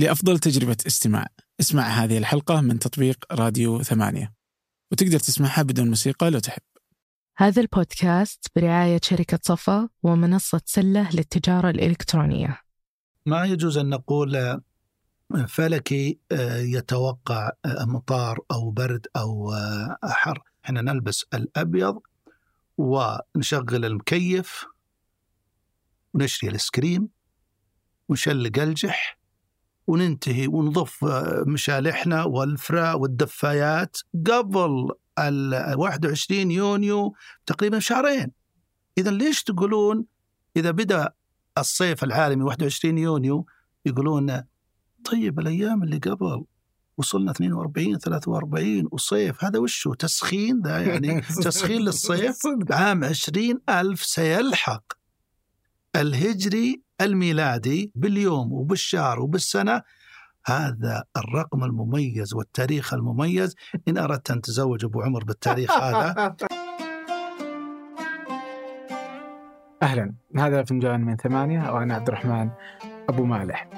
لأفضل تجربة استماع. اسمع هذه الحلقة من تطبيق راديو ثمانية. وتقدر تسمعها بدون موسيقى لو تحب. هذا البودكاست برعاية شركة صفا ومنصة سلة للتجارة الإلكترونية. ما يجوز أن نقول آه، فلكي آه، يتوقع آه، مطار أو برد أو حر إحنا نلبس الأبيض ونشغل المكيف ونشري الايس ونشلق الجح وننتهي ونضف مشالحنا والفرا والدفايات قبل ال 21 يونيو تقريبا شهرين اذا ليش تقولون إذا بدأ الصيف العالمي 21 يونيو يقولون طيب الأيام اللي قبل وصلنا 42 43 وصيف هذا وشو؟ تسخين ذا يعني تسخين للصيف؟ عام 20 ألف سيلحق. الهجري الميلادي باليوم وبالشهر وبالسنة. هذا الرقم المميز والتاريخ المميز. إن أردت أن تزوج أبو عمر بالتاريخ هذا. أهلا. هذا فنجان من ثمانية وأنا عبد الرحمن أبو مالح.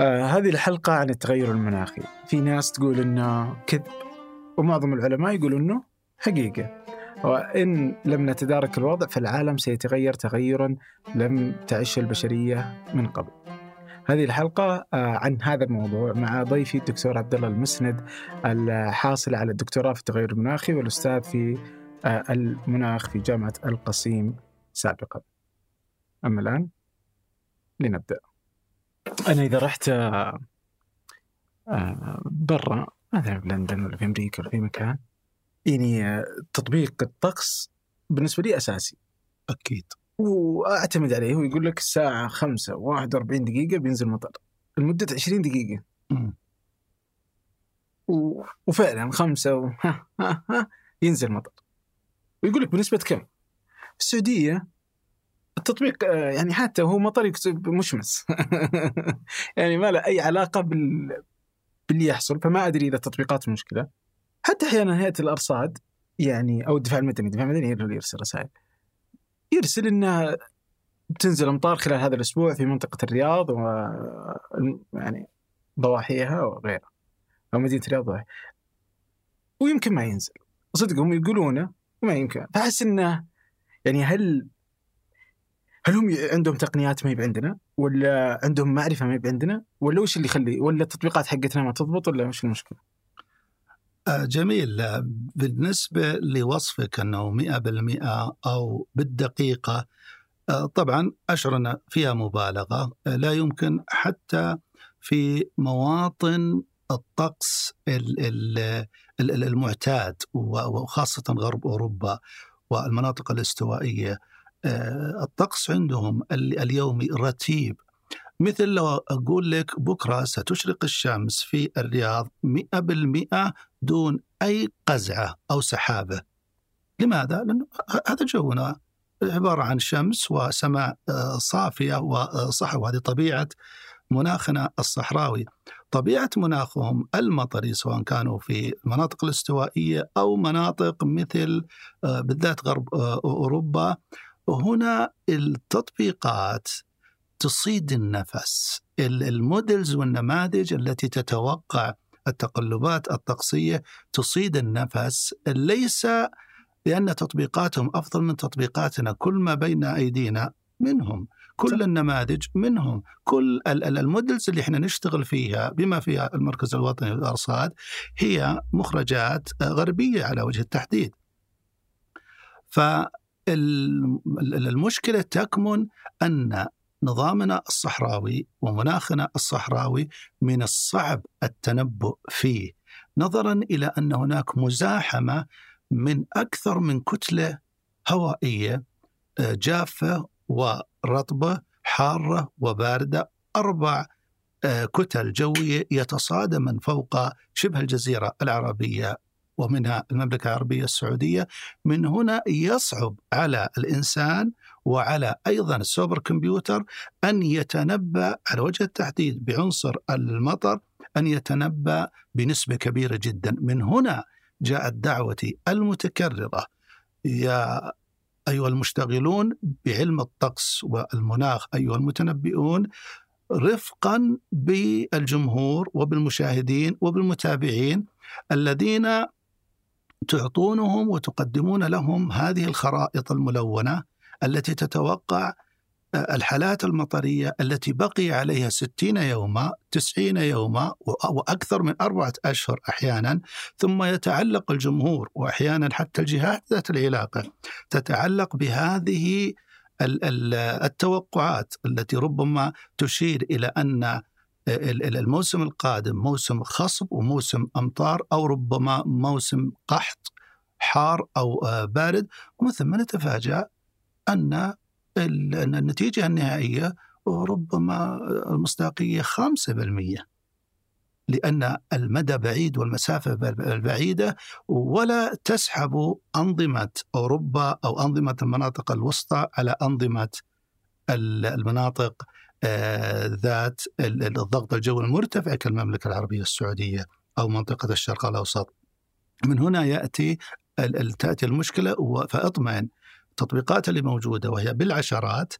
آه هذه الحلقة عن التغير المناخي. في ناس تقول إنه كذب ومعظم العلماء يقولوا إنه حقيقة. وإن لم نتدارك الوضع فالعالم سيتغير تغيرا لم تعش البشرية من قبل. هذه الحلقة آه، عن هذا الموضوع مع ضيفي الدكتور عبد الله المسند الحاصل على الدكتوراه في التغير المناخي والأستاذ في آه، المناخ في جامعة القصيم سابقا. أما الآن لنبدأ. أنا إذا رحت آه، برا مثلا في لندن ولا في أمريكا ولا في مكان يعني تطبيق الطقس بالنسبة لي أساسي. أكيد. وأعتمد عليه هو يقول لك الساعة 5 41 دقيقة بينزل مطر لمدة 20 دقيقة. و... وفعلا خمسة و... ينزل مطر ويقول لك بنسبة كم؟ السعودية التطبيق آه، يعني حتى هو مطر يكتب مشمس. يعني ما له أي علاقة بال... باللي يحصل فما أدري إذا التطبيقات مشكلة. حتى أحيانا هيئة الأرصاد يعني أو الدفاع المدني، الدفاع المدني اللي يرسل رسائل. يرسل انها تنزل أمطار خلال هذا الأسبوع في منطقة الرياض و يعني ضواحيها وغيرها. أو مدينة الرياض ضواحيها. ويمكن ما ينزل. صدق هم يقولونه وما يمكن، فأحس إنه يعني هل هل هم عندهم تقنيات ما هي عندنا؟ ولا عندهم معرفة ما هي عندنا؟ ولا وش اللي يخلي ولا التطبيقات حقتنا ما تضبط ولا وش المشكلة؟ آه، جميل. بالنسبة لوصفك أنه مئة بالمئة أو بالدقيقة آه، طبعا أشرنا فيها مبالغة. آه، لا يمكن حتى في مواطن الطقس المعتاد وخاصة غرب أوروبا والمناطق الاستوائية. الطقس عندهم اليومي رتيب. مثل لو أقول لك بكرة ستشرق الشمس في الرياض مئة بالمئة دون أي قزعة أو سحابة. لماذا؟ لأنه هذا جونا عبارة عن شمس وسماء آه، صافية وصحراء وهذه طبيعة مناخنا الصحراوي. طبيعة مناخهم المطري سواء كانوا في المناطق الاستوائية أو مناطق مثل آه، بالذات غرب آه، أوروبا. هنا التطبيقات تصيد النفس. ال models والنماذج التي تتوقع التقلبات الطقسية تصيد النفس ليس لأن تطبيقاتهم أفضل من تطبيقاتنا كل ما بين أيدينا منهم كل النماذج منهم كل ال models اللي إحنا نشتغل فيها بما فيها المركز الوطني للأرصاد هي مخرجات غربية على وجه التحديد. فالمشكلة تكمن أن نظامنا الصحراوي ومناخنا الصحراوي من الصعب التنبؤ فيه نظرا إلى أن هناك مزاحمة من أكثر من كتلة هوائية آه، جافة ورطبة حارة وباردة أربع آه، كتل جوية يتصادمن فوق شبه الجزيرة العربية ومنها المملكة العربية السعودية من هنا يصعب على الإنسان وعلى أيضا السوبر كمبيوتر أن يتنبأ على وجه التحديد بعنصر المطر أن يتنبأ بنسبة كبيرة جدا. من هنا جاءت دعوتي المتكررة. يا أيها المشتغلون بعلم الطقس والمناخ أيها المتنبئون رفقا بالجمهور وبالمشاهدين وبالمتابعين الذين تعطونهم وتقدمون لهم هذه الخرائط الملونة. التي تتوقع الحالات المطرية التي بقي عليها 60 يوما 90 يوما وأكثر من أربعة أشهر أحيانا ثم يتعلق الجمهور وأحيانا حتى الجهات ذات العلاقة تتعلق بهذه التوقعات التي ربما تشير إلى أن الموسم القادم موسم خصب وموسم أمطار أو ربما موسم قحط حار أو بارد ومن ثم نتفاجأ أن النتيجة النهائية ربما المصداقية 5% لأن المدى بعيد والمسافة البعيدة ولا تسحب أنظمة أوروبا أو أنظمة المناطق الوسطى على أنظمة المناطق آه، ذات الضغط الجوي المرتفع كالمملكة العربية السعودية أو منطقة الشرق الأوسط. من هنا يأتي تأتي المشكلة فاطمئن. التطبيقات اللي موجودة وهي بالعشرات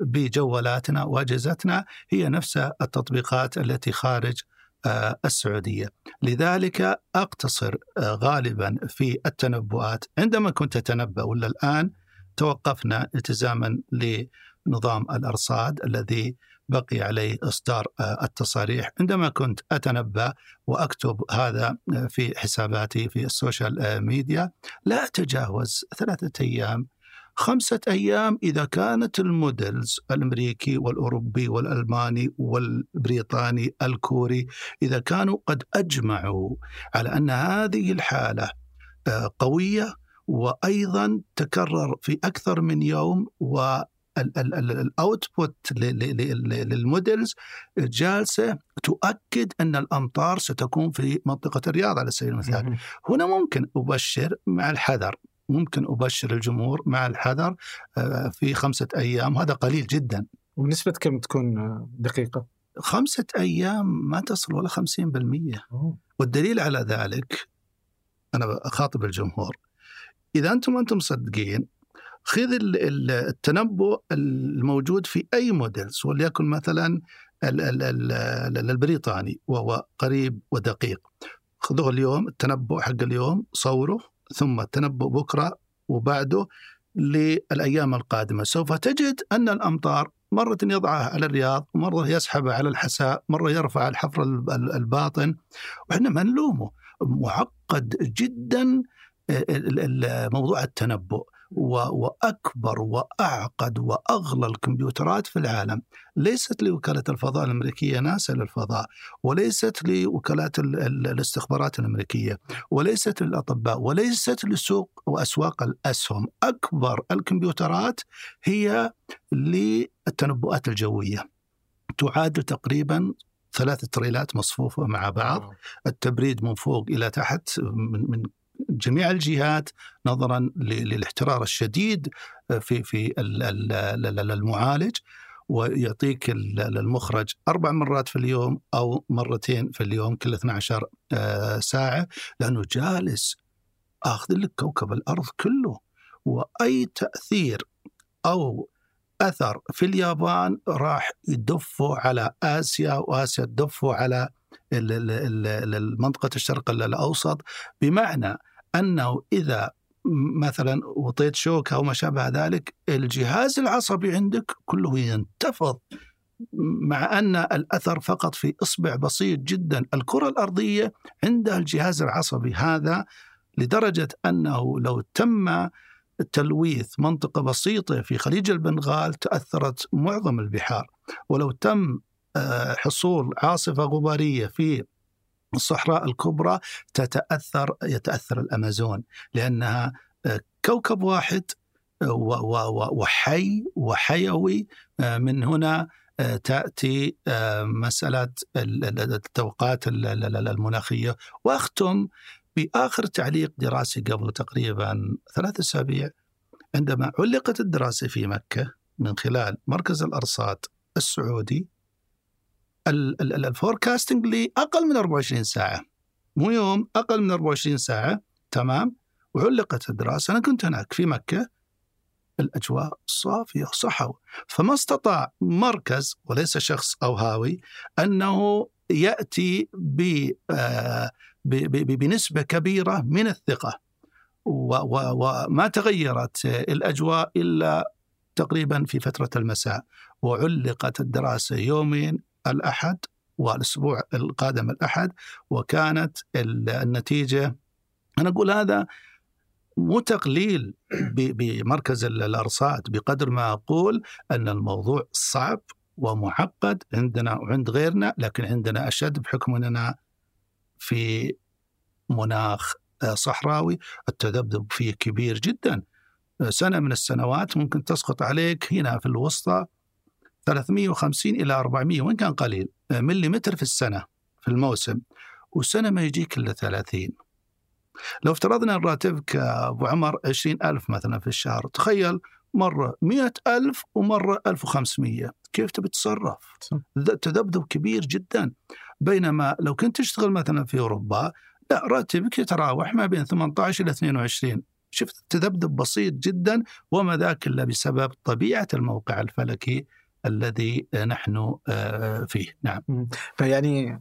بجوالاتنا وأجهزتنا هي نفسها التطبيقات التي خارج آه، السعودية. لذلك أقتصر آه، غالبا في التنبؤات. عندما كنت أتنبأ ولا الآن توقفنا التزاما لنظام الأرصاد الذي بقي عليه إصدار آه، التصاريح. عندما كنت أتنبأ وأكتب هذا في حساباتي في ال social media لا أتجاوز ثلاثة أيام خمسة أيام إذا كانت ال models الأمريكي والأوروبي والألماني والبريطاني الكوري إذا كانوا قد أجمعوا على أن هذه الحالة آه، قوية وأيضا تكرر في أكثر من يوم و ال output لل models جالسة تؤكد أن الأمطار ستكون في منطقة الرياض على سبيل المثال. هنا ممكن أبشر مع الحذر. ممكن أبشر الجمهور مع الحذر آه، في خمسة أيام هذا قليل جدا. ونسبة كم تكون آه، دقيقة؟ خمسة أيام ما تصل ولا خمسين بالمية. والدليل على ذلك أنا أخاطب الجمهور إذا أنتم أنتم مصدقين خذ التنبؤ الموجود في أي موديلز وليكن مثلا البريطاني وهو قريب ودقيق. خذوه اليوم التنبؤ حق اليوم صوره ثم التنبؤ بكرة وبعده للأيام القادمة. سوف تجد أن الأمطار مرة يضعها على الرياض مرة يسحبها على الحساء مرة يرفع الحفر الباطن. وإحنا ما نلومه معقد جدا موضوع التنبؤ. وأكبر وأعقد واغلى الكمبيوترات في العالم. ليست لوكالة الفضاء الأمريكية ناسا للفضاء وليست لوكالات الاستخبارات الأمريكية وليست للأطباء وليست لسوق وأسواق الأسهم. أكبر الكمبيوترات هي للتنبؤات الجوية. تعادل تقريبا ثلاث تريلات مصفوفة مع بعض. التبريد من فوق إلى تحت من, من جميع الجهات نظرا للاحترار الشديد في في المعالج ويعطيك المخرج أربع مرات في اليوم أو مرتين في اليوم كل 12 آه، ساعة لأنه جالس آخذ لك كوكب الأرض كله. وأي تأثير أو أثر في اليابان راح يدفوا على آسيا وآسيا تدفوا على منطقه الشرق الأوسط. بمعنى أنه إذا مثلا وطيت شوكه أو ما شابه ذلك الجهاز العصبي عندك كله ينتفض مع أن الأثر فقط في إصبع بسيط جدا، الكرة الأرضية عندها الجهاز العصبي هذا لدرجة أنه لو تم تلويث منطقة بسيطة في خليج البنغال تأثرت معظم البحار، ولو تم آه، حصول عاصفة غبارية في الصحراء الكبرى تتأثر يتأثر الأمازون لأنها آه، كوكب واحد آه، وحي وحيوي آه، من هنا تأتي مسألة التوقعات المناخية. وأختم بآخر تعليق دراسي قبل تقريبا ثلاث أسابيع عندما علقت الدراسة في مكة من خلال مركز الأرصاد السعودي الفوركاستنج لاقل من 24 ساعة. مو يوم أقل من 24 ساعة. تمام؟ وعلقت الدراسة. أنا كنت هناك في مكة. الأجواء صافية صحو. فما استطاع مركز وليس شخص أو هاوي أنه يأتي ب آه، بنسبة كبيرة من الثقة. وما تغيرت الأجواء إلا تقريبا في فترة المساء. وعلقت الدراسة يومين الأحد والأسبوع القادم الأحد وكانت النتيجة أنا أقول هذا مو تقليل بمركز الأرصاد بقدر ما أقول أن الموضوع صعب ومعقد عندنا وعند غيرنا لكن عندنا أشد بحكم أننا في مناخ آه، صحراوي التذبذب فيه كبير جدا. آه، سنة من السنوات ممكن تسقط عليك هنا في الوسطى 350 إلى 400 وإن كان قليل آه، مليمتر في السنة في الموسم وسنه ما يجيك إلا 30 لو افترضنا ان راتبك أبو عمر 20000 مثلا في الشهر تخيل مرة 100000 ومرة 1500 كيف تبي تتصرف؟ تذبذب كبير جدا. بينما لو كنت تشتغل مثلا في أوروبا لا راتبك يتراوح ما بين 18 إلى 22 شفت تذبذب بسيط جدا وما ذاك إلا بسبب طبيعة الموقع الفلكي. الذي نحن آه، فيه. نعم. فيعني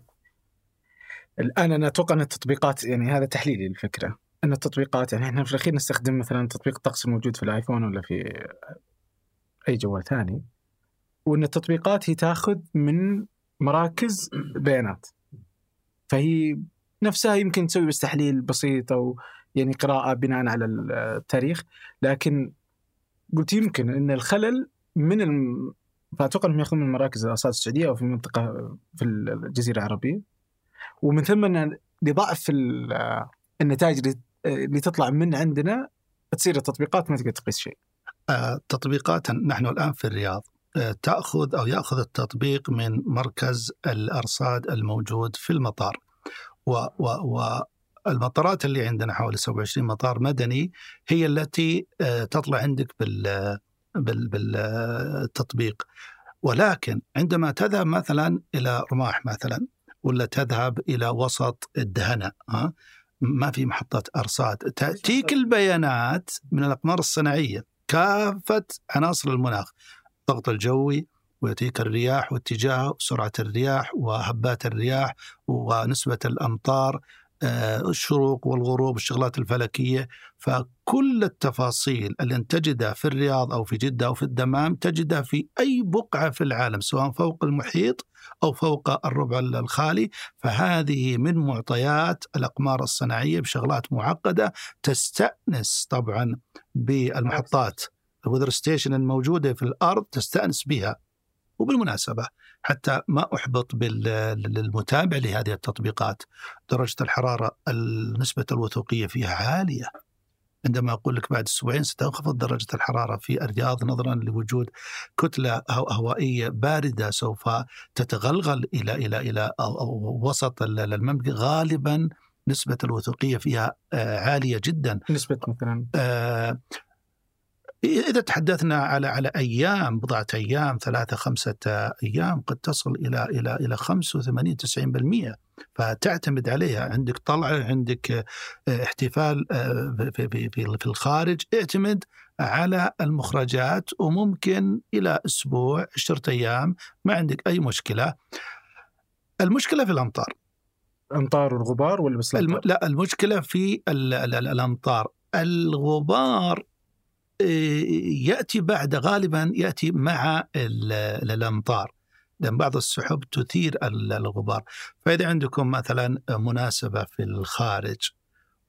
الآن أنا أتوقع أن التطبيقات يعني هذا تحليلي للفكرة. أن التطبيقات يعني إحنا في الأخير نستخدم مثلا تطبيق الطقس الموجود في الآيفون ولا في أي جوال ثاني وأن التطبيقات هي تأخذ من مراكز بيانات. فهي نفسها يمكن تسوي بس تحليل بسيط أو يعني قراءة بناء على التاريخ لكن قلت يمكن أن الخلل من. فأتوقع إنهم يأخذون من مراكز الارصاد السعودية أو في منطقة في الجزيرة العربية ومن ثم إن لضعف النتائج اللي تطلع من عندنا تصير التطبيقات ما تقدر تقيس شيء. آه، تطبيقات نحن الآن في الرياض آه، تأخذ أو يأخذ التطبيق من مركز الأرصاد الموجود في المطار. و, و, والمطارات اللي عندنا حوالي 27 مطار مدني هي التي آه، تطلع عندك بال بالتطبيق. ولكن عندما تذهب مثلا إلى رماح مثلا ولا تذهب إلى وسط الدهنة ها؟ ما في محطات أرصاد. تأتيك البيانات من الأقمار الصناعية. كافة عناصر المناخ. الضغط الجوي ويأتيك الرياح واتجاه سرعة الرياح وهبات الرياح ونسبة الأمطار. الشروق والغروب الشغلات الفلكية. فكل التفاصيل اللي تجدها في الرياض أو في جدة أو في الدمام تجدها في أي بقعة في العالم سواء فوق المحيط أو فوق الربع الخالي. فهذه من معطيات الأقمار الصناعية بشغلات معقدة تستأنس طبعا بالمحطات. الوذر ستيشن الموجودة في الأرض تستأنس بها. وبالمناسبة حتى ما أحبط للمتابع لهذه التطبيقات. درجة الحرارة نسبة الوثوقية فيها عالية. عندما أقول لك بعد أسبوعين ستنخفض درجة الحرارة في الرياض نظرا لوجود كتلة هوائية باردة سوف تتغلغل إلى إلى إلى وسط المملكة. غالبا نسبة الوثوقية فيها آه، عالية جدا. نسبة مثلا. آه إذا تحدثنا على على أيام بضعة أيام ثلاثة خمسة أيام قد تصل إلى إلى إلى 85 90% فتعتمد عليها. عندك طلعة عندك آه، احتفال آه، في, في, في, في الخارج. اعتمد على المخرجات وممكن إلى أسبوع عشرة أيام. ما عندك أي مشكلة. المشكلة في الأمطار. الأمطار والغبار ولا بس الم... لا المشكلة في الأمطار. الغبار يأتي بعد غالبا يأتي مع الأمطار. لأن بعض السحب تثير الغبار. فإذا عندكم مثلا مناسبة في الخارج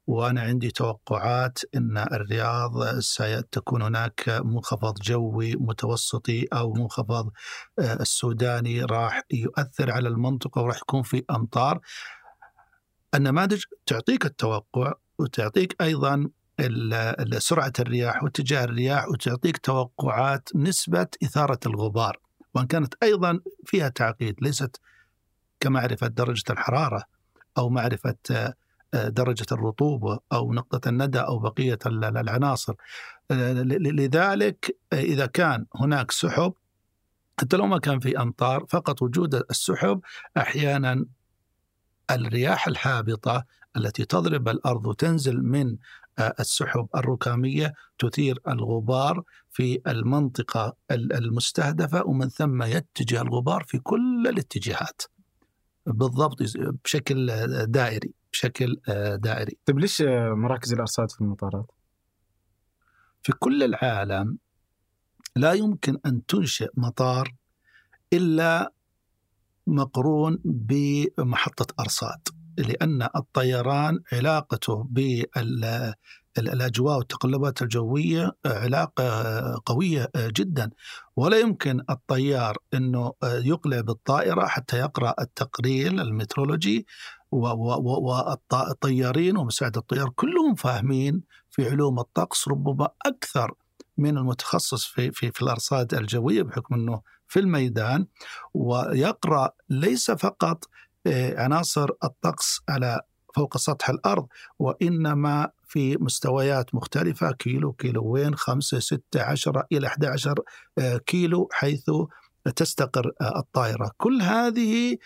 وأنا عندي توقعات إن الرياض ستكون هناك منخفض جوي متوسطي أو منخفض آه، السوداني راح يؤثر على المنطقة وراح يكون في أمطار. النماذج تعطيك التوقع وتعطيك أيضا سرعة الرياح واتجاه الرياح وتعطيك توقعات نسبة إثارة الغبار وأن كانت أيضا فيها تعقيد ليست كمعرفة درجة الحرارة أو معرفة آه، درجة الرطوبة أو نقطة الندى أو بقية العناصر. آه، لذلك إذا كان هناك سحب حتى لو ما كان في أمطار فقط وجود السحب أحيانا الرياح الهابطة التي تضرب الأرض وتنزل من آه، السحب الركامية تثير الغبار في المنطقة المستهدفة ومن ثم يتجه الغبار في كل الاتجاهات. بالضبط بشكل دائري بشكل دائري. طيب ليش مراكز الأرصاد في المطارات؟ في كل العالم لا يمكن أن تنشئ مطار إلا مقرون بمحطة أرصاد. لأن الطيران علاقته بالأجواء والتقلبات الجوية علاقة قوية جدا. ولا يمكن الطيار أنه يقلع بالطائرة حتى يقرأ التقرير المترولوجي والطيارين ومساعد الطيار كلهم فاهمين في علوم الطقس ربما أكثر من المتخصص في في في الأرصاد الجوية بحكم إنه في الميدان. ويقرأ ليس فقط عناصر الطقس على فوق سطح الأرض وإنما في مستويات مختلفة كيلو كيلوين خمسة ستة عشرة إلى 11 آه، كيلو حيث تستقر آه، الطائرة. كل هذه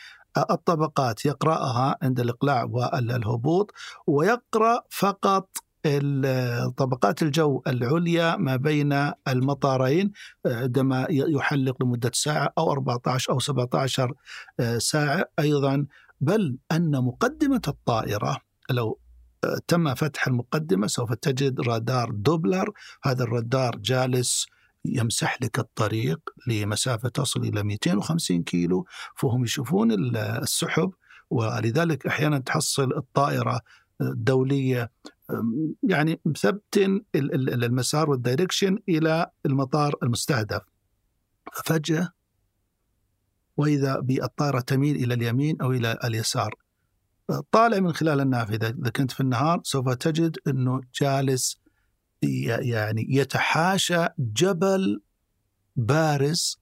الطبقات يقرأها عند الإقلاع والهبوط ويقرأ فقط طبقات الجو العليا ما بين المطارين عندما يحلق لمدة ساعة أو 14 أو 17 ساعة أيضا. بل أن مقدمة الطائرة لو تم فتح المقدمة سوف تجد رادار دوبلر. هذا الرادار جالس يمسح لك الطريق لمسافة تصل إلى 250 كيلو. فهم يشوفون السحب ولذلك أحيانا تحصل الطائرة الدولية يعني مثبتين المسار والدايركشن إلى المطار المستهدف. فجأة وإذا بالطائره تميل إلى اليمين أو إلى اليسار. طالع من خلال النافذة. إذا كنت في النهار سوف تجد أنه جالس يعني يتحاشى جبل بارز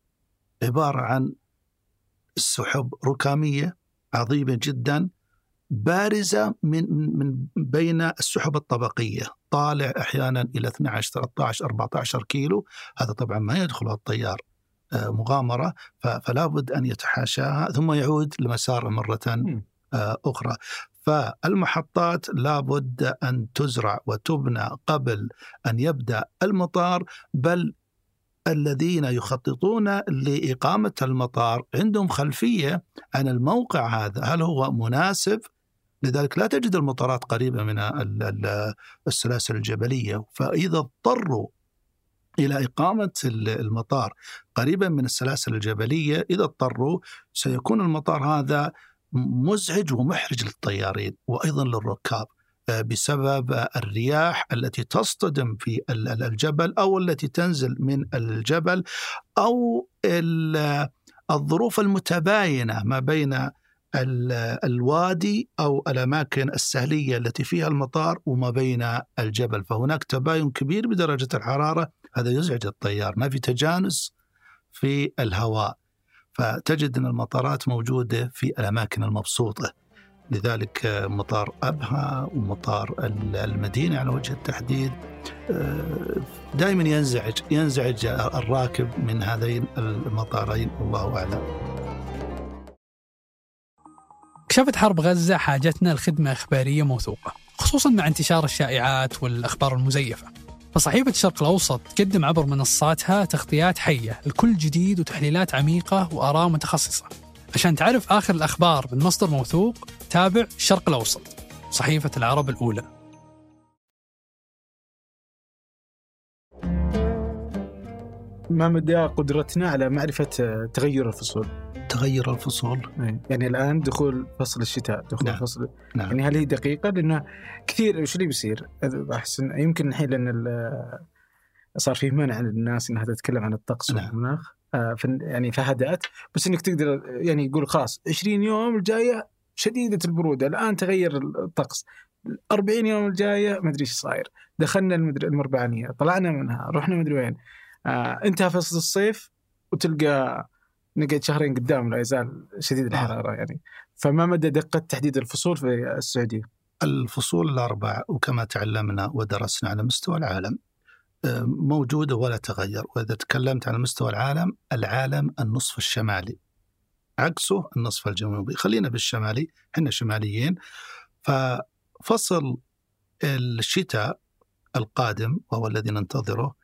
عبارة عن سحب ركامية عظيمة جدا. بارزة من من بين السحب الطبقية. طالع أحيانا إلى 12 13 14 كيلو. هذا طبعا ما يدخل الطيار آه، مغامرة فلا بد أن يتحاشاها ثم يعود لمساره مرة آه، أخرى. فالمحطات لابد أن تزرع وتبنى قبل أن يبدأ المطار بل الذين يخططون لإقامة المطار عندهم خلفية عن الموقع هذا. هل هو مناسب؟ لذلك لا تجد المطارات قريبة من السلاسل الجبلية. فإذا اضطروا إلى إقامة المطار قريبا من السلاسل الجبلية إذا اضطروا سيكون المطار هذا مزعج ومحرج للطيارين وأيضا للركاب آه، بسبب الرياح التي تصطدم في الجبل أو التي تنزل من الجبل أو الظروف المتباينة ما بين الوادي أو الأماكن السهلية التي فيها المطار وما بين الجبل. فهناك تباين كبير بدرجة الحرارة. هذا يزعج الطيار. ما في تجانس في الهواء. فتجد أن المطارات موجودة في الأماكن المبسوطة. لذلك مطار أبها ومطار المدينة على وجه التحديد دائما ينزعج ينزعج الراكب من هذين المطارين. والله أعلم. كشفت حرب غزة حاجتنا لخدمة إخبارية موثوقة خصوصا مع انتشار الشائعات والأخبار المزيفة. فصحيفة الشرق الأوسط تقدم عبر منصاتها تغطيات حية لكل جديد وتحليلات عميقة وآراء متخصصة. عشان تعرف آخر الأخبار من مصدر موثوق تابع الشرق الأوسط صحيفة العرب الأولى. ما مدى قدرتنا على معرفة تغير الفصول؟ تغير الفصول؟ يعني الآن دخول فصل الشتاء دخول نعم. فصل. نعم. يعني هل هي دقيقة؟ لأنه كثير وش اللي بيصير؟ احس يمكن الحين لأن صار في منع للناس إنها تتكلم عن الطقس نعم. والمناخ آه يعني فهدأت. بس إنك تقدر يعني يقول خلاص 20 يوم الجاية شديدة البرودة. الآن تغير الطقس. 40 يوم الجاية ما أدري إيش صاير. دخلنا المربعانية طلعنا منها رحنا مدري وين. آه انتهى فصل الصيف وتلقى نقعد شهرين قدام لا يزال شديد الحرارة آه. يعني. فما مدى دقة تحديد الفصول في السعودية؟ الفصول الأربع وكما تعلمنا ودرسنا على مستوى العالم آه، موجودة ولا تغير، وإذا تكلمت على مستوى العالم، العالم النصف الشمالي. عكسه النصف الجنوبي. خلينا بالشمالي. إحنا شماليين. ففصل الشتاء القادم وهو الذي ننتظره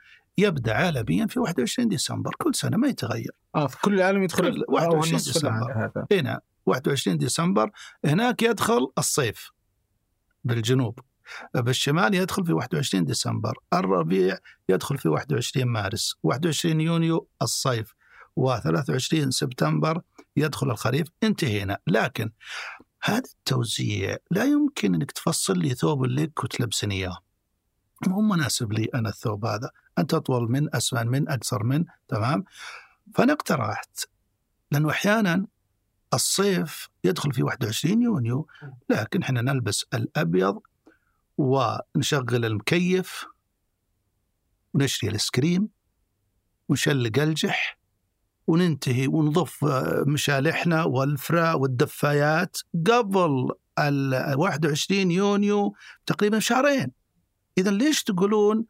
يبدأ عالميا في 21 ديسمبر كل سنة ما يتغير. آه في كل العالم يدخل كل 21 النصف ديسمبر. هنا 21 ديسمبر هناك يدخل الصيف بالجنوب. بالشمال يدخل في 21 ديسمبر الربيع يدخل في 21 مارس 21 يونيو الصيف و23 سبتمبر يدخل الخريف. انتهينا. لكن هذا التوزيع لا يمكن إنك تفصل لي ثوب لك وتلبسني إياه. مو مناسب لي أنا الثوب هذا. انت اطول من اسمن من أقصر من تمام؟ فانا اقترحت لأنه أحيانا الصيف يدخل في 21 يونيو لكن إحنا نلبس الأبيض ونشغل المكيف ونشري الايس كريم ونشلق الجح وننتهي ونضف آه، مشالحنا والفرا والدفايات قبل ال 21 يونيو تقريبا شهرين اذا ليش تقولون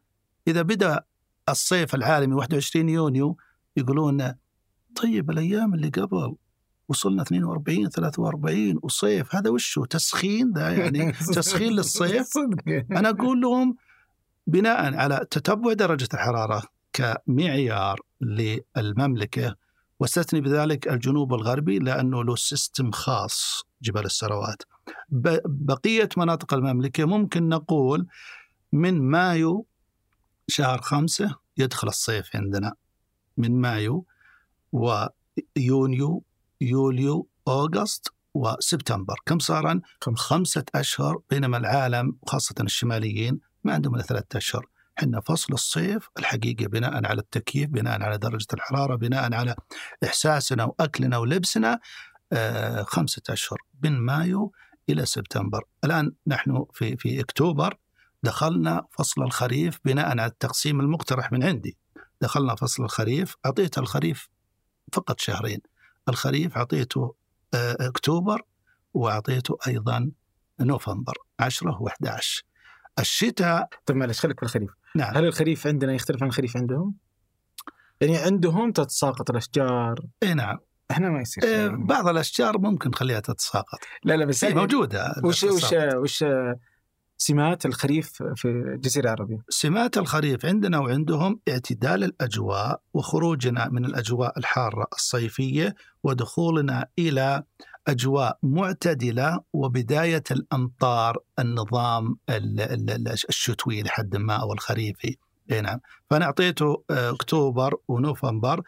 إذا بدأ الصيف العالمي 21 يونيو يقولون طيب الأيام اللي قبل وصلنا 42 43 وصيف هذا وشه تسخين ده يعني تسخين للصيف؟ أنا أقول لهم بناء على تتبع درجة الحرارة كمعيار للمملكة واستثني بذلك الجنوب الغربي لأنه له system خاص جبال السروات. بقية مناطق المملكة ممكن نقول من مايو شهر خمسة يدخل الصيف عندنا من مايو ويونيو يوليو August وسبتمبر كم صارا؟ خمسة. أشهر بينما العالم وخاصة الشماليين ما عندهم إلا ثلاثة أشهر. حنا فصل الصيف الحقيقة بناء على التكييف بناء على درجة الحرارة بناء على إحساسنا وأكلنا ولبسنا آه خمسة أشهر من مايو إلى سبتمبر. الآن نحن في, في أكتوبر دخلنا فصل الخريف بناء على التقسيم المقترح من عندي. دخلنا فصل الخريف أعطيت الخريف فقط شهرين. الخريف أعطيته آه، أكتوبر وأعطيته أيضا نوفمبر 10 و11 الشتاء طيب معلش خليك في الخريف. نعم. هل الخريف عندنا يختلف عن الخريف عندهم؟ يعني عندهم تتساقط الأشجار. اي نعم. إحنا ما يصير شيء. بعض الأشجار ممكن نخليها تتساقط. لا لا بس هي يعني موجودة وش وش. وش سمات الخريف في الجزيرة العربية؟ سمات الخريف عندنا وعندهم اعتدال الأجواء وخروجنا من الأجواء الحارة الصيفية ودخولنا إلى أجواء معتدلة وبداية الأمطار النظام ال- ال- ال- الشتوي لحد ما أو الخريفي. نعم. فأنا أعطيته آه، أكتوبر ونوفمبر.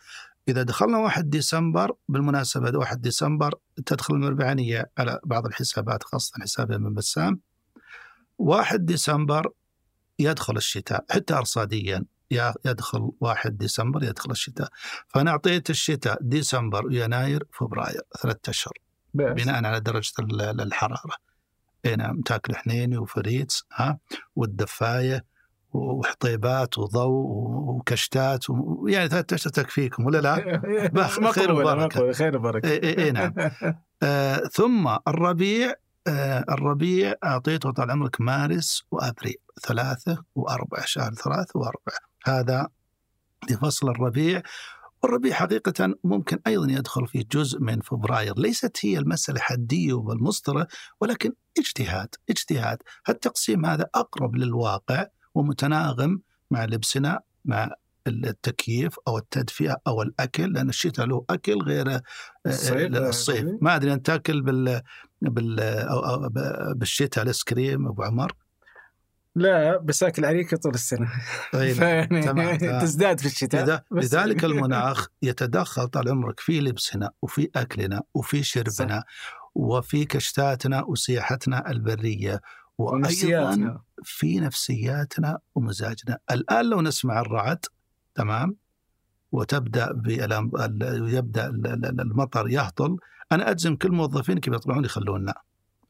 إذا دخلنا 1 ديسمبر بالمناسبة 1 ديسمبر تدخل المربعانية على بعض الحسابات خاصة حساب من بسام. 1 ديسمبر يدخل الشتاء حتى ارصاديا يا- يدخل 1 ديسمبر يدخل الشتاء فأنا أعطيت الشتاء ديسمبر ويناير فبراير ثلاثة أشهر بس. بناء على درجة ال- ال- الحرارة اي نعم تاكل حنيني وفريك ها والدفاية وحطيبات وضوء وكشتات و... يعني ثلاثة أشهر تكفيكم ولا لا؟ خير. مقبولة، خير وبركة إي نعم آه ثم الربيع آه الربيع اعطيته طال عمرك مارس وأبريل ثلاثة واربعه شهر ثلاثة واربعه هذا لفصل الربيع. والربيع حقيقة ممكن أيضا يدخل في جزء من فبراير. ليست هي المسألة حدية وبالمسطرة ولكن اجتهاد اجتهاد. التقسيم هذا أقرب للواقع ومتناغم مع لبسنا مع التكييف أو التدفئة أو الأكل لأن الشتاء له أكل غير آه، الصيف، آه، الصيف. ما أدري أنت تأكل بال بالشتاء الايس كريم أبو عمر لا بس أكل عريكه طول السنة. طيب فيعني. تزداد في الشتاء. لذلك المناخ يتدخل طال عمرك في لبسنا وفي أكلنا وفي شربنا وفي كشتاتنا وسياحتنا البرية وأيضا ونفسياتنا. في نفسياتنا ومزاجنا. الآن لو نسمع الرعد تمام؟ ال- ال- المطر يهطل أنا أجزم كل موظفين كيف يطلعون يخلوننا.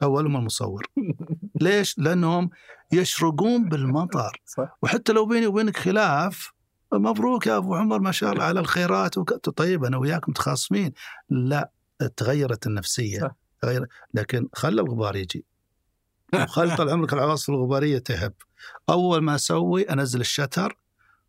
أولهم المصور. ليش؟ لأنهم يشرقون بالمطر. صح. وحتى لو بيني وبينك خلاف مبروك يا أبو عمر ما شاء الله على الخيرات وك... طيب أنا وياك متخاصمين. لا تغيرت النفسية. صح. تغير لكن خلى الغبار يجي. وخل طال عمرك العواصف الغبارية تهب. أول ما أسوي أنزل الشتر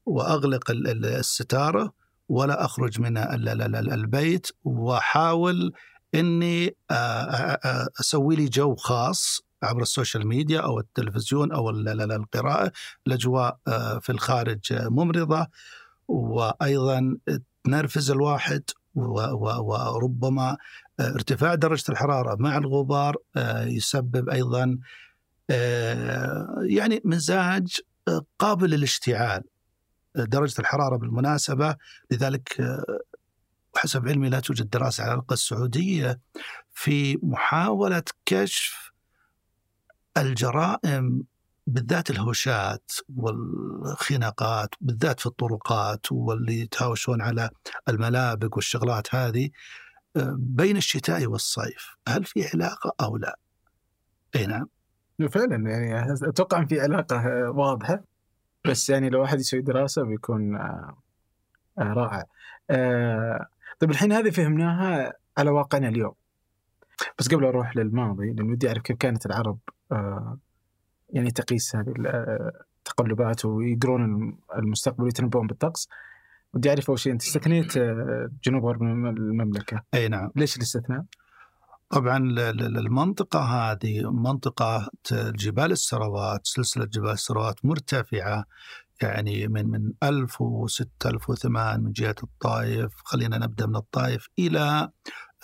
وأغلق ال- ال- الستارة ولا أخرج من ال- ال- ال- البيت وأحاول إني آه، آه، آه، أسوي لي جو خاص عبر ال social media أو التلفزيون أو ال- ال- القراءة الاجواء في الخارج ممرضة. وأيضا تنرفز الواحد وربما ارتفاع درجة الحرارة مع الغبار يسبب أيضا يعني مزاج قابل للاشتعال. درجة الحرارة بالمناسبة لذلك حسب علمي لا توجد دراسة على الأقل السعودية في محاولة كشف الجرائم بالذات الهوشات والخناقات بالذات في الطرقات واللي يتهاوشون على الملابق والشغلات هذه آه، بين الشتاء والصيف هل في علاقة أو لا؟ أي نعم فعلا يعني أتوقع إن في علاقة آه، واضحة بس يعني لو واحد يسوي دراسة بيكون آه، رائع. طيب الحين هذه فهمناها على واقعنا اليوم. بس قبل أروح للماضي لأن ودي أعرف كيف كانت العرب آه، يعني تقيس هذه ال- آه، التقلبات ويقرون المستقبل ويتنبؤون بالطقس. ودي أعرف أول شيء أنت استثنيت آه، جنوب غرب المملكة، أي نعم ليش الاستثناء؟ طبعا المنطقة هذه منطقة جبال السروات سلسلة جبال السروات مرتفعة يعني من من 1000 و6000 و8 من جهة الطائف خلينا نبدأ من الطائف إلى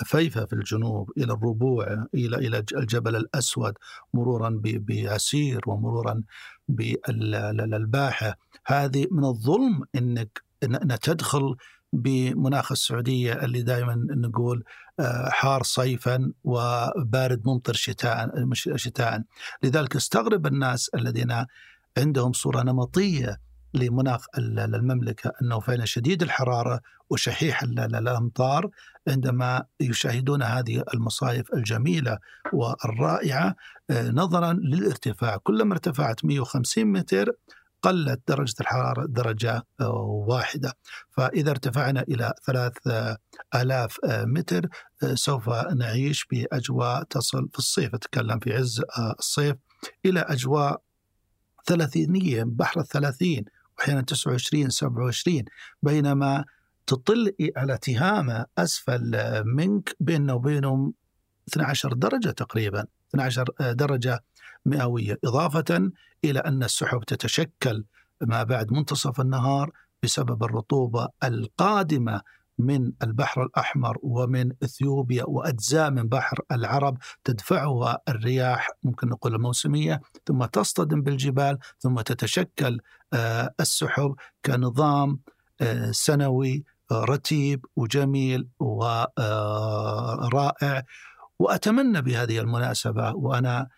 فيفا في الجنوب إلى الربوع إلى ج- الجبل الأسود مرورا بعسير ومرورا بالباحة. هذه من الظلم أن أن تدخل بمناخ السعودية اللي دائما نقول آه، حار صيفا وبارد ممطر شتاء شتاء. لذلك استغرب الناس الذين عندهم صورة نمطية لمناخ ال- المملكة أنه فعلا شديد الحرارة وشحيح ال- ال- الأمطار عندما يشاهدون هذه المصايف الجميلة والرائعة آه، نظرا للارتفاع. كلما ارتفعت 150 متر قلت درجة الحرارة درجة آه، واحدة. فإذا ارتفعنا إلى ثلاث آه، آلاف متر سوف نعيش بأجواء تصل في الصيف. أتكلم في عز الصيف إلى أجواء ثلاثينية بحر الثلاثين وأحيانا 29 27 بينما تطل على تهامة أسفل منك بيننا وبينهم 12 درجة تقريبا 12 درجة مئوية إضافة إلى أن السحب تتشكل ما بعد منتصف النهار بسبب الرطوبة القادمة من البحر الأحمر ومن إثيوبيا وأجزاء من بحر العرب تدفعها الرياح ممكن نقول الموسمية ثم تصطدم بالجبال ثم تتشكل آه، السحب كنظام آه، سنوي آه، رتيب وجميل ورائع وأتمنى بهذه المناسبة وأنا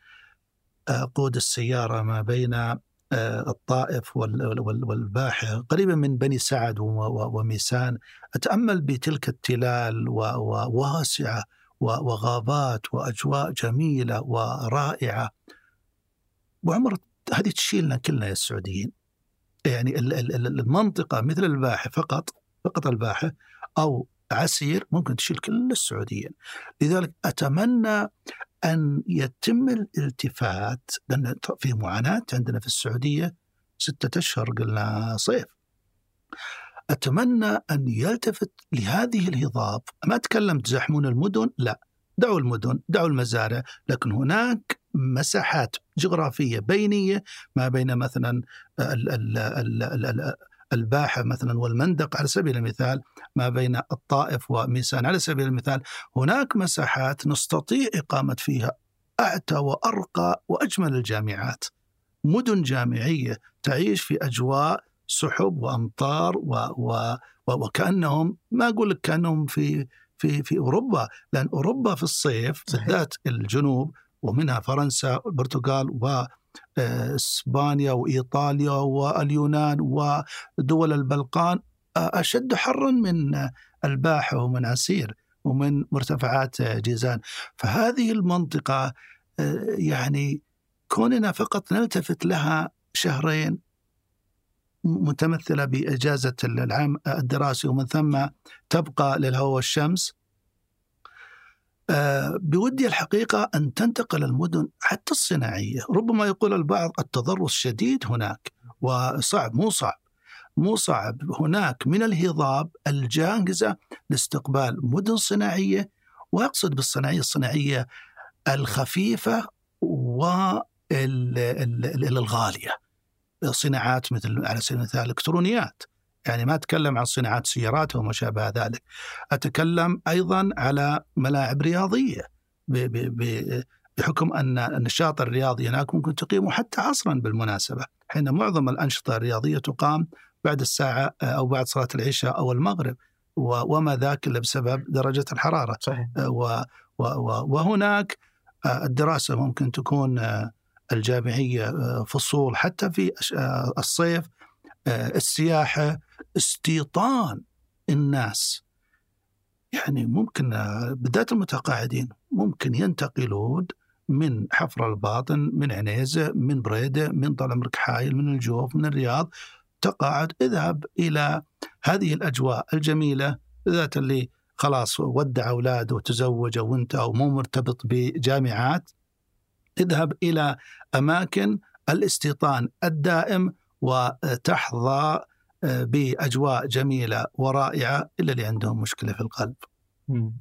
أقود السيارة ما بين آه، الطائف وال- وال- والباحة قريبا من بني سعد وميسان. أتأمل بتلك التلال وواسعة وغابات وأجواء جميلة ورائعة. وعمر هذه تشيلنا كلنا يا السعوديين. يعني ال- ال- ال- المنطقة مثل الباحة فقط فقط الباحة أو عسير ممكن تشيل كل السعوديين. لذلك أتمنى أن يتم الالتفات لأن في معاناة عندنا في السعودية ستة أشهر قلنا صيف. أتمنى أن يلتفت لهذه الهضاب. ما أتكلم تزحمون المدن لا. دعوا المدن دعوا المزارع. لكن هناك مساحات جغرافية بينية ما بين مثلا ال- ال- ال- ال- ال- الباحة مثلا والمندق. على سبيل المثال ما بين الطائف وميسان على سبيل المثال هناك مساحات نستطيع إقامة فيها أعتى وأرقى وأجمل الجامعات مدن جامعية تعيش في أجواء سحب وأمطار و و و وكأنهم ما أقول لك كأنهم في في في أوروبا لأن أوروبا في الصيف. بالذات الجنوب ومنها فرنسا والبرتغال و آه، إسبانيا وإيطاليا واليونان ودول البلقان أشد حرا من الباحه ومن عسير ومن مرتفعات جيزان. فهذه المنطقة آه، يعني كوننا فقط نلتفت لها شهرين متمثلة بإجازة العام الدراسي ومن ثم تبقى للهواء والشمس. آه، بودي الحقيقة أن تنتقل المدن حتى الصناعية. ربما يقول البعض التضرر الشديد هناك وصعب مو صعب. مو صعب. هناك من الهضاب الجاهزة لاستقبال مدن صناعية وأقصد بالصناعية الصناعية الخفيفة والغالية. صناعات مثل على سبيل المثال الإلكترونيات يعني ما أتكلم عن صناعات سيارات وما شابه ذلك. أتكلم أيضا على ملاعب رياضية بحكم أن النشاط الرياضي هناك ممكن تقيمه حتى عصرا بالمناسبة. حين معظم الأنشطة الرياضية تقام بعد الساعة أو بعد صلاة العشاء أو المغرب. وما ذاك إلا بسبب درجة الحرارة. صحيح. وهناك الدراسة ممكن تكون الجامعية فصول حتى في الصيف السياحة استيطان الناس. يعني ممكن بالذات المتقاعدين ممكن ينتقلون من حفر الباطن من عنيزة من بريدة من طال حايل من الجوف من الرياض. تقاعد اذهب إلى هذه الأجواء الجميلة ذات اللي خلاص ودع أولاده وتزوج وانت أو مو مرتبط بجامعات اذهب إلى أماكن الاستيطان الدائم وتحظى آه، بأجواء جميلة ورائعة إلا اللي عندهم مشكلة في القلب.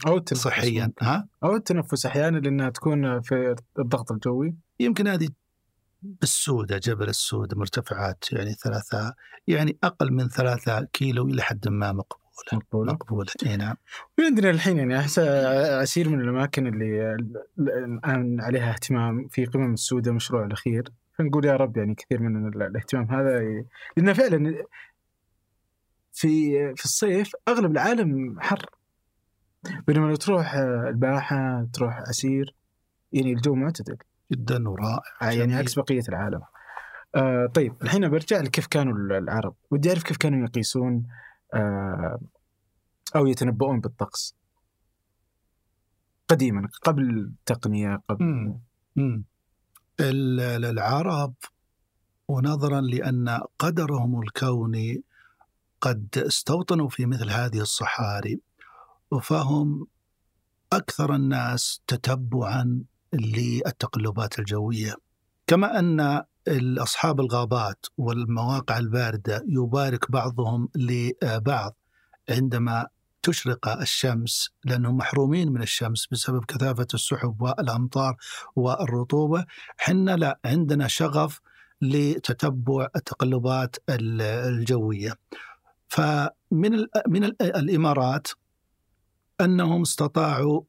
أو التنفس صحيا ها؟ أو التنفس أحيانا لأنها تكون في الضغط الجوي. يمكن هذه بالسودة جبل السودة مرتفعات يعني ثلاثة يعني أقل من ثلاثة كيلو إلى حد ما مقبولة. مقبولة. مقبولة إي نعم. عندنا الحين يعني أحس عسير من الأماكن اللي الآن عليها اهتمام في قمم السودة مشروع الأخير. فنقول يا رب يعني كثير من الاهتمام هذا لأنه فعلا في في الصيف أغلب العالم حر. بينما لو تروح الباحة تروح عسير يعني الجو معتدل جدا ورائع آه، يعني عكس بقية العالم آه طيب الحين برجع لكيف كانوا العرب ودي أعرف كيف كانوا يقيسون آه أو يتنبؤون بالطقس قديما قبل التقنية قبل مم. مم. العرب ونظرا لأن قدرهم الكوني قد استوطنوا في مثل هذه الصحاري فهم أكثر الناس تتبعا للتقلبات الجوية كما أن اصحاب الغابات والمواقع الباردة يبارك بعضهم لبعض عندما تشرق الشمس لأنهم محرومين من الشمس بسبب كثافة السحب والأمطار والرطوبة، حنا لا عندنا شغف لتتبع التقلبات الجوية. فمن من الإمارات أنهم استطاعوا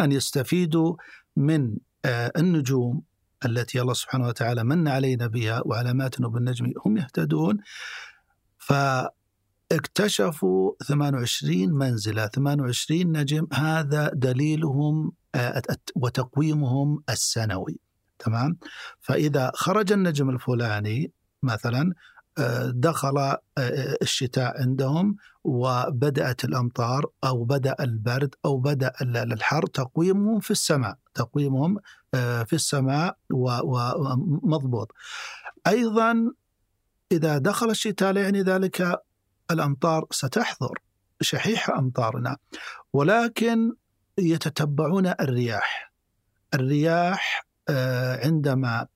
أن يستفيدوا من آه، النجوم التي الله سبحانه وتعالى من علينا بها وعلامات بالنجم هم يهتدون. فاكتشفوا 28 منزلة 28 نجم هذا دليلهم آه، وتقويمهم السنوي. تمام؟ فإذا خرج النجم الفلاني مثلا دخل آه، الشتاء عندهم وبدأت الأمطار أو بدأ البرد أو بدأ الحر تقويمهم في السماء تقويمهم آه، في السماء ومضبوط. أيضا إذا دخل الشتاء لا يعني ذلك الأمطار ستحضر شحيح أمطارنا ولكن يتتبعون الرياح. الرياح آه، عندما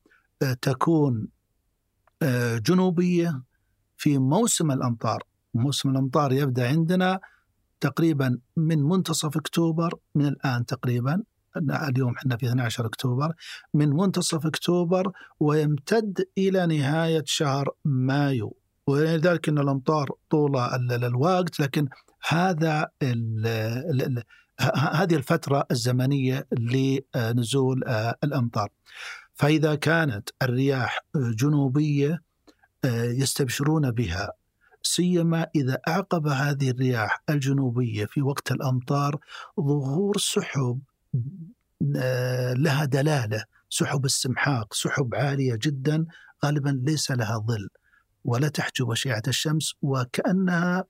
تكون آه، جنوبية في موسم الأمطار موسم الأمطار يبدأ عندنا تقريبا من منتصف أكتوبر من الآن تقريبا اليوم إحنا في 12 أكتوبر من منتصف أكتوبر ويمتد إلى نهاية شهر مايو. ولذلك أن الأمطار طول الوقت لكن هذا ال ال هذه الفترة الزمنية لنزول آه، الأمطار. فإذا كانت الرياح جنوبية آه، يستبشرون بها سيما إذا أعقب هذه الرياح الجنوبية في وقت الأمطار ظهور سحب آه، لها دلالة. سحب السمحاق سحب عالية جدا غالبا ليس لها ظل ولا تحجب أشعة الشمس وكأنها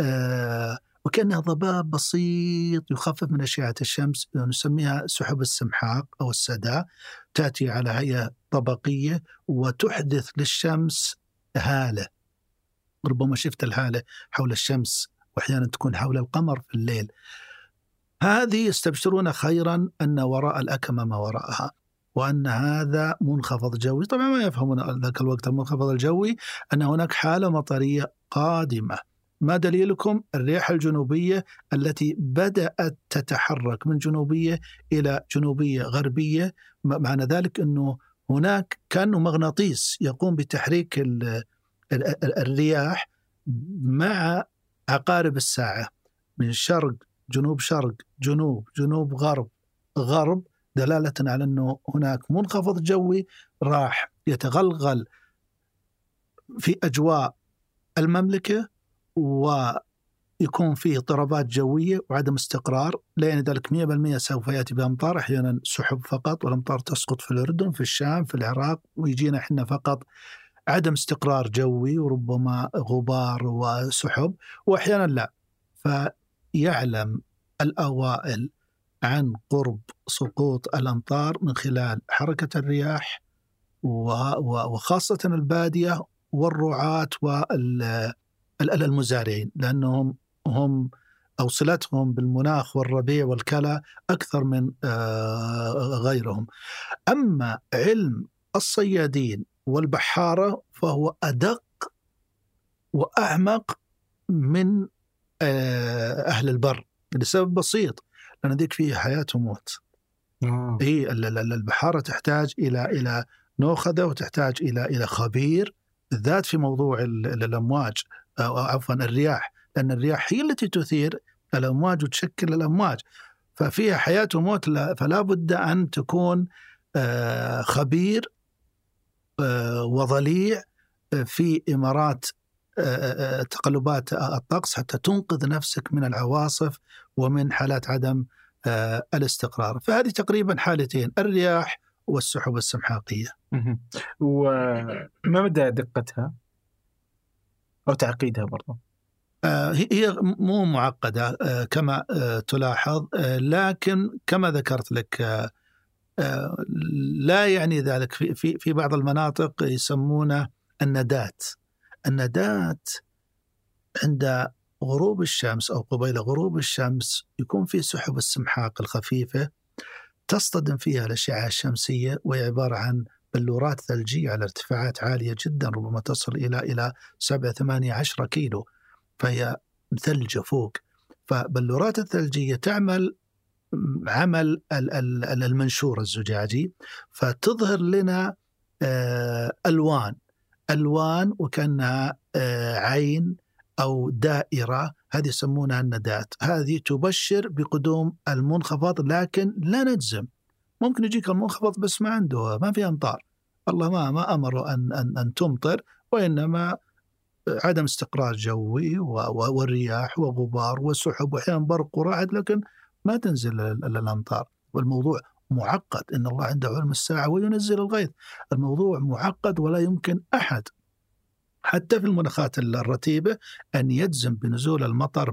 آه وكأنها ضباب بسيط يخفف من أشعة الشمس نسميها سحب السمحاق أو السدى تأتي على هيئة طبقية وتحدث للشمس هالة. ربما شفت الهالة حول الشمس وأحيانا تكون حول القمر في الليل. هذه يستبشرون خيرا أن وراء الأكمة ما وراءها وأن هذا منخفض جوي. طبعا ما يفهمون ذاك الوقت المنخفض الجوي أن هناك حالة مطرية قادمة. ما دليلكم؟ الرياح الجنوبية التي بدأت تتحرك من جنوبية إلى جنوبية غربية. معنى ذلك أنه هناك كأنه مغناطيس يقوم بتحريك الرياح مع عقارب الساعة. من شرق جنوب شرق جنوب جنوب غرب غرب دلالة على أنه هناك منخفض جوي راح يتغلغل في أجواء المملكة ويكون فيه اضطرابات جوية وعدم استقرار. لا يعني ذلك 100% سوف يأتي بأمطار أحيانا سحب فقط والأمطار تسقط في الأردن في الشام في العراق ويجينا إحنا فقط عدم استقرار جوي وربما غبار وسحب واحيانا لا فيعلم الأوائل عن قرب سقوط الأمطار من خلال حركة الرياح وخاصة البادية والرعاة والمزارعين لأنهم هم أو صلتهم بالمناخ والربيع والكلى أكثر من آه، غيرهم. أما علم الصيادين والبحارة فهو أدق وأعمق من آه، أهل البر لسبب بسيط لأن ذيك فيه حياة وموت آه. هي البحارة تحتاج إلى إلى نوخذة وتحتاج إلى إلى خبير بالذات في موضوع الأمواج أو عفوا الرياح لأن الرياح هي التي تثير الأمواج وتشكل الأمواج ففيها حياة وموت فلا بد أن تكون آه، خبير آه، وضليع آه، في إمارات آه، تقلبات الطقس حتى تنقذ نفسك من العواصف ومن حالات عدم الاستقرار. فهذه تقريبا حالتين الرياح والسحب السمحاقية. وما مدى دقتها؟ أو تعقيدها برضو؟ هي مو معقدة كما تلاحظ لكن كما ذكرت لك لا يعني ذلك. في في في بعض المناطق يسمونه الندات. الندات عند غروب الشمس أو قبيل غروب الشمس يكون في سحب السمحاق الخفيفة تصطدم فيها الأشعة الشمسية وهي عبارة عن بلورات ثلجية على ارتفاعات عالية جدا ربما تصل إلى إلى 7 8 10 كيلو فهي ثلجه فوق. فبلورات الثلجية تعمل عمل المنشور الزجاجي فتظهر لنا آه، ألوان. ألوان وكأنها آه، عين أو دائرة هذه يسمونها الندات هذه تبشر بقدوم المنخفض لكن لا نجزم. ممكن يجيك المنخفض بس ما عنده ما في أمطار. الله ما ما امره أن أن أن تمطر وإنما عدم استقرار جوي والرياح وغبار وسحب واحيانا برق ورعد لكن ما تنزل الأمطار والموضوع معقد إن الله عنده علم الساعة وينزل الغيث الموضوع معقد ولا يمكن أحد حتى في المناخات الرتيبة أن يجزم بنزول المطر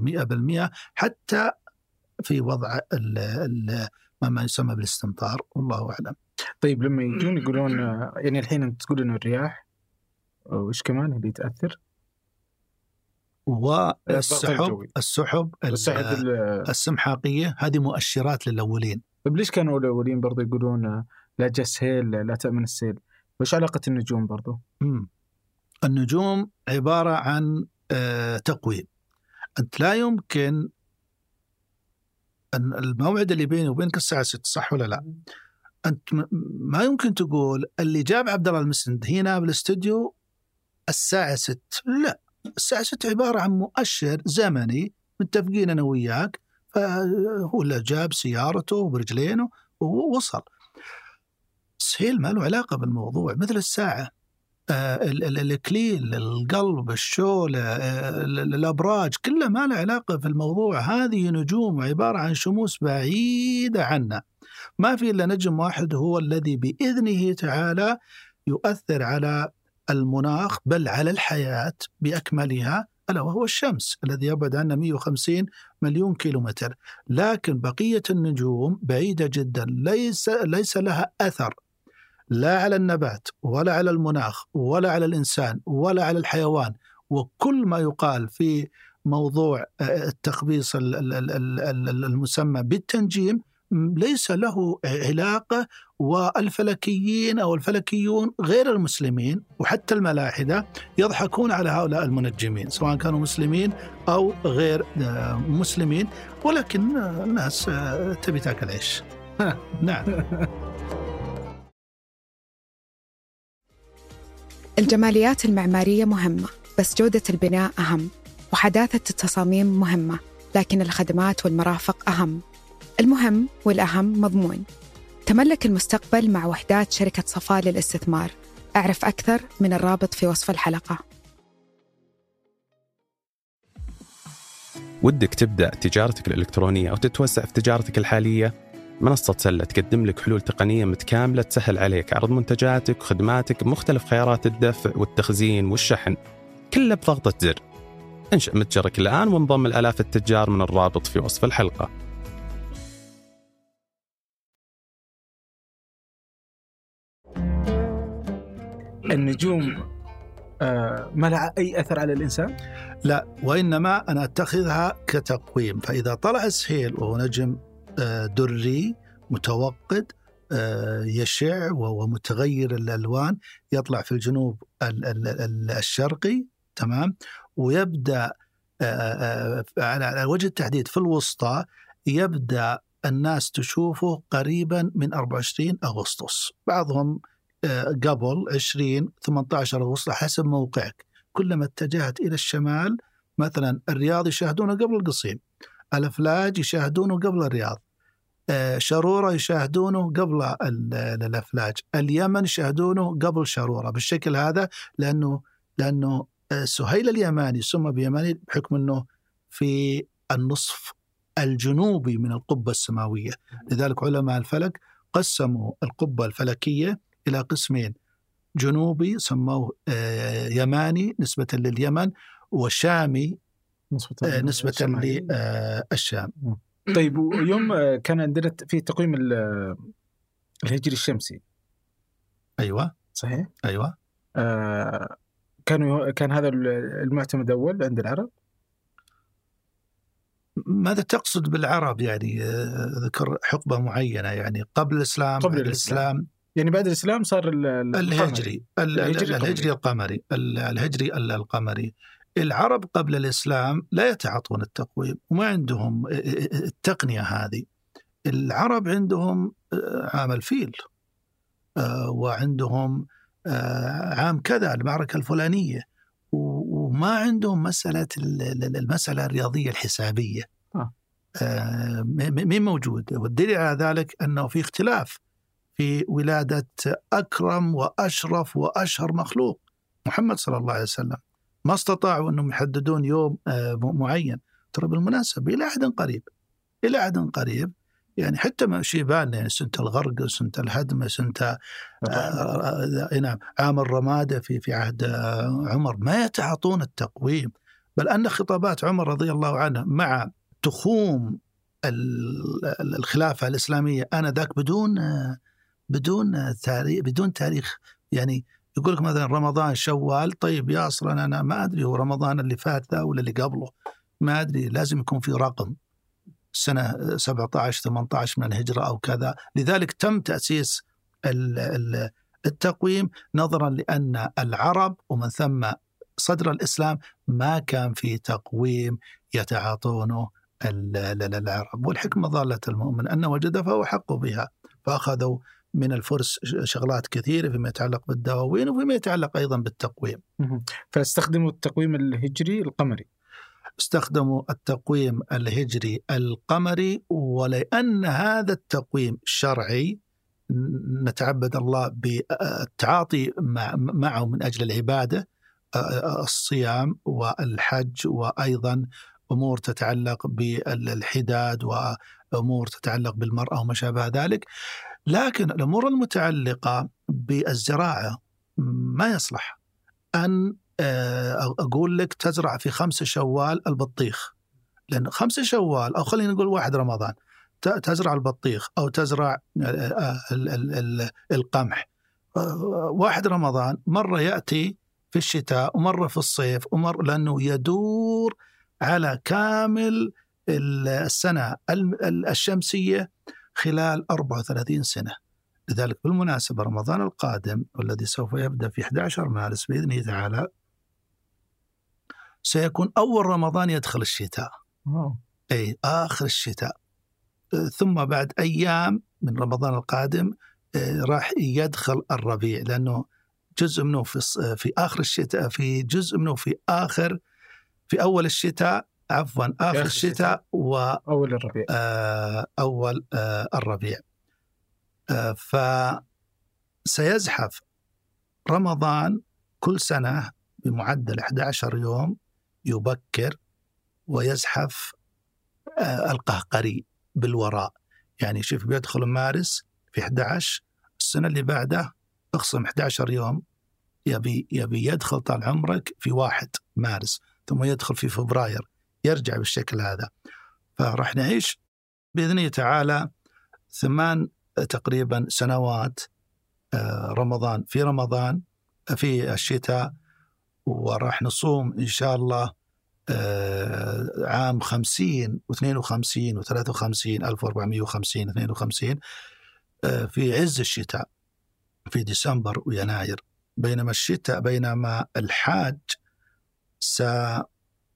100% حتى في وضع ال ال ما يسمى بالاستمطار والله أعلم. طيب لما يجون يقولون يعني الحين أنت تقول إنه الرياح وش كمان اللي تاثر؟ والسحب السحب السمحاقية هذه مؤشرات للأولين. طيب ليش كانوا الأولين برضو يقولون لا جاء سيل لا تأمن السيل؟ وش علاقة النجوم برضو؟ مم. النجوم عبارة عن آه تقويم. أنت لا يمكن أن الموعد اللي بيني وبينك الساعة 6 صح ولا لا؟ أنت ما يمكن تقول اللي جاب عبد الله المسند هنا بالاستوديو الساعة 6 لا. الساعة 6 عبارة عن مؤشر زمني متفقين أنا وياك فهو اللي جاب سيارته برجلينه ووصل. سهيل ما له علاقة بالموضوع مثل الساعة. آه الكليل القلب الشولة آه الأبراج كلها ما له علاقة في الموضوع. هذه نجوم عبارة عن شموس بعيدة عنا. ما في إلا نجم واحد هو الذي بإذنه تعالى يؤثر على المناخ بل على الحياة بأكملها ألا وهو الشمس الذي يبعد عنا 150 مليون كيلومتر. لكن بقية النجوم بعيدة جدا ليس, ليس لها أثر لا على النبات ولا على المناخ ولا على الإنسان ولا على الحيوان. وكل ما يقال في موضوع آه، التخبيص المسمى بالتنجيم ليس له علاقة والفلكيين أو الفلكيون غير المسلمين وحتى الملاحدة يضحكون على هؤلاء المنجمين سواء كانوا مسلمين أو غير آه، مسلمين ولكن الناس آه، تبي تأكل عيش. نعم. الجماليات المعمارية مهمة بس جودة البناء أهم وحداثة التصاميم مهمة لكن الخدمات والمرافق أهم المهم والأهم مضمون تملك المستقبل مع وحدات شركة صفاء للاستثمار. أعرف أكثر من الرابط في وصف الحلقة. ودك تبدأ تجارتك الإلكترونية أو تتوسع في تجارتك الحالية؟ منصة سلة تقدم لك حلول تقنية متكاملة تسهل عليك عرض منتجاتك وخدماتك بمختلف خيارات الدفع والتخزين والشحن. كله بضغطة زر. انشأ متجرك الآن وانضم الآلاف التجار من الرابط في وصف الحلقة. النجوم آه ما لها أي أثر على الإنسان؟ لا وإنما أنا أتخذها كتقويم. فإذا طلع السهيل وهو نجم آه، دري متوقد آه، يشع ومتغير الألوان يطلع في الجنوب الشرقي تمام؟ ويبدأ آه، على وجه التحديد في الوسطى يبدأ الناس تشوفه قريبا من 24 أغسطس. بعضهم قبل 20 18 اغسطس حسب موقعك. كلما اتجهت إلى الشمال مثلا الرياض يشاهدونه قبل القصيم الأفلاج يشاهدونه قبل الرياض آه، شرورة يشاهدونه قبل الأفلاج اليمن يشاهدونه قبل شرورة بالشكل هذا لأنه لأنه آه، سهيل اليماني سمى بيماني بحكم أنه في النصف الجنوبي من القبة السماوية. لذلك علماء الفلك قسموا القبة الفلكية إلى قسمين. جنوبي سموه آه، يماني نسبة لليمن وشامي نسبة, نسبة للشام طيب ويوم كان عندنا في تقويم الهجري الشمسي. أيوه. صحيح؟ أيوه. آه كانوا كان هذا المعتمد اول عند العرب؟ ماذا تقصد بالعرب يعني؟ آه، ذكر حقبة معينة يعني قبل الإسلام قبل الإسلام, الإسلام. يعني بعد الإسلام صار الهجري الهجري الهجري القمري الهجري القمري. العرب قبل الإسلام لا يتعاطون التقويم وما عندهم التقنية هذه. العرب عندهم عام الفيل وعندهم عام كذا المعركة الفلانية. وما عندهم مسألة المسألة الرياضية الحسابية. آه. مين موجود؟ والدليل على ذلك أنه في اختلاف. في ولادة أكرم وأشرف وأشهر مخلوق محمد صلى الله عليه وسلم. ما استطاعوا أنهم يحددون يوم آه، معين. ترى بالمناسبة إلى عهد قريب. إلى عهد قريب. يعني حتى ما شيبان يعني سنة الغرق سنة الهدم سنة آه, آه، نعم. عام الرمادة في في عهد عمر. ما يتعاطون التقويم. بل أن خطابات عمر رضي الله عنه مع تخوم الخلافة الإسلامية آنذاك بدون بدون تاريخ بدون تاريخ. يعني يقول لك مثلا رمضان شوال طيب يا أصلا أنا ما أدري هو رمضان اللي فات ذا ولا اللي قبله. ما أدري لازم يكون في رقم. سنة 17 18 من الهجرة أو كذا. لذلك تم تأسيس التقويم نظرا لأن العرب ومن ثم صدر الإسلام ما كان في تقويم يتعاطونه العرب. والحكمة ضالة المؤمن أن وجد فهو حق بها. فأخذوا من الفرس شغلات كثيرة فيما يتعلق بالدواوين وفيما يتعلق أيضا بالتقويم. فاستخدموا التقويم الهجري القمري. استخدموا التقويم الهجري القمري ولأن هذا التقويم شرعي نتعبد الله بالتعاطي معه من أجل العبادة الصيام والحج وأيضا أمور تتعلق بالحداد وأمور تتعلق بالمرأة وما شابه ذلك. لكن الأمور المتعلقة بالزراعة ما يصلح أن آه، أقول لك تزرع في خمسة شوال البطيخ. لأن خمسة شوال أو خلينا نقول واحد رمضان تزرع البطيخ أو تزرع آه، القمح. آه، واحد رمضان مرة يأتي في الشتاء ومرة في الصيف ومر لأنه يدور على كامل السنة الشمسية خلال 34 سنة. لذلك بالمناسبة رمضان القادم والذي سوف يبدأ في 11 مارس بإذنه تعالى سيكون أول رمضان يدخل الشتاء. أي آخر الشتاء. ثم بعد أيام من رمضان القادم آه، راح يدخل الربيع لأنه جزء منه في في آخر الشتاء في جزء منه في آخر في أول الشتاء عفوا آخر الشتاء و أول الربيع. آه، أول آه، الربيع. آه، فسيزحف رمضان كل سنة بمعدل 11 يوم يبكر ويزحف آه، القهقري بالوراء. يعني شوف بيدخل مارس في 11 السنة اللي بعده اخصم 11 يوم يبي يبي يدخل طال عمرك في واحد مارس ثم يدخل في فبراير. يرجع بالشكل هذا. فراح نعيش بإذن الله تعالى ثمان تقريبا سنوات آه، رمضان. في رمضان في الشتاء وراح نصوم إن شاء الله آه، عام 50 و52 و53 1450 52 آه، في عز الشتاء في ديسمبر ويناير. بينما الشتاء بينما الحاج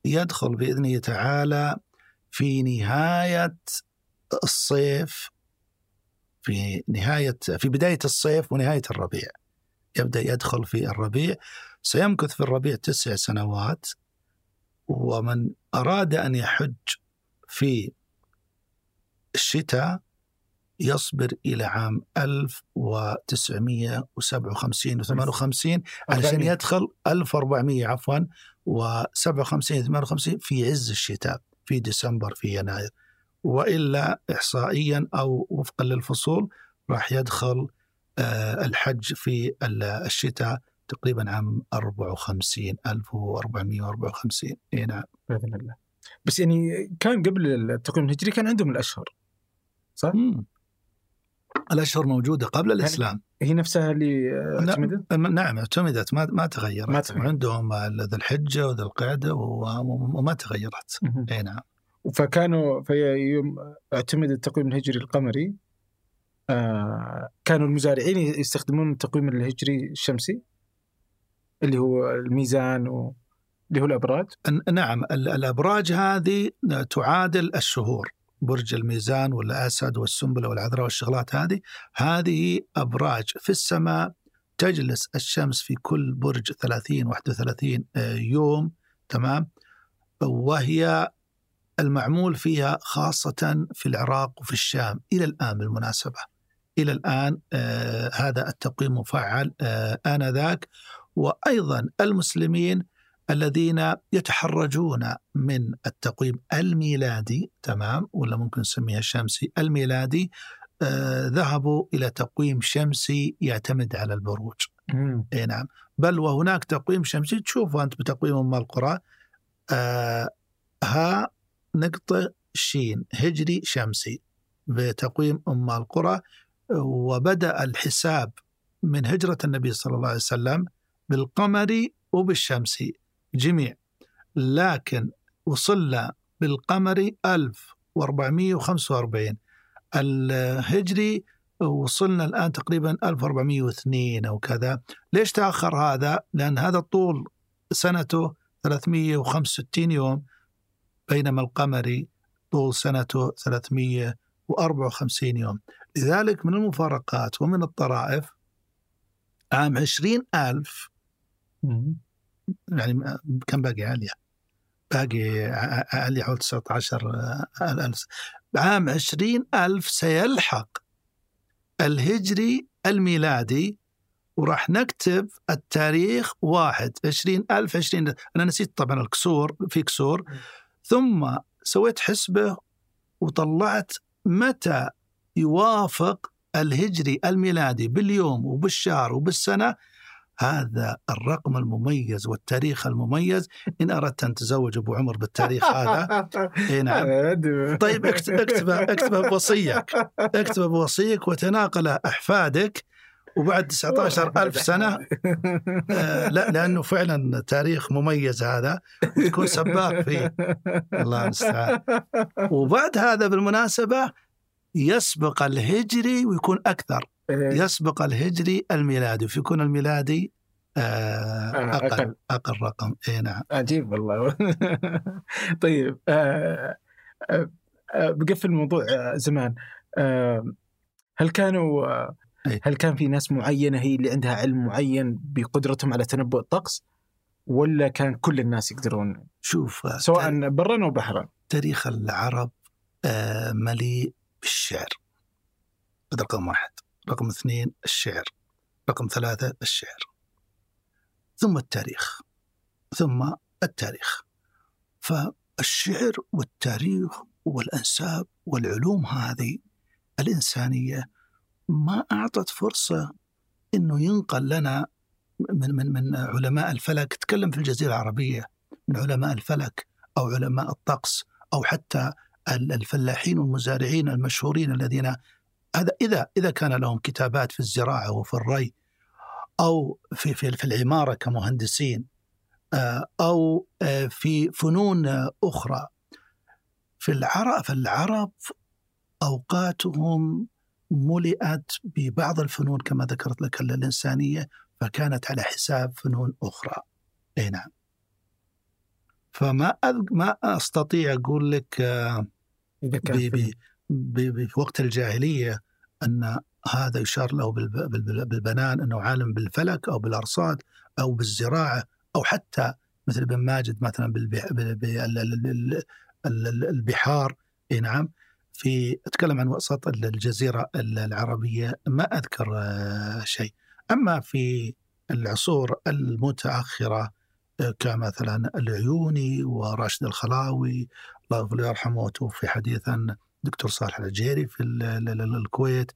سيدخل باذنه تعالى في نهاية الصيف في نهاية في بداية الصيف ونهاية الربيع. يبدأ يدخل في الربيع. سيمكث في الربيع تسع سنوات. ومن أراد أن يحج في الشتاء يصبر إلى عام 1957 و58 علشان 400. يدخل 1400 عفوا و57 58 في عز الشتاء في ديسمبر في يناير. وإلا احصائيا أو وفقا للفصول راح يدخل آه، الحج في ال- الشتاء تقريبا عام 54 1454 إي نعم. بإذن الله. بس يعني كان قبل التقويم الهجري كان عندهم الأشهر صح؟ مم. الأشهر موجودة قبل الإسلام. هي نفسها اللي آه،. اعتمدت؟ نعم اعتمدت ما ما تغيرت ما تغيرت. عندهم ذي الحجة وذي القعدة وما تغيرت. إي نعم فكانوا في يوم اعتمد التقويم الهجري القمري آه كانوا المزارعين يستخدمون التقويم الهجري الشمسي اللي هو الميزان و... اللي هو الأبراج نعم ال- الأبراج هذه تعادل الشهور برج الميزان والاسد والسنبلة والعذراء والشغلات هذه هذه أبراج في السماء تجلس الشمس في كل برج 30 31 آه، يوم تمام؟ وهي المعمول فيها خاصة في العراق وفي الشام إلى الآن بالمناسبة. إلى الآن آه هذا التقويم مفعل آه آنذاك. وأيضا المسلمين الذين يتحرجون من التقويم الميلادي تمام؟ ولا ممكن نسميها الشمسي الميلادي آه ذهبوا إلى تقويم شمسي يعتمد على البروج. إي نعم. بل وهناك تقويم شمسي تشوفه أنت بتقويم أم القرى. آه ها نقطة شين هجري شمسي بتقويم أم القرى. وبدأ الحساب من هجرة النبي صلى الله عليه وسلم بالقمري وبالشمسي. جميع. لكن وصلنا بالقمري 1445 الهجري وصلنا الآن تقريبا 1402 أو كذا. ليش تأخر هذا؟ لأن هذا طول سنته 365 يوم بينما القمري طول سنته 354 يوم. لذلك من المفارقات ومن الطرائف عام 20 ألف يعني كم باقي عالية باقي عالية حول 19 ألف عام 20 ألف سيلحق الهجري الميلادي وراح نكتب التاريخ واحد عشرين ألف عشرين أنا نسيت طبعا الكسور في كسور ثم سويت حسبة وطلعت متى يوافق الهجري الميلادي باليوم وبالشهر وبالسنة هذا الرقم المميز والتاريخ المميز. إن أردت أن تزوج أبو عمر بالتاريخ هذا. إيه نعم. طيب اكتب اكتبه اكتبه بوصيك. اكتبه بوصيك وتناقله أحفادك. وبعد 19 ألف سنة آه لا لأنه فعلا تاريخ مميز هذا. وتكون سباق فيه. الله المستعان. وبعد هذا بالمناسبة يسبق الهجري ويكون أكثر. يسبق الهجري الميلادي فيكون الميلادي آه، آه، أقل أقل. أقل رقم. إي نعم. عجيب والله. طيب آه، بقفل الموضوع زمان. هل كانوا أي. هل كان في ناس معينة هي اللي عندها علم معين بقدرتهم على تنبؤ الطقس ولا كان كل الناس يقدرون؟ شوف سواء برا أو بحرا. تاريخ العرب مليء بالشعر. هذا رقم واحد. رقم اثنين الشعر رقم ثلاثة الشعر. ثم التاريخ ثم التاريخ. فالشعر والتاريخ والأنساب والعلوم هذه الإنسانية ما أعطت فرصة أنه ينقل لنا من, من, من علماء الفلك تكلم في الجزيرة العربية من علماء الفلك أو علماء الطقس أو حتى ال- الفلاحين والمزارعين المشهورين الذين هذا إذا إذا كان لهم كتابات في الزراعة وفي الري أو في في, في العمارة كمهندسين آه، أو آه، في فنون آه، أخرى في العرب في العرب أوقاتهم ملئت ببعض الفنون كما ذكرت لك الإنسانية فكانت على حساب فنون أخرى. أي نعم. فما ما أستطيع أقول لك آه، إذا كان ب- في وقت الجاهلية أن هذا يشار له بالب- بالب- بالبنان أنه عالم بالفلك أو بالأرصاد أو بالزراعة أو حتى مثل ابن ماجد مثلا بالبح- بال- بال- ال- ال- ال- البحار. إي نعم. في أتكلم عن وسط الجزيرة العربية ما أذكر آه، شيء. أما في العصور المتأخرة آه، كمثلا العيوني وراشد الخلاوي الله يرحمه وتوفي حديثا دكتور صالح العجيري في ال- ال- ال- الكويت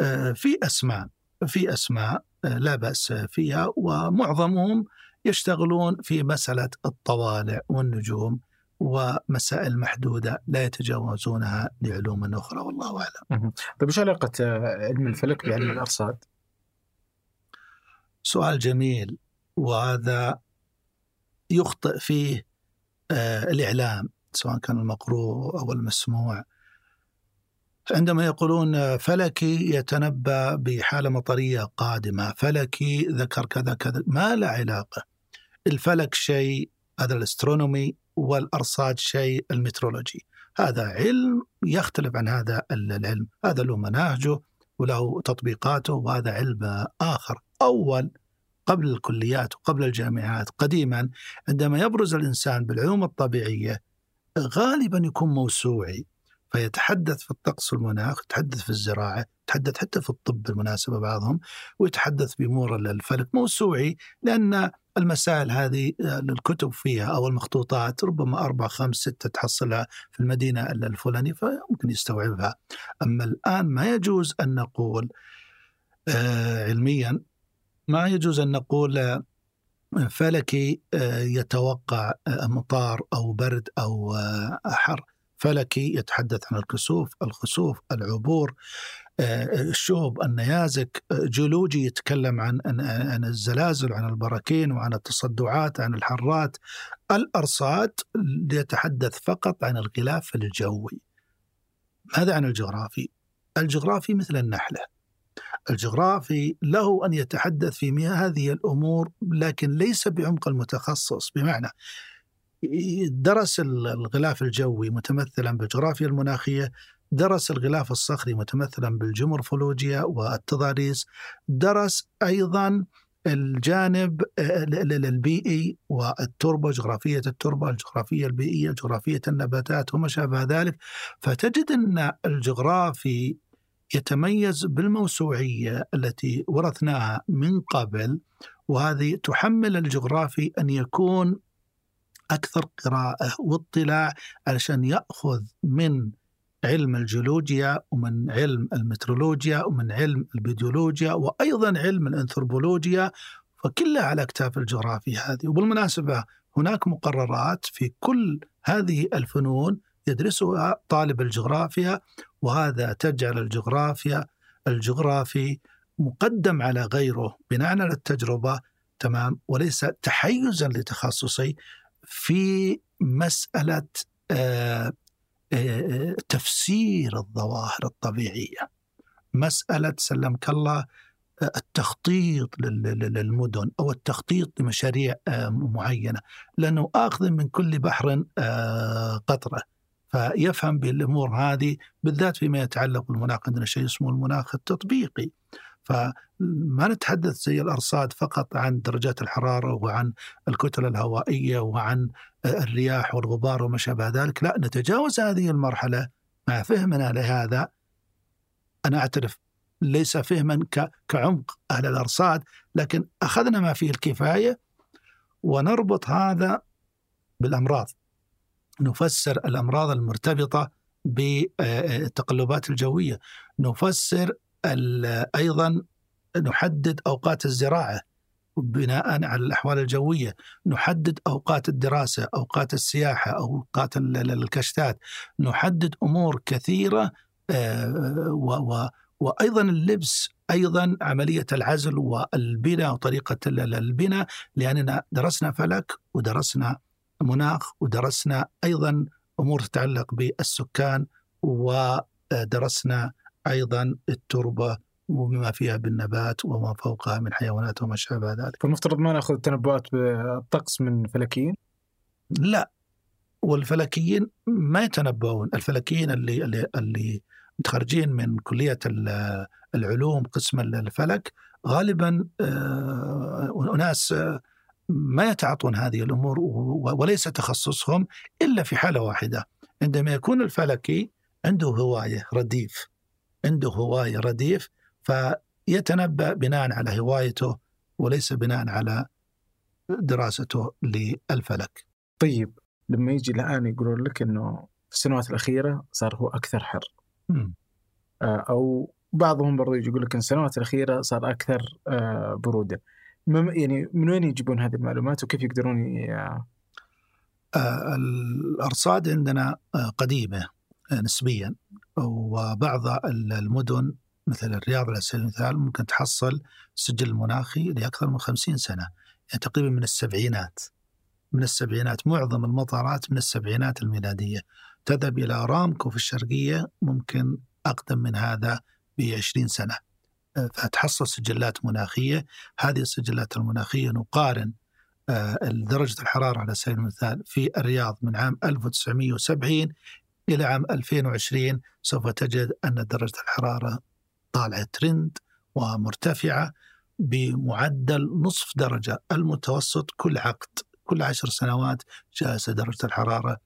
آه، في أسماء في أسماء آه، لا بأس فيها ومعظمهم يشتغلون في مسألة الطوالع والنجوم ومسائل محدودة لا يتجاوزونها لعلوم أخرى والله أعلم. طيب إيش علاقة آه، علم الفلك بعلم الأرصاد؟ سؤال جميل وهذا يخطئ فيه الإعلام سواء كان المقروء أو المسموع عندما يقولون فلكي يتنبأ بحالة مطرية قادمة، فلكي ذكر كذا كذا، ما له علاقة. الفلك شيء هذا الأسترونومي والأرصاد شيء المترولوجي. هذا علم يختلف عن هذا العلم، هذا له مناهجه وله تطبيقاته وهذا علم آخر. أول قبل الكليات وقبل الجامعات قديما عندما يبرز الإنسان بالعلوم الطبيعية غالبا يكون موسوعي فيتحدث في الطقس والمناخ يتحدث في الزراعة يتحدث حتى في الطب بالمناسبة بعضهم ويتحدث بأمور الفلك. موسوعي لأن المسائل هذه آه، الكتب فيها أو المخطوطات ربما أربع خمس ستة تحصلها في المدينة الفلانية فممكن يستوعبها. أما الآن ما يجوز أن نقول آه، علميا ما يجوز أن نقول آه، فلكي يتوقع مطار أو برد آه، حر فلكي يتحدث عن الكسوف الخسوف العبور آه، الشهب النيازك آه، جيولوجي يتكلم عن عن- الزلازل عن البراكين وعن التصدعات عن الحرات. الأرصاد يتحدث فقط عن الغلاف الجوي. ماذا عن الجغرافي؟ الجغرافي مثل النحلة. الجغرافي له أن يتحدث في هذه الأمور لكن ليس بعمق المتخصص. بمعنى درس الغلاف الجوي متمثلا بالجغرافيا المناخية درس الغلاف الصخري متمثلا بالجمورفولوجيا والتضاريس درس أيضا الجانب ال- ال- البيئي والتربة جغرافية التربة الجغرافية البيئية جغرافية النباتات وما شابه ذلك. فتجد أن الجغرافي يتميز بالموسوعية التي ورثناها من قبل وهذه تحمل الجغرافي أن يكون أكثر قراءة واطلاع علشان يأخذ من علم الجيولوجيا ومن علم المترولوجيا ومن علم البيديولوجيا وأيضا علم الأنثروبولوجيا فكلها على أكتاف الجغرافي هذه. وبالمناسبة هناك مقررات في كل هذه الفنون يدرسها طالب الجغرافيا وهذا تجعل الجغرافيا الجغرافي مقدم على غيره بناء على التجربة تمام؟ وليس تحيزا لتخصصي في مسألة آه، آه، تفسير الظواهر الطبيعية. مسألة سلمك الله التخطيط للمدن أو التخطيط لمشاريع معينة. لأنه آخذ من كل بحر قطرة. فيفهم بالأمور هذه بالذات فيما يتعلق بالمناخ عندنا شيء اسمه المناخ التطبيقي. فما نتحدث زي الأرصاد فقط عن درجات الحرارة وعن الكتل الهوائية وعن الرياح والغبار وما شابه ذلك، لا نتجاوز هذه المرحلة مع فهمنا لهذا. أنا أعترف ليس فهما كعمق أهل الأرصاد لكن أخذنا ما فيه الكفاية ونربط هذا بالأمراض. نفسر الأمراض المرتبطة بالتقلبات الجوية. نفسر أيضا نحدد أوقات الزراعة بناء على الأحوال الجوية، نحدد أوقات الدراسة، أوقات السياحة، أوقات الكشتات، نحدد أمور كثيرة و وأيضا اللبس أيضا عملية العزل والبناء وطريقة البناء لأننا درسنا فلك ودرسنا مناخ ودرسنا أيضا أمور تتعلق بالسكان ودرسنا أيضا التربة وبما فيها بالنبات وما فوقها من حيوانات وما شابه ذلك. فالمفترض ما نأخذ تنبؤات بالطقس من فلكيين؟ لا والفلكيين ما يتنبؤون، الفلكيين اللي اللي اللي متخرجين من كلية العلوم قسم الفلك غالبا أناس ما يتعاطون هذه الأمور وليس تخصصهم إلا في حالة واحدة عندما يكون الفلكي عنده هوايه رديف عنده هواية رديف فيتنبأ بناء على هوايته وليس بناء على دراسته للفلك. طيب لما يجي الآن يقولون لك إنه في السنوات الأخيرة صار هو أكثر حر. م. أو بعضهم برضو يجي يقول لك السنوات الأخيرة صار أكثر برودة. يعني من وين يجيبون هذه المعلومات وكيف يقدرون ي... الأرصاد عندنا قديمة نسبيا وبعض المدن مثل الرياض على سبيل المثال ممكن تحصل سجل مناخي لأكثر من خمسين سنة يعني تقريبا من السبعينات. من السبعينات معظم المطارات من السبعينات الميلادية. تذهب إلى أرامكو في الشرقية ممكن أقدم من هذا بعشرين سنة. فتحصل سجلات مناخية. هذه السجلات المناخية نقارن درجة الحرارة على سبيل المثال في الرياض من عام 1970 إلى عام 2020 سوف تجد أن درجة الحرارة طالعة ترند ومرتفعة بمعدل نصف درجة. المتوسط كل عقد كل عشر سنوات جالسة درجة الحرارة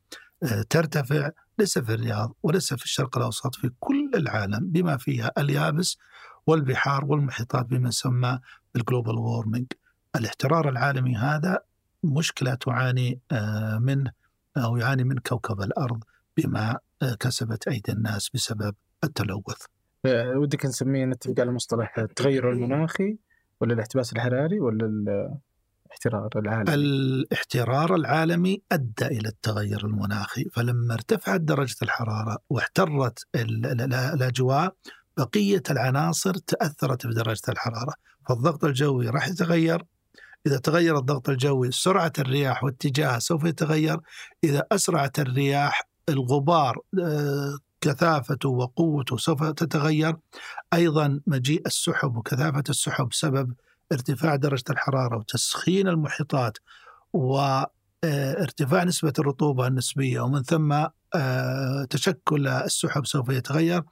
ترتفع. ليس في الرياض وليس في الشرق الأوسط في كل العالم بما فيها اليابس والبحار والمحيطات بما يسمى بال global warming الاحترار العالمي هذا مشكلة تعاني منه أو يعاني من كوكب الأرض. بما كسبت أيدي الناس بسبب التلوث. ودك نسميه نتفق على مصطلح التغير المناخي ولا الاحتباس الحراري ولا الاحترار العالمي؟ الاحترار العالمي أدى إلى التغير المناخي، فلما ارتفعت درجة الحرارة واحترت الأجواء بقية العناصر تأثرت بدرجة الحرارة، فالضغط الجوي راح يتغير. إذا تغير الضغط الجوي سرعة الرياح واتجاهها سوف يتغير. إذا أسرعت الرياح الغبار كثافته وقوته سوف تتغير. أيضا مجيء السحب وكثافة السحب سبب ارتفاع درجة الحرارة وتسخين المحيطات وارتفاع نسبة الرطوبة النسبية ومن ثم تشكل السحب سوف يتغير.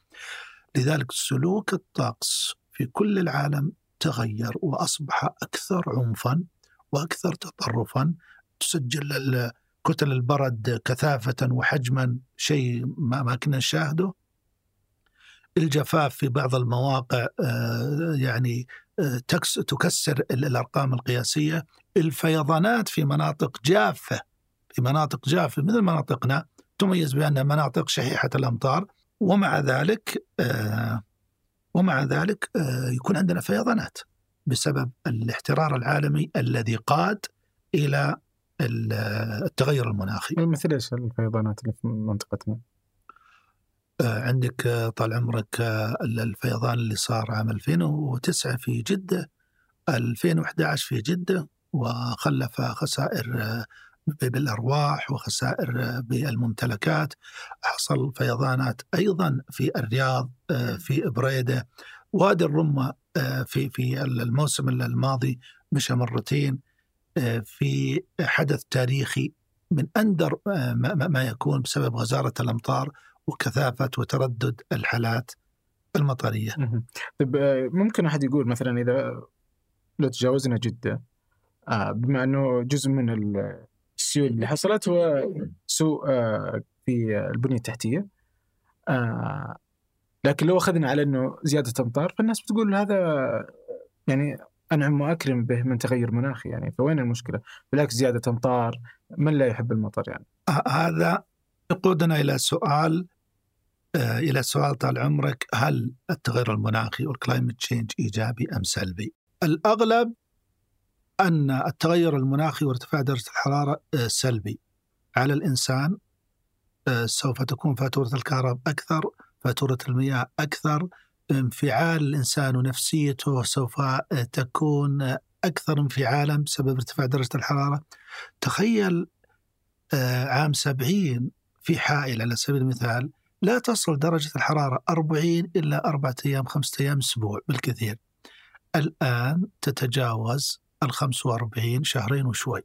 لذلك سلوك الطقس في كل العالم تغير وأصبح أكثر عنفا وأكثر تطرفا تسجل كتل البرد كثافة وحجما شيء ما, ما كنا نشاهده. الجفاف في بعض المواقع يعني تكسر الأرقام القياسية. الفيضانات في مناطق جافة في مناطق جافة مثل مناطقنا تميز بأنها مناطق شحيحة الأمطار. ومع ذلك ومع ذلك يكون عندنا فيضانات بسبب الاحترار العالمي الذي قاد إلى التغير المناخي. مثل إيش الفيضانات اللي في منطقتنا؟ عندك طال عمرك الفيضان اللي صار عام 2009 في جدة 2011 في جدة وخلف خسائر بالأرواح وخسائر بالممتلكات. حصل فيضانات أيضا في الرياض في بريدة. وادي الرمة في في الموسم الماضي مشى مرتين في حدث تاريخي من أندر ما يكون بسبب غزارة الأمطار وكثافة وتردد الحالات المطرية. طيب ممكن أحد يقول مثلا إذا لو تجاوزنا جدة آه بما أنه جزء من السيول اللي حصلت هو سوء آه في البنية التحتية آه لكن لو أخذنا على إنه زيادة أمطار فالناس بتقول هذا يعني أنعم وأكرم به من تغير مناخي يعني فوين المشكلة؟ بالعكس زيادة امطار من لا يحب المطر يعني؟ هذا يقودنا إلى سؤال آه إلى سؤال طال عمرك هل التغير المناخي وال climate change إيجابي أم سلبي؟ الأغلب أن التغير المناخي وارتفاع درجة الحرارة آه سلبي على الإنسان آه سوف تكون فاتورة الكهرباء أكثر، فاتورة المياه أكثر، انفعال الإنسان ونفسيته سوف تكون أكثر انفعالا بسبب ارتفاع درجة الحرارة. تخيل عام 70 في حائل على سبيل المثال لا تصل درجة الحرارة 40 إلا أربعة أيام خمسة أيام أسبوع بالكثير. الآن تتجاوز ال 45 شهرين وشوي.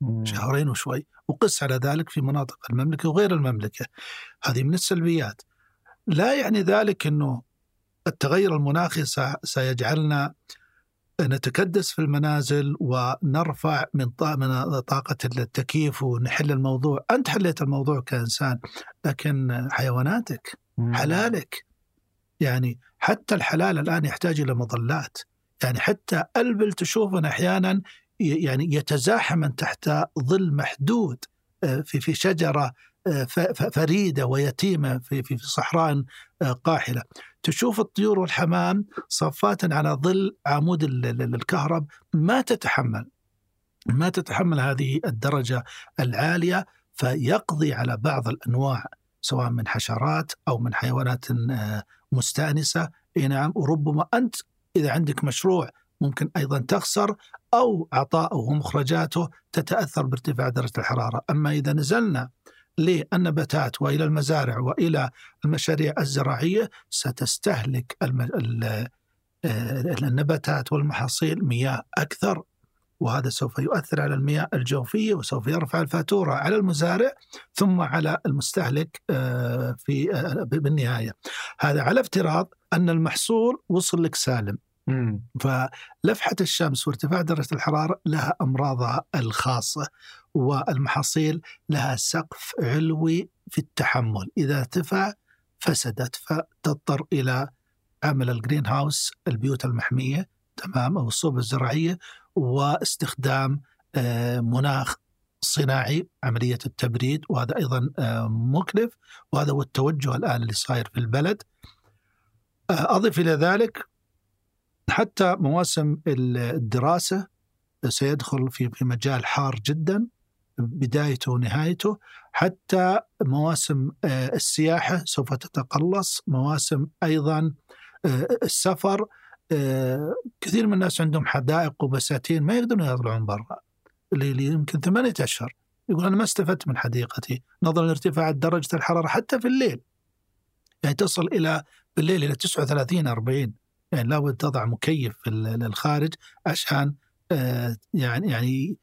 مم. شهرين وشوي. وقس على ذلك في مناطق المملكة وغير المملكة. هذه من السلبيات. لا يعني ذلك أنه التغير المناخي سيجعلنا نتكدس في المنازل ونرفع من طاقة التكييف ونحل الموضوع. أنت حليت الموضوع كإنسان لكن حيواناتك حلالك. يعني حتى الحلال الآن يحتاج إلى مظلات. يعني حتى البل تشوفنا أحيانا يعني يتزاحم تحت ظل محدود في في شجرة فريدة ويتيمة في في صحراء قاحلة. تشوف الطيور والحمام صفات على ظل عمود الكهرب. ما تتحمل. ما تتحمل هذه الدرجة العالية فيقضي على بعض الأنواع سواء من حشرات أو من حيوانات مستأنسة. إي نعم وربما أنت إذا عندك مشروع ممكن أيضا تخسر أو عطاءه ومخرجاته تتأثر بارتفاع درجة الحرارة. أما إذا نزلنا للنباتات وإلى المزارع وإلى المشاريع الزراعية ستستهلك النباتات والمحاصيل مياه أكثر وهذا سوف يؤثر على المياه الجوفية وسوف يرفع الفاتورة على المزارع ثم على المستهلك في بالنهاية. هذا على افتراض أن المحصول وصل لك سالم. فلفحة الشمس وارتفاع درجة الحرارة لها أمراضها الخاصة والمحاصيل لها سقف علوي في التحمل. إذا ارتفع فسدت فتضطر إلى عمل الجرين هاوس البيوت المحمية تمام أو الصوب الزراعية واستخدام مناخ صناعي عملية التبريد وهذا أيضا مكلف وهذا هو التوجه الآن اللي صاير في البلد. أضف إلى ذلك حتى مواسم الدراسة سيدخل في في مجال حار جدا. بدايته ونهايته حتى مواسم السياحة سوف تتقلص مواسم أيضا السفر كثير من الناس عندهم حدائق وبساتين ما يقدرون يطلعون برا اللي يمكن ثمانية أشهر يقول أنا ما استفدت من حديقتي نظرا لارتفاع درجة الحرارة حتى في الليل. يعني تصل إلى بالليل إلى 39 40 يعني لابد تضع مكيف في الخارج عشان يعني يعني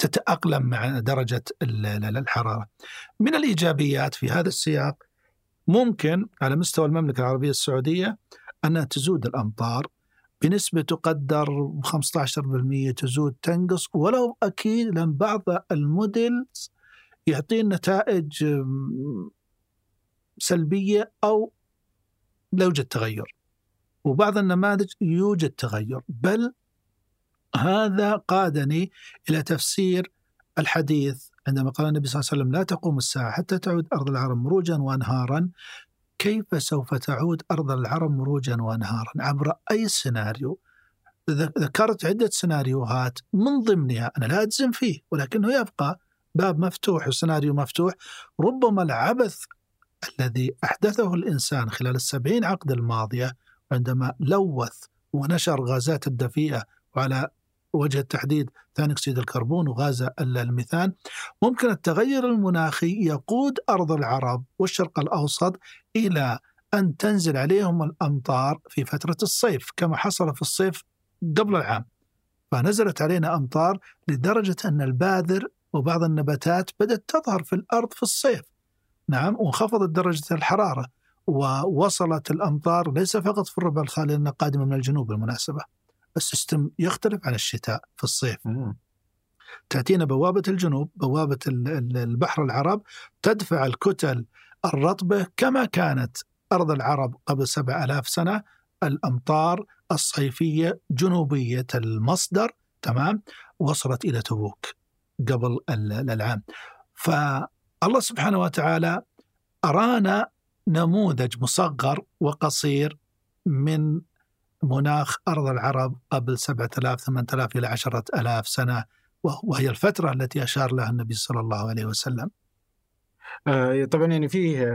تتأقلم مع درجة الحرارة. من الإيجابيات في هذا السياق ممكن على مستوى المملكة العربية السعودية أنها تزود الأمطار بنسبة تقدر 15% تزود تنقص ولو أكيد لأن بعض الموديل يعطين نتائج سلبية أو لا يوجد تغير وبعض النماذج يوجد تغير بل هذا قادني إلى تفسير الحديث عندما قال النبي صلى الله عليه وسلم لا تقوم الساعة حتى تعود أرض العرب مروجا وأنهارا كيف سوف تعود أرض العرب مروجا وأنهارا؟ عبر أي سيناريو. ذكرت عدة سيناريوهات من ضمنها أنا لا أجزم فيه ولكنه يبقى باب مفتوح وسيناريو مفتوح. ربما العبث الذي أحدثه الإنسان خلال السبعين عقد الماضية عندما لوث ونشر غازات الدفيئة وعلى وجه التحديد ثاني أكسيد الكربون وغاز الميثان. ممكن التغير المناخي يقود أرض العرب والشرق الأوسط إلى أن تنزل عليهم الأمطار في فترة الصيف كما حصل في الصيف قبل العام. فنزلت علينا أمطار لدرجة أن الباذر وبعض النباتات بدأت تظهر في الأرض في الصيف. نعم وانخفضت درجة الحرارة ووصلت الأمطار ليس فقط في الربع الخالي لانها قادمة من الجنوب بالمناسبة. السيستم يختلف عن الشتاء في الصيف. تأتينا بوابة الجنوب بوابة البحر العرب تدفع الكتل الرطبة كما كانت أرض العرب قبل سبع ألاف سنة. الأمطار الصيفية جنوبية المصدر تمام وصلت إلى تبوك قبل العام. فالله سبحانه وتعالى أرانا نموذج مصغر وقصير من مناخ أرض العرب قبل 7000 8000 إلى 10000 سنة وهي الفترة التي أشار لها النبي صلى الله عليه وسلم. آه طبعا يعني في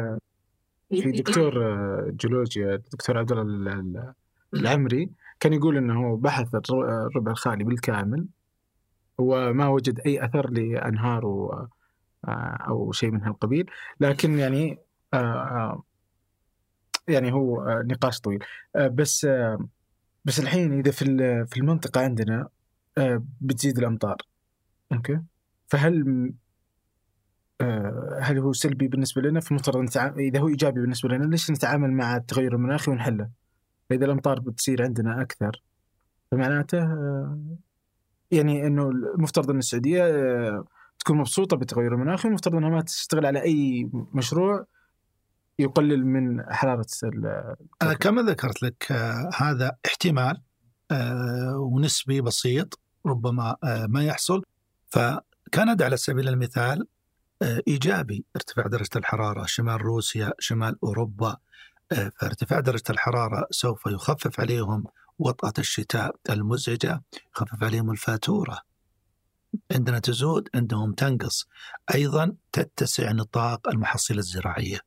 في دكتور آه، جيولوجيا الدكتور عبد الله العمري كان يقول إنه هو بحث الربع الخالي بالكامل وما وجد أي أثر لأنهار آه، أو شيء من هالقبيل لكن يعني آه، يعني هو نقاش طويل. بس بس الحين إذا في في المنطقة عندنا آه، بتزيد الأمطار. أوكي؟ فهل آه، هل هو سلبي بالنسبة لنا؟ فمفترض نتعامل إذا هو إيجابي بالنسبة لنا ليش نتعامل مع التغير المناخي ونحله؟ فإذا الأمطار بتصير عندنا أكثر فمعناته آه، يعني إنه المفترض إن السعودية تكون مبسوطة بالتغير المناخي والمفترض إنها ما تشتغل على أي مشروع يقلل من حرارة أنا كما ذكرت لك آه هذا احتمال آه ونسبي بسيط ربما آه ما يحصل. فكندا على سبيل المثال إيجابي ارتفاع درجة الحرارة شمال روسيا شمال أوروبا فارتفاع درجة الحرارة سوف يخفف عليهم وطأة الشتاء المزعجة يخفف عليهم الفاتورة. عندنا تزود عندهم تنقص. أيضا تتسع نطاق المحاصيل الزراعية.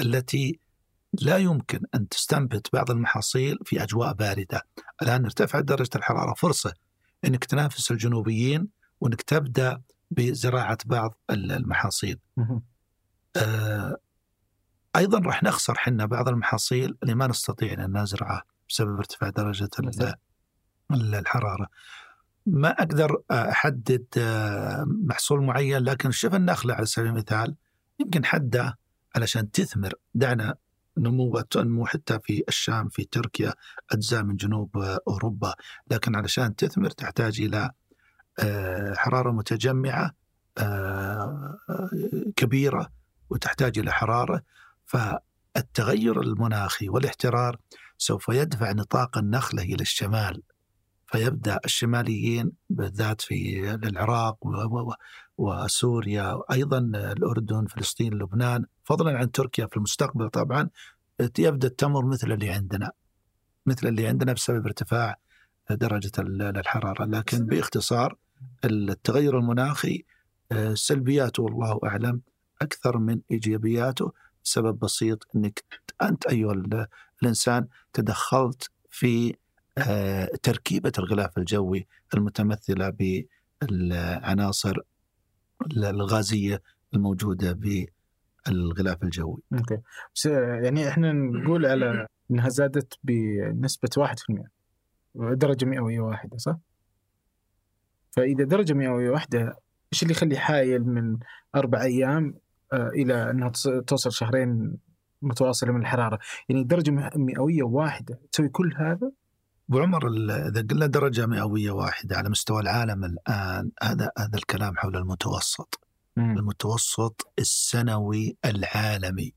التي لا يمكن أن تستنبت بعض المحاصيل في أجواء باردة. الآن ارتفعت درجة الحرارة. فرصة أنك تنافس الجنوبيين وأنك تبدأ بزراعة بعض المحاصيل. آه أيضا راح نخسر حنا بعض المحاصيل اللي ما نستطيع أن نزرعها بسبب ارتفاع درجة الحرارة. ما أقدر أحدد آه، محصول معين لكن شوف النخلة على سبيل المثال. يمكن حده علشان تثمر دعنا نمو تنمو حتى في الشام في تركيا أجزاء من جنوب أوروبا. لكن علشان تثمر تحتاج إلى آه، حرارة متجمعة آه، كبيرة وتحتاج إلى حرارة. فالتغير المناخي والاحترار سوف يدفع نطاق النخلة إلى الشمال. فيبدأ الشماليين بالذات في العراق وسوريا أيضا الأردن فلسطين لبنان فضلا عن تركيا في المستقبل طبعا يبدأ التمر مثل اللي عندنا مثل اللي عندنا بسبب ارتفاع درجة الحرارة. لكن باختصار التغير المناخي سلبياته والله أعلم أكثر من إيجابياته. سبب بسيط إنك أنت أيها الإنسان تدخلت في آه، تركيبة الغلاف الجوي المتمثلة بالعناصر الغازية الموجودة بالغلاف الجوي. أوكي. بس يعني إحنا نقول على إنها زادت بنسبة 1% درجة مئوية واحدة صح؟ فإذا درجة مئوية واحدة إيش اللي يخلي حايل من أربع أيام آه، إلى أنها توصل شهرين متواصلة من الحرارة يعني درجة مئوية واحدة تسوي كل هذا ابو عمر إذا قلنا درجة مئوية واحدة على مستوى العالم الآن هذا هذا الكلام حول المتوسط. مم. المتوسط السنوي العالمي.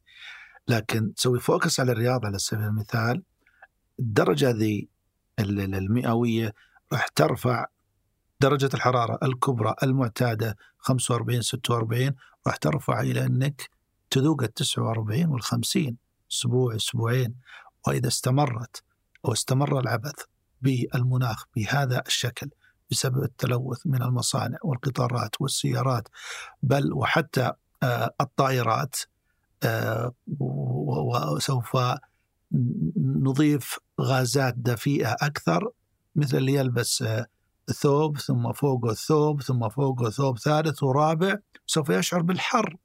لكن تسوي فوكس على الرياض على سبيل المثال الدرجة ذي المئوية راح ترفع درجة الحرارة الكبرى المعتادة 45 46 راح ترفع إلى إنك تذوق ال 49 وال 50 أسبوع أسبوعين. وإذا استمرت واستمر العبث بالمناخ بهذا الشكل بسبب التلوث من المصانع والقطارات والسيارات بل وحتى آه، الطائرات آه، وسوف نضيف غازات دفيئة أكثر مثل اللي يلبس ثوب ثم فوقه ثوب ثم فوقه ثوب ثالث ورابع سوف يشعر بالحر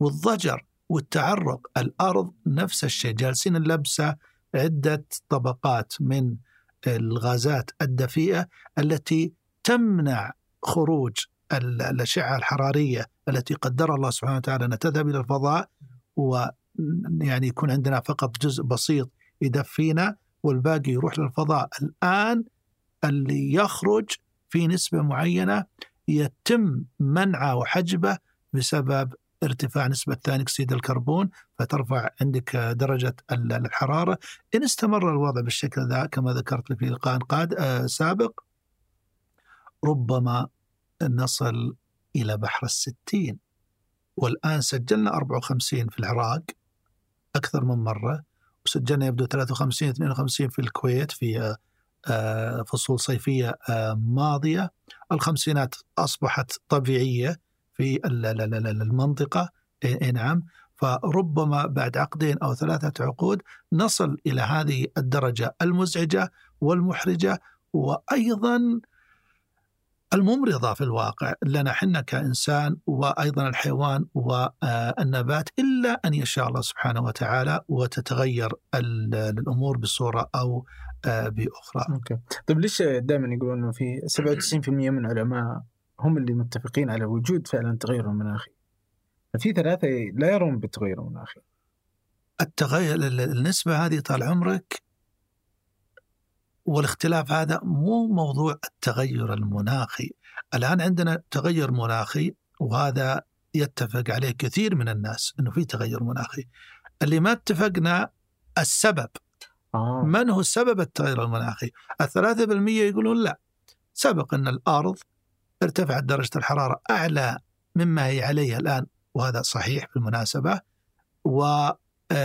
والضجر والتعرق الأرض نفس الشيء جالسين نلبسه عدة طبقات من الغازات الدفيئة التي تمنع خروج الأشعة الحرارية التي قدر الله سبحانه وتعالى أن تذهب إلى الفضاء ويعني يكون عندنا فقط جزء بسيط يدفينا والباقي يروح للفضاء. الآن اللي يخرج في نسبة معينة يتم منعه وحجبه بسبب ارتفاع نسبة ثاني أكسيد الكربون فترفع عندك درجة الحرارة. إن استمر الوضع بالشكل ذا كما ذكرت في لقاء قاد آه سابق ربما نصل إلى بحر الستين. والآن سجلنا 54 في العراق أكثر من مرة. وسجلنا يبدو 53 52 في الكويت في آه، فصول صيفية آه، ماضية. الخمسينات أصبحت طبيعية. في المنطقة نعم فربما بعد عقدين أو ثلاثة عقود نصل إلى هذه الدرجة المزعجة والمحرجة وأيضا الممرضة في الواقع لنا حنا كإنسان وأيضا الحيوان والنبات إلا أن يشاء الله سبحانه وتعالى وتتغير الأمور بصورة أو آه، بأخرى أوكي. طيب ليش دائما يقولون أنه في 97% من العلماء هم اللي متفقين على وجود فعلا تغير مناخي في ثلاثة لا يرون بالتغير المناخي. التغير النسبة هذه طال عمرك والاختلاف هذا مو موضوع التغير المناخي. الآن عندنا تغير مناخي وهذا يتفق عليه كثير من الناس أنه في تغير مناخي. اللي ما اتفقنا السبب. آه. من هو سبب التغير المناخي؟ الثلاثة بالمية يقولون لا. سبق أن الأرض ارتفعت درجة الحرارة أعلى مما هي عليه الآن وهذا صحيح بالمناسبة. ودورات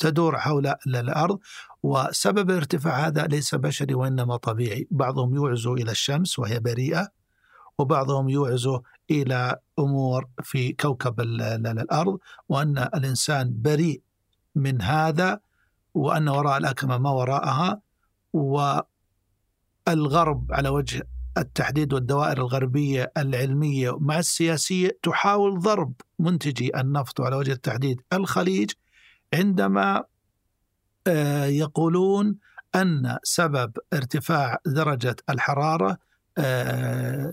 تدور حول الأرض. وسبب الارتفاع هذا ليس بشري وإنما طبيعي، بعضهم يوعز إلى الشمس وهي بريئة وبعضهم يوعز إلى أمور في كوكب الأرض. وأن الإنسان بريء من هذا وأن وراء الأكمة ما وراءها. والغرب على وجه التحديد والدوائر الغربية العلمية مع السياسية تحاول ضرب منتجي النفط على وجه التحديد الخليج عندما آه، يقولون أن سبب ارتفاع درجة الحرارة آه،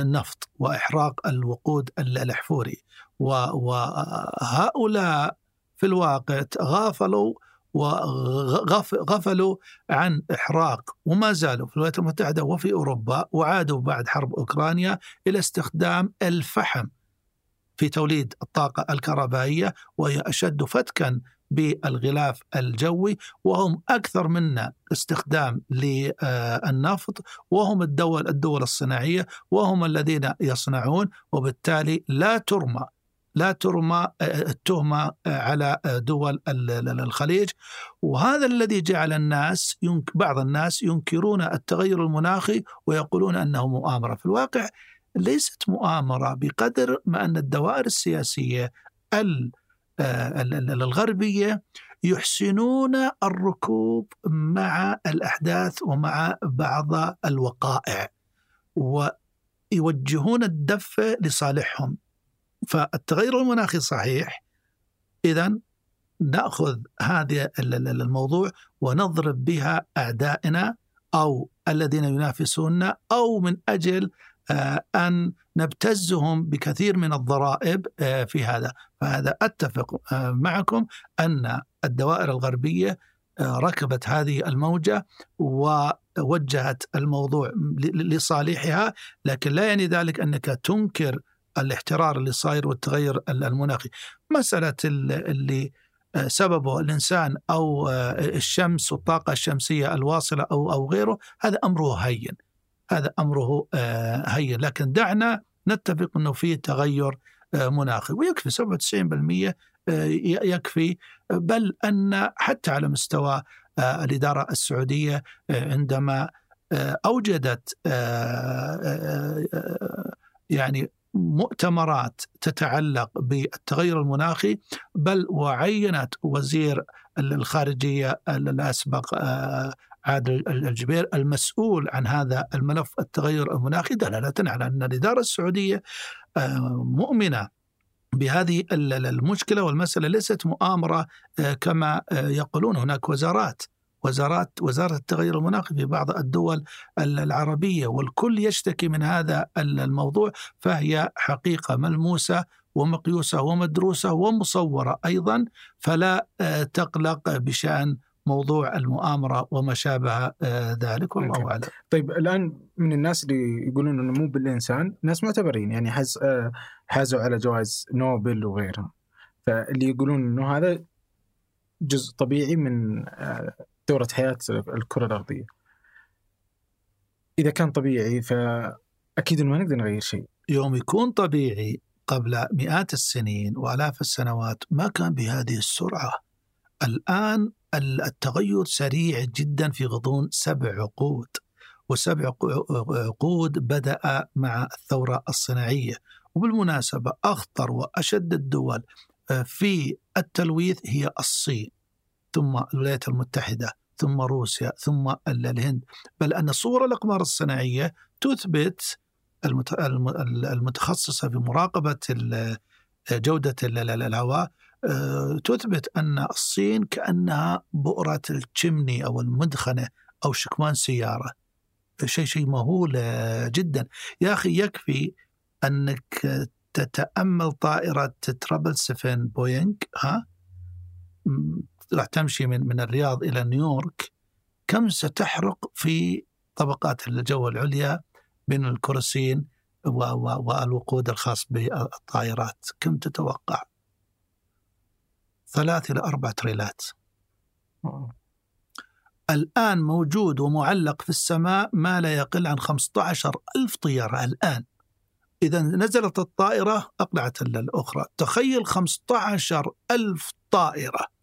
النفط وإحراق الوقود الأحفوري. وهؤلاء في الواقع غافلوا وغفلوا عن إحراق وما زالوا في الولايات المتحدة وفي أوروبا وعادوا بعد حرب أوكرانيا إلى استخدام الفحم في توليد الطاقة الكهربائية وهي أشد فتكا بالغلاف الجوي وهم أكثر منا استخدام للنفط وهم الدول الدول الصناعية وهم الذين يصنعون وبالتالي لا ترمى لا ترمى التهمة على دول الخليج. وهذا الذي جعل الناس بعض الناس ينكرون التغير المناخي ويقولون أنه مؤامرة. في الواقع ليست مؤامرة بقدر ما أن الدوائر السياسية آه، الغربية يحسنون الركوب مع الأحداث ومع بعض الوقائع ويوجهون الدفة لصالحهم. فالتغير المناخي صحيح. إذا نأخذ هذا الموضوع ونضرب بها أعدائنا أو الذين ينافسوننا أو من أجل آه، أن نبتزهم بكثير من الضرائب آه، في هذا. فهذا أتفق آه، معكم أن الدوائر الغربية ركبت هذه الموجة ووجهت الموضوع لصالحها لكن لا يعني ذلك أنك تنكر الاحترار اللي صاير والتغير المناخي. مسألة اللي سببه الإنسان أو الشمس والطاقة الشمسية الواصلة أو أو غيره هذا أمره هين. هذا أمره آه، هين. لكن دعنا نتفق إنه في تغير آه، مناخي. ويكفي 97% آه، يكفي. بل أن حتى على مستوى الإدارة السعودية عندما أوجدت يعني مؤتمرات تتعلق بالتغير المناخي بل وعينت وزير الخارجية الأسبق آه، عادل الجبير المسؤول عن هذا الملف التغير المناخي دلالة على أن الإدارة السعودية آه، مؤمنة بهذه المشكلة والمسألة ليست مؤامرة آه، كما يقولون. هناك وزارات وزارات وزارة التغير المناخي في بعض الدول العربية والكل يشتكي من هذا الموضوع فهي حقيقة ملموسة ومقيوسة ومدروسة ومصورة أيضا فلا آه، تقلق بشأن موضوع المؤامرة وما شابه آه، ذلك والله أعلم. طيب الآن من الناس اللي يقولون إنه مو بالإنسان ناس معتبرين يعني حز آه، حازوا على جوائز نوبل وغيرها. فاللي يقولون إنه هذا جزء طبيعي من دورة حياة الكرة الأرضية. إذا كان طبيعي فأكيد ما نقدر نغير شيء. يوم يكون طبيعي قبل مئات السنين وآلاف السنوات ما كان بهذه السرعة. الآن التغير سريع جدا في غضون سبع عقود وسبع عقود بدأ مع الثورة الصناعية. وبالمناسبة أخطر وأشد الدول في التلويث هي الصين ثم الولايات المتحدة. ثم روسيا ثم الهند. بل أن صور الأقمار الصناعية تثبت المتخصصة في مراقبة جودة الهواء آه، تثبت أن الصين كأنها بؤرة الشمني أو المدخنة أو شكمان سيارة. شيء شيء مهول جدا. يا أخي يكفي أنك تتأمل طائرة ترابل 7 بوينغ ها؟ راح تمشي من من الرياض إلى نيويورك كم ستحرق في طبقات الجو العليا بين الكرسين والوقود الخاص بالطائرات؟ كم تتوقع؟ ثلاث إلى أربع تريلات. الآن موجود ومعلق في السماء ما لا يقل عن 15 ألف طيارة الآن. إذا نزلت الطائرة أقلعت الأخرى. تخيل 15 ألف طائرة.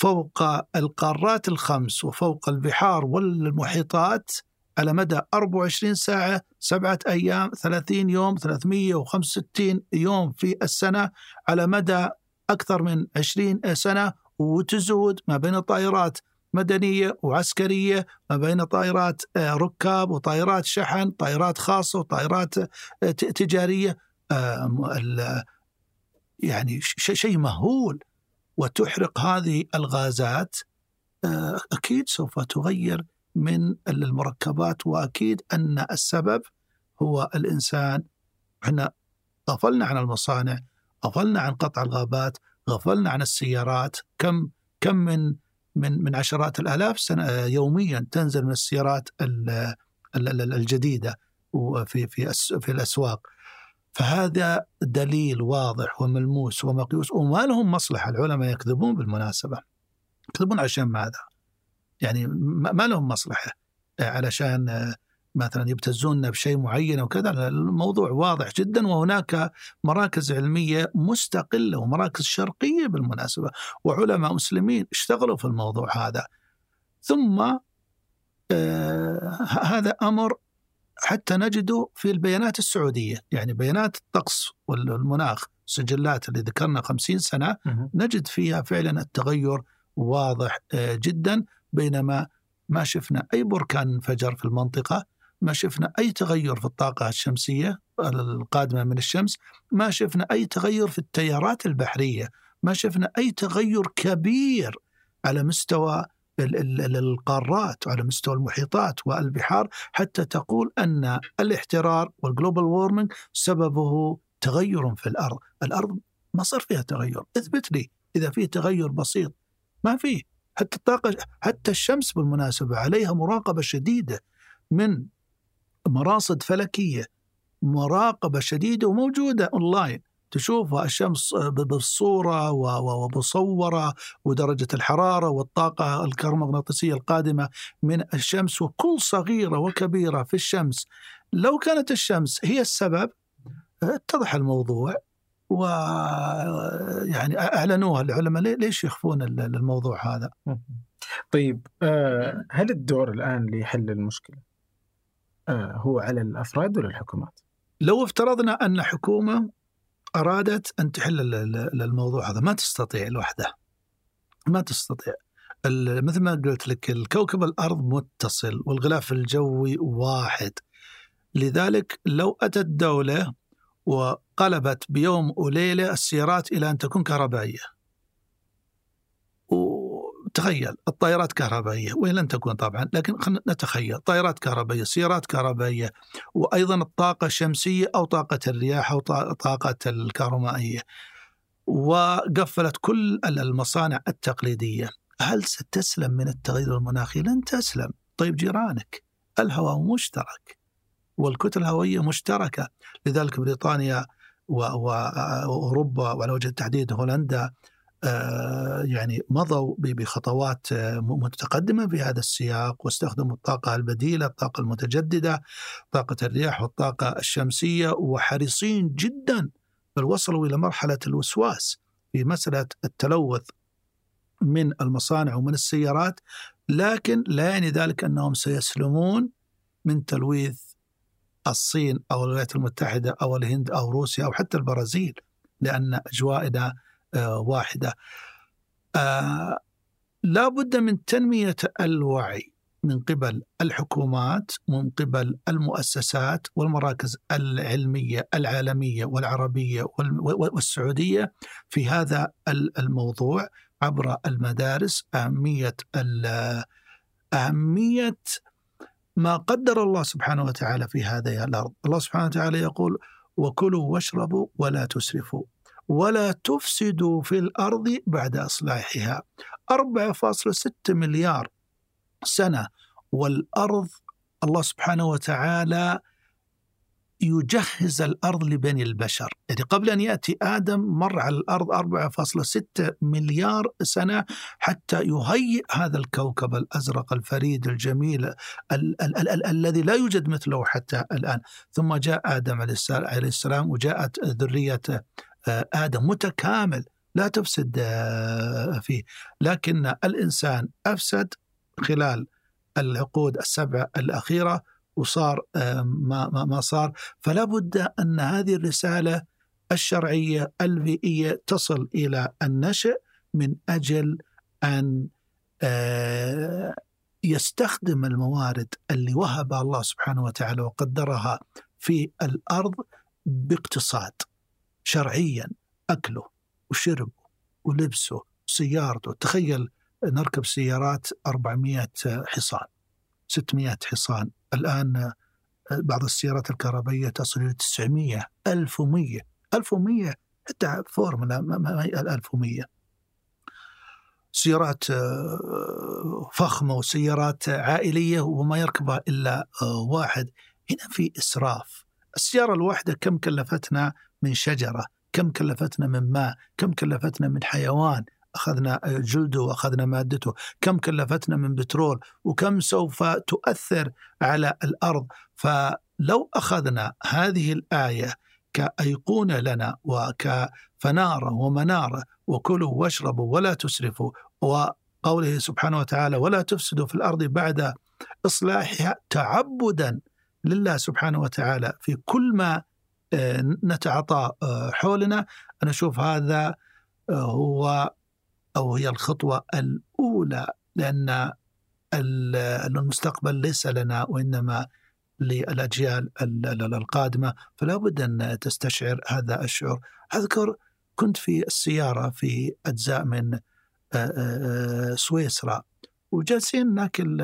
فوق القارات الخمس وفوق البحار والمحيطات على مدى 24 ساعة سبعة أيام 30 يوم 365 يوم في السنة على مدى أكثر من 20 سنة وتزود ما بين طائرات مدنية وعسكرية ما بين طائرات آه، ركاب وطائرات شحن طائرات خاصة وطائرات آه، تجارية. آه، يعني شيء مهول. وتحرق هذه الغازات آه، أكيد سوف تغير من المركبات وأكيد أن السبب هو الإنسان. إحنا غفلنا عن المصانع غفلنا عن قطع الغابات غفلنا عن السيارات. كم كم من من من عشرات الآلاف سنة يوميا تنزل من السيارات الجديدة في في في الأسواق. فهذا دليل واضح وملموس ومقيوس وما لهم مصلحة العلماء يكذبون بالمناسبة. يكذبون عشان ماذا؟ يعني ما لهم مصلحة علشان مثلا يبتزوننا بشيء معين وكذا الموضوع واضح جدا وهناك مراكز علمية مستقلة ومراكز شرقية بالمناسبة وعلماء مسلمين اشتغلوا في الموضوع هذا. ثم آه هذا أمر حتى نجده في البيانات السعودية. يعني بيانات الطقس والمناخ سجلات اللي ذكرنا خمسين سنة نجد فيها فعلا التغير واضح آه، جدا بينما ما شفنا أي بركان انفجر في المنطقة ما شفنا أي تغير في الطاقة الشمسية القادمة من الشمس ما شفنا أي تغير في التيارات البحرية ما شفنا أي تغير كبير على مستوى القارات وعلى مستوى المحيطات والبحار حتى تقول أن الاحترار وال global warming سببه تغير في الأرض، الأرض ما صار فيها تغير، أثبت لي إذا في تغير بسيط. ما في حتى الطاقة حتى الشمس بالمناسبة عليها مراقبة شديدة من مراصد فلكية. مراقبة شديدة وموجودة اونلاين تشوفها الشمس بالصورة ومصورة ودرجة الحرارة والطاقة الكهرومغناطيسية القادمة من الشمس وكل صغيرة وكبيرة في الشمس لو كانت الشمس هي السبب اتضح الموضوع و يعني أعلنوها العلماء ليش يخفون الموضوع هذا؟ طيب آه، هل الدور الآن لحل المشكلة آه، هو على الأفراد ولا الحكومات؟ لو افترضنا أن حكومة أرادت أن تحل ال- ال- الموضوع هذا. ما تستطيع لوحدها. ما تستطيع. مثل ما قلت لك الكوكب الأرض متصل والغلاف الجوي واحد. لذلك لو أتت دولة وقلبت بيوم وليلة السيارات إلى أن تكون كهربائية. وتخيل الطائرات كهربائية وهي لن تكون طبعا لكن خلينا نتخيل طائرات كهربائية سيارات كهربائية وأيضا الطاقة الشمسية أو طاقة الرياح أو طا- طاقة الكهرومائية. وقفلت كل المصانع التقليدية. هل ستسلم من التغير المناخي؟ لن تسلم. طيب جيرانك الهواء مشترك والكتل الهوائية مشتركة. لذلك بريطانيا و- و- واوروبا وعلى وجه التحديد هولندا يعني مضوا بخطوات آه، متقدمة في هذا السياق واستخدموا الطاقة البديلة، الطاقة المتجددة، طاقة الرياح والطاقة الشمسية وحريصين جدا بل وصلوا إلى مرحلة الوسواس في مسألة التلوث من المصانع ومن السيارات لكن لا يعني ذلك أنهم سيسلمون من تلويث الصين أو الولايات المتحدة أو الهند أو روسيا أو حتى البرازيل لأن أجوائنا آه، واحدة. آه، لا بد من تنمية الوعي من قبل الحكومات ومن قبل المؤسسات والمراكز العلمية العالمية والعربية والم- والسعودية في هذا ال- الموضوع عبر المدارس. أهمية ال- أهمية ما قدر الله سبحانه وتعالى في هذه الأرض، الله سبحانه وتعالى يقول: وكلوا واشربوا ولا تسرفوا. ولا تفسدوا في الأرض بعد أصلاحها. 4.6 مليار سنة والأرض الله سبحانه وتعالى يجهز الأرض لبني البشر، يعني قبل أن يأتي آدم مر على الأرض 4.6 مليار سنة حتى يهيئ هذا الكوكب الأزرق الفريد الجميل ال- ال- ال- ال- الذي لا يوجد مثله حتى الآن، ثم جاء آدم عليه السلام- وجاءت ذريه آدم متكامل لا تفسد آه، فيه، لكن الإنسان أفسد خلال العقود السبعه الأخيرة وصار آه، ما ما صار. فلا بد أن هذه الرسالة الشرعية البيئيه تصل إلى النشء من أجل أن آه، يستخدم الموارد اللي وهبها الله سبحانه وتعالى وقدرها في الأرض باقتصاد. شرعيا أكله وشربه ولبسه سيارته تخيل نركب سيارات 400 حصان 600 حصان. الآن بعض السيارات الكهربائية تصل إلى 900 1100 1100 حتى فورمولا ما هي 1100 سيارات آه، فخمة وسيارات عائلية وما يركبها إلا آه، واحد. هنا في إسراف. السيارة الواحدة كم كلفتنا من شجرة كم كلفتنا من ماء كم كلفتنا من حيوان أخذنا جلده وأخذنا مادته كم كلفتنا من بترول وكم سوف تؤثر على الأرض. فلو أخذنا هذه الآية كأيقونة لنا وكفنارة ومنارة وكلوا واشربوا ولا تسرفوا وقوله سبحانه وتعالى ولا تفسدوا في الأرض بعد إصلاحها تعبدا لله سبحانه وتعالى في كل ما آه، نتعاطى آه، حولنا. أنا أشوف هذا آه، هو أو هي الخطوة الأولى لأن ال- المستقبل ليس لنا وإنما للأجيال ال- ال- القادمة. فلا بد أن تستشعر هذا الشعور. أذكر كنت في السيارة في أجزاء من سويسرا وجالسين ناكل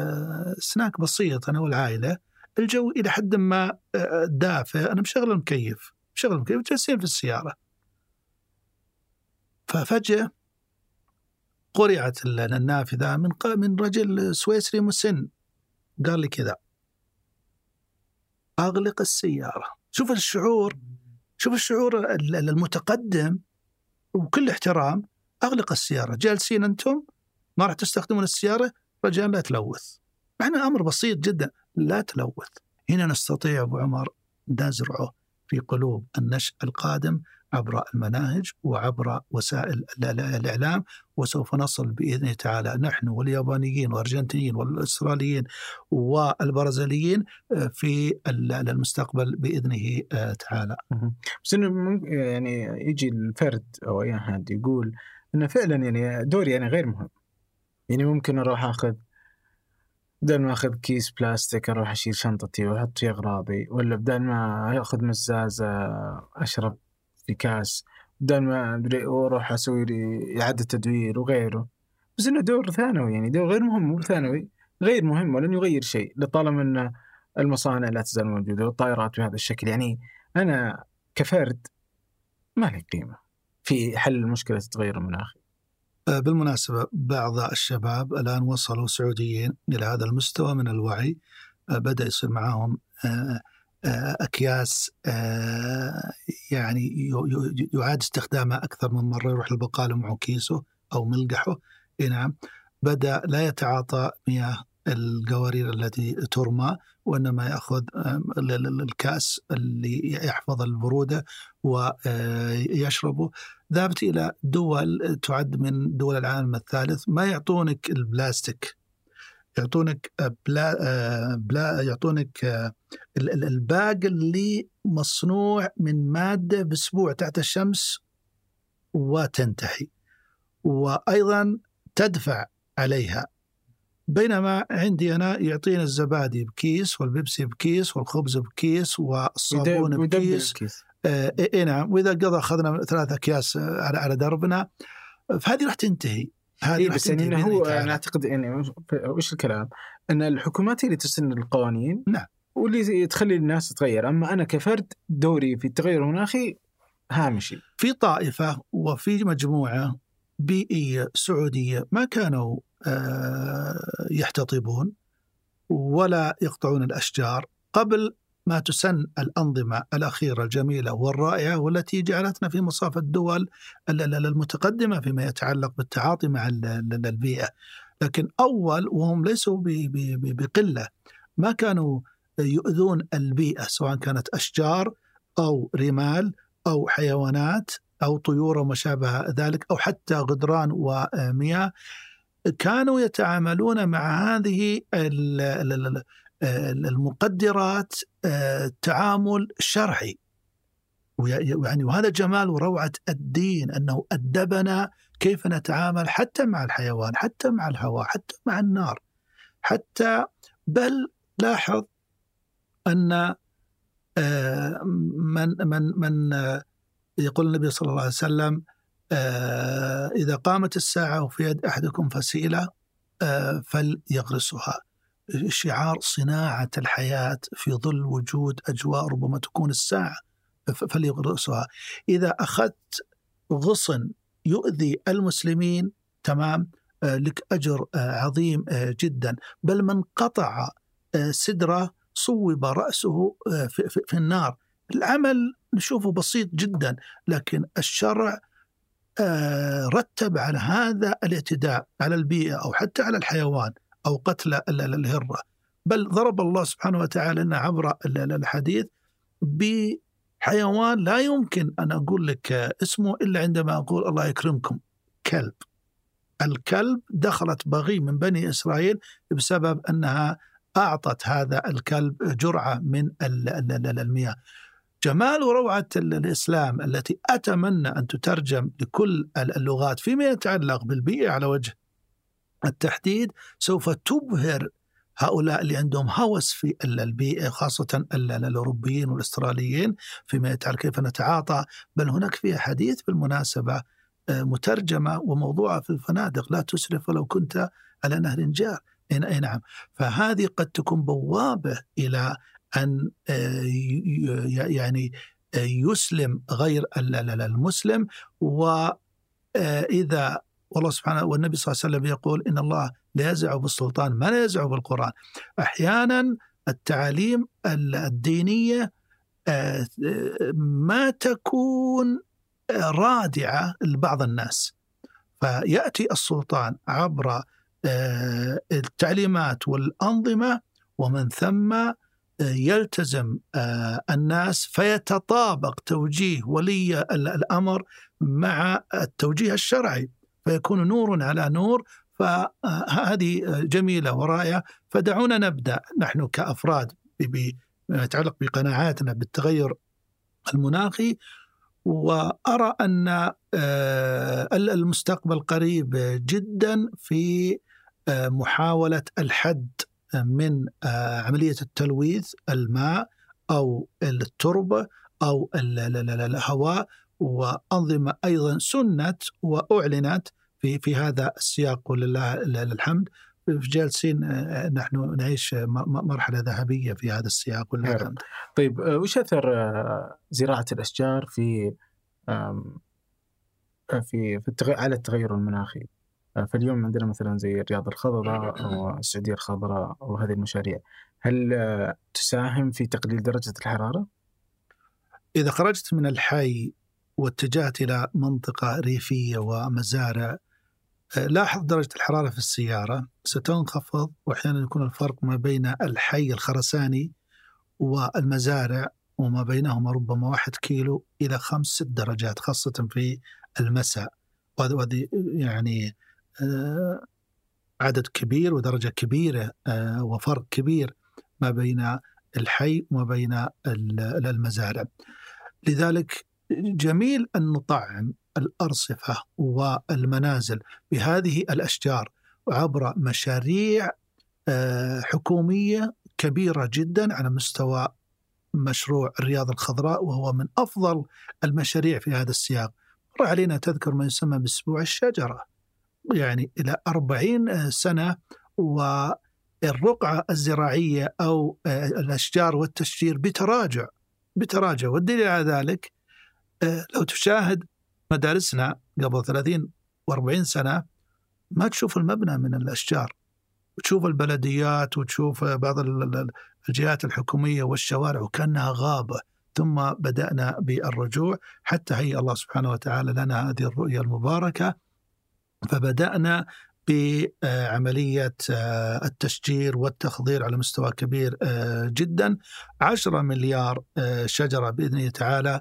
سناك بسيط أنا والعائلة. الجو إلى حد ما آه، دافئ. أنا مشغل المكيف مشغل المكيف جالسين في السيارة. ففجأة قرعت ال- النافذة من من رجل سويسري مسن. قال لي كذا. أغلق السيارة. شوف الشعور شوف الشعور ال- ال- المتقدم وكل احترام. أغلق السيارة. جالسين أنتم ما راح تستخدمون السيارة رجاء لا تلوث. معنى أمر بسيط جدا. لا تلوث. هنا نستطيع أبو عمر نزرعه في قلوب النشء القادم عبر المناهج وعبر وسائل الإعلام وسوف نصل بإذن تعالى. نحن واليابانيين والأرجنتينيين والأستراليين والبرازيليين آه، في المستقبل بإذنه آه، تعالى. بس إنه يعني يجي الفرد أو أي أحد يقول إنه فعلا يعني دوري يعني غير مهم. يعني ممكن أروح أخذ بدل ما أخذ كيس بلاستيك أروح أشيل شنطتي وأحط فيها أغراضي ولا بدل ما اخذ مزازة أشرب في كاس بدل ما أدري وأروح أسوي لي إعادة تدوير وغيره. بس إنه دور ثانوي يعني دور غير مهم مو ثانوي غير مهم ولن يغير شيء لطالما إن المصانع لا تزال موجودة والطائرات بهذا الشكل. يعني أنا كفرد ما لي قيمة في حل مشكله التغير المناخي آه، بالمناسبة بعض الشباب الآن وصلوا سعوديين إلى هذا المستوى من الوعي. آه، بدأ يصير معهم آه، أكياس يعني يعاد استخدامها أكثر من مرة يروح البقالة معه كيسه أو ملقحه. نعم. بدأ لا يتعاطى مياه القوارير التي ترمى وإنما يأخذ الكأس اللي يحفظ البرودة ويشربه. ذهبت إلى دول تعد من دول العالم الثالث. ما يعطونك البلاستيك؟ يعطونك بلا, بلا يعطونك الباق اللي مصنوع من مادة بأسبوع تحت الشمس وتنتهي وأيضا تدفع عليها. بينما عندي أنا يعطيني الزبادي بكيس والبيبسي بكيس والخبز بكيس والصابون بكيس. آه إيه نعم. وإذا قضى أخذنا ثلاث أكياس على على دربنا فهذه راح تنتهي. هذه إيه بس يعني هو أنا اعتقد يعني وش الكلام؟ إن الحكومات هي اللي تسن القوانين نعم. واللي تخلي الناس تتغير. أما أنا كفرد دوري في التغير المناخي هامشي. في طائفة وفي مجموعة بيئية سعودية ما كانوا آه، يحتطبون ولا يقطعون الأشجار قبل ما تسن الأنظمة الأخيرة الجميلة والرائعة والتي جعلتنا في مصاف الدول المتقدمة فيما يتعلق بالتعاطي مع البيئة. لكن أول وهم ليسوا بقلة. ما كانوا يؤذون البيئة سواء كانت أشجار أو رمال أو حيوانات أو طيور وما شابه ذلك أو حتى غدران ومياه كانوا يتعاملون مع هذه المقدرات آه، تعامل شرعي. يعني وهذا جمال وروعة الدين أنه أدبنا كيف نتعامل حتى مع الحيوان حتى مع الهواء حتى مع النار. حتى بل لاحظ أن آه، من من من يقول النبي صلى الله عليه وسلم إذا قامت الساعة وفي يد أحدكم فسيلة فليغرسها. شعار صناعة الحياة في ظل وجود أجواء ربما تكون الساعة فليغرسها. إذا أخذت غصن يؤذي المسلمين تمام آه، لك أجر آه، عظيم آه، جدا. بل من قطع سدرة صوب رأسه في النار. العمل نشوفه بسيط جدا لكن الشرع رتب على هذا الاعتداء على البيئة أو حتى على الحيوان أو قتل الهرة. بل ضرب الله سبحانه وتعالى لنا عبر الحديث بحيوان لا يمكن أن أقول لك اسمه إلا عندما أقول الله يكرمكم كلب. الكلب دخلت بغي من بني إسرائيل بسبب أنها أعطت هذا الكلب جرعة من المياه. جمال وروعة الإسلام التي أتمنى أن تترجم لكل اللغات فيما يتعلق بالبيئة على وجه التحديد سوف تبهر هؤلاء اللي عندهم هوس في البيئة خاصة الأوروبيين والأستراليين فيما يتعلق كيف نتعاطى. بل هناك فيها حديث بالمناسبة آه، مترجمة وموضوعة في الفنادق لا تسرف ولو كنت على نهر جار. إي نعم. فهذه قد تكون بوابة إلى أن آه، يعني آه، يسلم غير المسلم وإذا والله سبحانه والنبي صلى الله عليه وسلم يقول إن الله لا يزع بالسلطان ما لا يزع بالقرآن. أحيانا التعاليم الدينية آه، ما تكون رادعة لبعض الناس. فيأتي السلطان عبر آه، التعليمات والأنظمة ومن ثم يلتزم آه، الناس فيتطابق توجيه ولي الأمر مع التوجيه الشرعي. فيكون نور على نور فهذه جميلة ورائعة. فدعونا نبدأ. نحن كأفراد بما يتعلق بقناعاتنا بالتغير المناخي. وأرى أن آه، المستقبل قريب جدا في آه، محاولة الحد من آه، عملية التلويث الماء أو التربة أو الهواء وأنظمة أيضا سنت وأعلنت في في هذا السياق ولله الحمد جالسين نحن نعيش مرحلة ذهبية في هذا السياق ولله الحمد. طيب وش أثر زراعة الأشجار في في في. على التغير المناخي فاليوم عندنا مثلا زي الرياض الخضراء أو السعودية الخضراء أو هذه المشاريع هل تساهم في تقليل درجة الحرارة؟ إذا خرجت من الحي واتجهت إلى منطقة ريفية ومزارع لاحظ درجة الحرارة في السيارة ستنخفض واحيانا يكون الفرق ما بين الحي الخرساني والمزارع وما بينهما ربما واحد كيلو إلى خمس ست درجات خاصة في المساء وهذه يعني آه، عدد كبير ودرجة كبيرة آه، وفرق كبير ما بين الحي وما بين المزارع. لذلك جميل أن نطعم الأرصفة والمنازل بهذه الأشجار عبر مشاريع آه، حكومية كبيرة جدا على مستوى مشروع الرياض الخضراء وهو من أفضل المشاريع في هذا السياق. مر علينا تذكر ما يسمى بأسبوع الشجرة. يعني إلى أربعين سنة والرقعة الزراعية أو الأشجار والتشجير بتراجع بتراجع. والدليل على ذلك لو تشاهد مدارسنا قبل 30 و40 سنة ما تشوف المبنى من الأشجار. وتشوف البلديات وتشوف بعض الجهات الحكومية والشوارع وكأنها غابة. ثم بدأنا بالرجوع. حتى هيأ الله سبحانه وتعالى لنا هذه الرؤية المباركة. فبدأنا بعملية التشجير والتخضير على مستوى كبير جدا. 10 مليار شجرة بإذن الله تعالى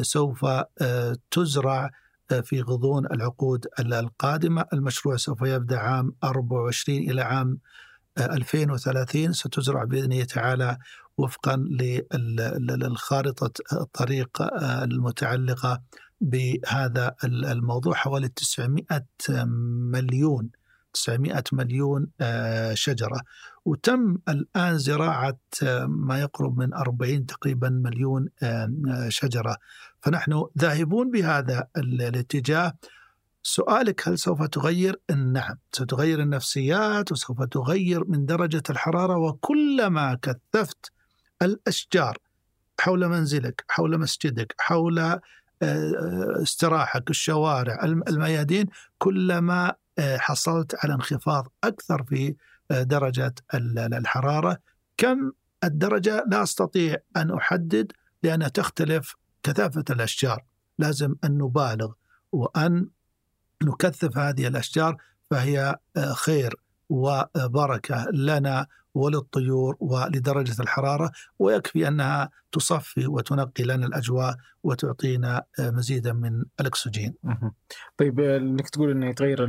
سوف تزرع في غضون العقود القادمة. المشروع سوف يبدأ عام 24 إلى عام 2030 ستزرع بإذن الله تعالى وفقا للخارطة الطريق المتعلقة بهذا الموضوع حوالي 900 مليون 900 مليون آه، شجرة. وتم الآن زراعة آه، ما يقرب من 40 تقريبا مليون آه، شجرة. فنحن ذاهبون بهذا الاتجاه. سؤالك هل سوف تغير؟ نعم ستغير النفسيات وسوف تغير من درجة الحرارة. وكلما كثفت الأشجار حول منزلك حول مسجدك حول استراحك الشوارع الميادين كلما آه، حصلت على انخفاض أكثر في درجة الحرارة. كم الدرجة؟ لا أستطيع أن أحدد لأنها تختلف كثافة الأشجار. لازم أن نبالغ وأن نكثف هذه الأشجار فهي آه، خير. وبركة لنا وللطيور ولدرجة الحرارة ويكفي أنها تصفي وتنقي لنا الأجواء وتعطينا آه، مزيدا من الأكسجين. طيب آه، إنك تقول إنه يتغير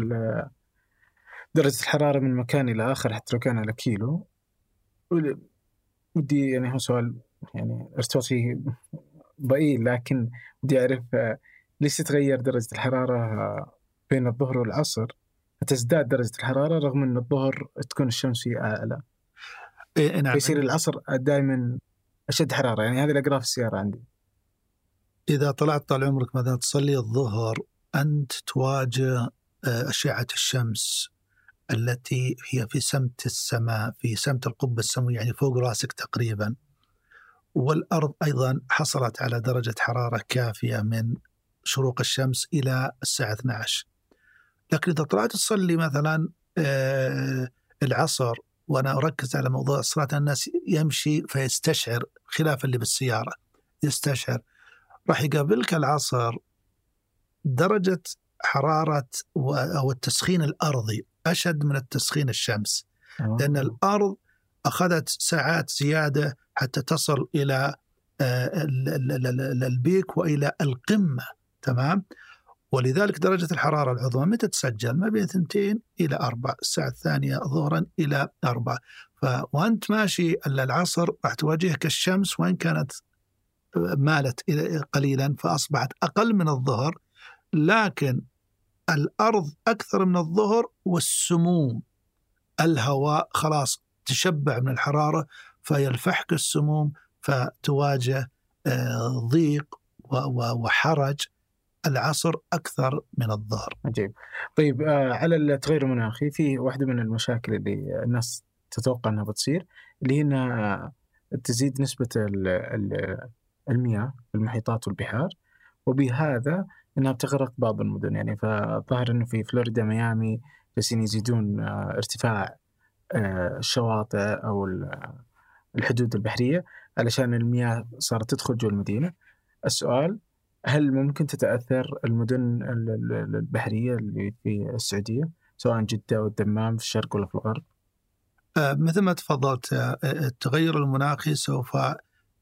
درجة الحرارة من مكان إلى آخر حتى لو كان على كيلو. ودي يعني هو سؤال يعني ارتبط فيه ضئيل لكن بدي أعرف ليش تتغير درجة الحرارة بين الظهر والعصر؟ تزداد درجة الحرارة رغم أن الظهر تكون الشمس فيه أعلى. إيه نعم يصير العصر دائما أشد حرارة يعني هذه الأقرأ في السيارة عندي. إذا طلعت طال عمرك مثلا تصلي الظهر؟ أنت تواجه آه، أشعة الشمس التي هي في سمت السماء في سمت القبة السماوية يعني فوق راسك تقريبا. والأرض أيضا حصلت على درجة حرارة كافية من شروق الشمس إلى الساعة 12 لكن إذا طلعت تصلي مثلا آه، العصر وأنا أركز على موضوع الصلاة الناس يمشي فيستشعر خلاف اللي بالسيارة يستشعر. راح يقابلك العصر درجة حرارة أو التسخين الأرضي أشد من التسخين الشمس. لأن الأرض أخذت ساعات زيادة حتى تصل إلى آه، ال- ال- ال- ال- البيك وإلى القمة تمام؟ ولذلك درجة الحرارة العظمى متى تسجل؟ ما بين ثنتين إلى أربع الساعة الثانية ظهرا إلى أربع. ف... وأنت ماشي العصر راح تواجهك الشمس وإن كانت مالت إلى- قليلا فأصبحت أقل من الظهر لكن الأرض أكثر من الظهر والسموم. الهواء خلاص تشبع من الحرارة فيلفحك السموم فتواجه آه، ضيق وحرج. العصر أكثر من الظهر. عجيب. طيب آه على التغير المناخي في واحدة من المشاكل اللي الناس تتوقع أنها بتصير اللي هي أنها تزيد نسبة ال- ال- المياه في المحيطات والبحار وبهذا أنها بتغرق بعض المدن. يعني فظهر أنه في فلوريدا ميامي جالسين يزيدون آه ارتفاع آه الشواطئ ال- الحدود البحرية علشان المياه صارت تدخل جوا المدينة. السؤال هل ممكن تتأثر المدن ال- ال- البحرية اللي في السعودية سواء جدة أو الدمام في الشرق ولا في الغرب؟ آه، مثل ما تفضلت آه، التغير المناخي سوف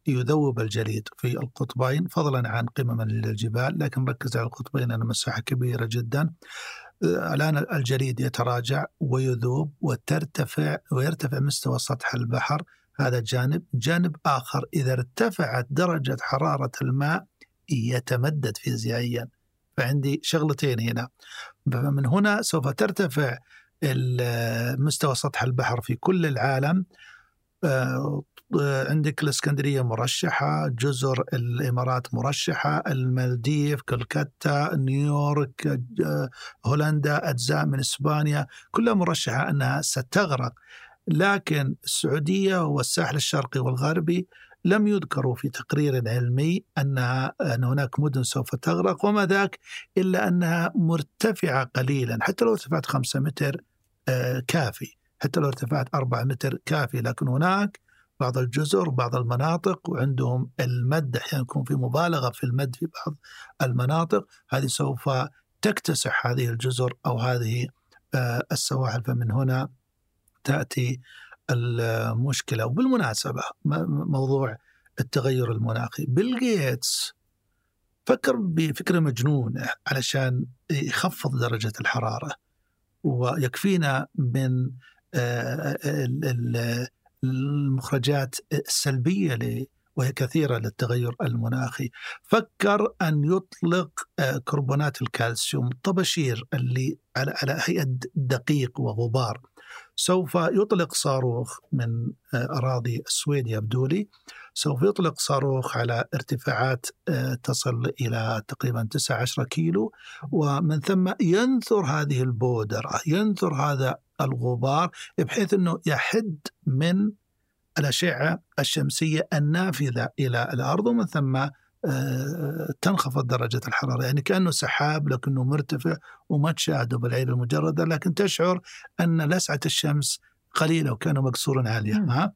يذوب الجليد في القطبين فضلا عن قمم الجبال لكن ركز على القطبين لأن مساحة كبيرة جدا الآن الجليد يتراجع ويذوب وترتفع ويرتفع مستوى سطح البحر هذا جانب جانب آخر إذا ارتفعت درجة حرارة الماء يتمدد فيزيائيا. فعندي شغلتين هنا. فمن هنا سوف ترتفع مستوى سطح البحر في كل العالم. آه، عندك الإسكندرية مرشحة، جزر الإمارات مرشحة، المالديف، كلكتا، نيويورك، آه، هولندا، أجزاء من إسبانيا، كلها مرشحة أنها ستغرق. لكن السعودية والساحل الشرقي والغربي لم يذكروا في تقرير علمي انها أن هناك مدن سوف تغرق وما ذاك إلا أنها مرتفعة قليلا حتى لو ارتفعت خمسة متر آه، كافي حتى لو ارتفعت أربعة متر كافي. لكن هناك بعض الجزر بعض المناطق وعندهم المد أحيانا يكون في مبالغة في المد في بعض المناطق. هذه سوف تكتسح هذه الجزر أو هذه آه، السواحل. فمن هنا تأتي المشكلة وبالمناسبة م- موضوع التغير المناخي. بيل جيتس فكر بفكرة مجنونة علشان يخفض درجة الحرارة ويكفينا من آه، ال- المخرجات السلبية ل- وهي كثيرة للتغير المناخي. فكر أن يطلق آه، كربونات الكالسيوم طباشير اللي على هيئة دقيق وغبار. سوف يطلق صاروخ من آه، أراضي السويد يبدو لي. سوف يطلق صاروخ على ارتفاعات آه، تصل إلى تقريبا 19 كيلو. ومن ثم ينثر هذه البودرة ينثر هذا الغبار بحيث أنه يحد من الأشعة الشمسية النافذة إلى الأرض. ومن ثم تنخفض درجة الحرارة يعني كأنه سحاب لكنه مرتفع وما تشاهده بالعين المجردة لكن تشعر أن لسعة الشمس قليلة وكان مكسور عالية. ها؟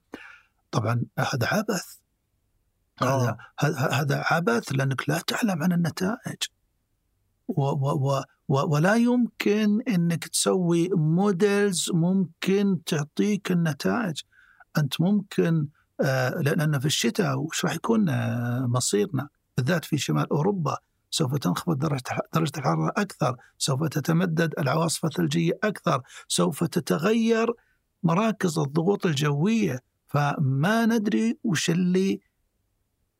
طبعا هذا عبث هذا هذا هذا عبث لأنك لا تعلم عن النتائج و و و و ولا يمكن إنك تسوي موديلز ممكن تعطيك النتائج أنت ممكن آه لأن في الشتاء وش راح يكون آه مصيرنا بالذات في شمال أوروبا سوف تنخفض درجة درجة الحرارة أكثر، سوف تتمدد العواصف الثلجية أكثر، سوف تتغير مراكز الضغوط الجوية، فما ندري وش اللي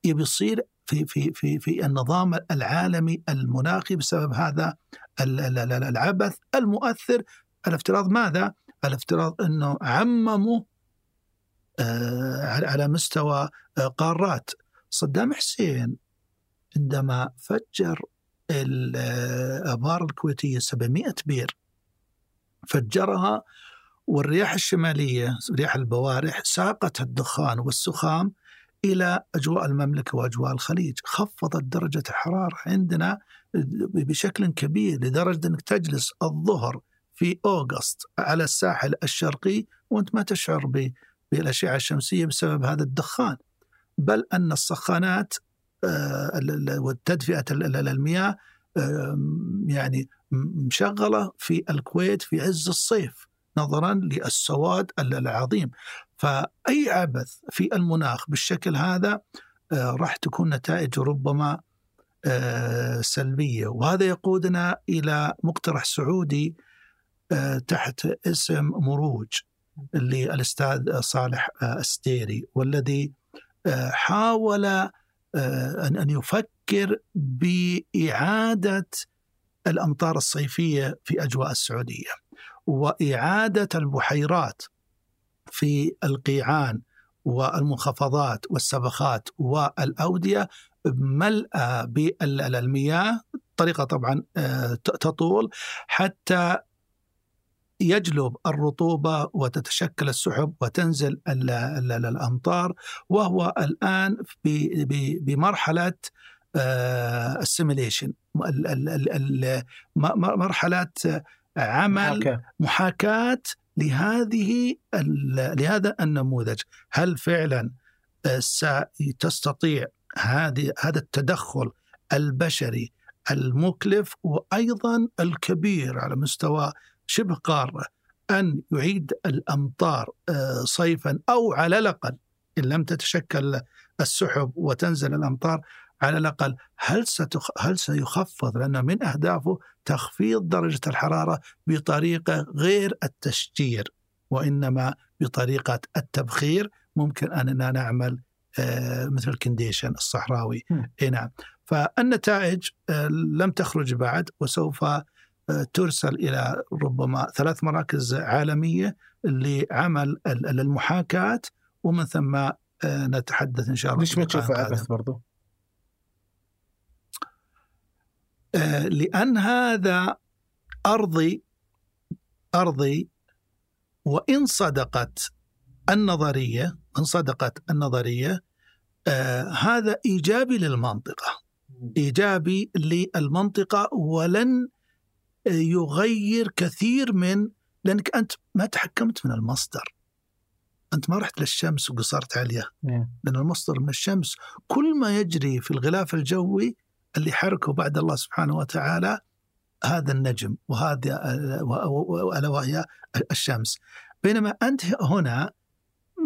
يبي يصير في في في في النظام العالمي المناخي بسبب هذا ال- ال- ال- العبث المؤثر على افتراض ماذا؟ على افتراض إنه عمموا على على مستوى آه، قارات. صدام حسين عندما فجر الابار الكويتية 700 بير فجرها والرياح الشمالية رياح البوارح ساقت الدخان والسخام إلى أجواء المملكة وأجواء الخليج، خفضت درجة الحراره عندنا بشكل كبير لدرجة أنك تجلس الظهر في أوغست على الساحل الشرقي وأنت ما تشعر ب- بالأشعة الشمسية بسبب هذا الدخان. بل أن السخانات آه، ال- المياه يعني م- مشغلة في الكويت في عز الصيف نظرا للسواد ال- العظيم فأي عبث في المناخ بالشكل هذا آه، راح تكون نتائج ربما آه، سلبية وهذا يقودنا إلى مقترح سعودي تحت اسم مروج للأستاذ صالح الستيري والذي حاول أن يفكر بإعادة الأمطار الصيفية في أجواء السعودية وإعادة البحيرات في القيعان والمنخفضات والسبخات والأودية ملأى بالمياه. طريقة طبعا آه، تطول حتى يجلب الرطوبة وتتشكل السحب وتنزل الأمطار وهو الآن بمرحلة السيميليشن مرحلة عمل محاكاة. لهذه لهذا النموذج. هل فعلا آه، ستستطيع هذه هذا التدخل البشري المكلف وأيضا الكبير على مستوى شبه قارة أن يعيد الأمطار آه، صيفا أو على الأقل إن لم تتشكل السحب وتنزل الأمطار على الأقل هل ستخ... هل سيخفض؟ لأن من أهدافه تخفيض درجة الحرارة بطريقه غير التشجير وإنما بطريقة التبخير. ممكن اننا نعمل آه مثل الكنديشن الصحراوي. اي نعم. فالنتائج آه لم تخرج بعد وسوف ترسل إلى ربما ثلاث مراكز عالمية لعمل المحاكاة ومن ثم آه، نتحدث إن شاء الله ليش ما تشوفه عبث برضه؟ آه، لأن هذا أرضي أرضي وإن صدقت النظرية إن صدقت النظرية آه هذا إيجابي للمنطقة. إيجابي للمنطقة ولن يغير كثير من لأنك أنت ما تحكمت من المصدر. أنت ما رحت للشمس وقصرت عليها. نعم. لأن المصدر من الشمس كل ما يجري في الغلاف الجوي اللي حركه بعد الله سبحانه وتعالى هذا النجم وهذا الا وهي الشمس. بينما أنت هنا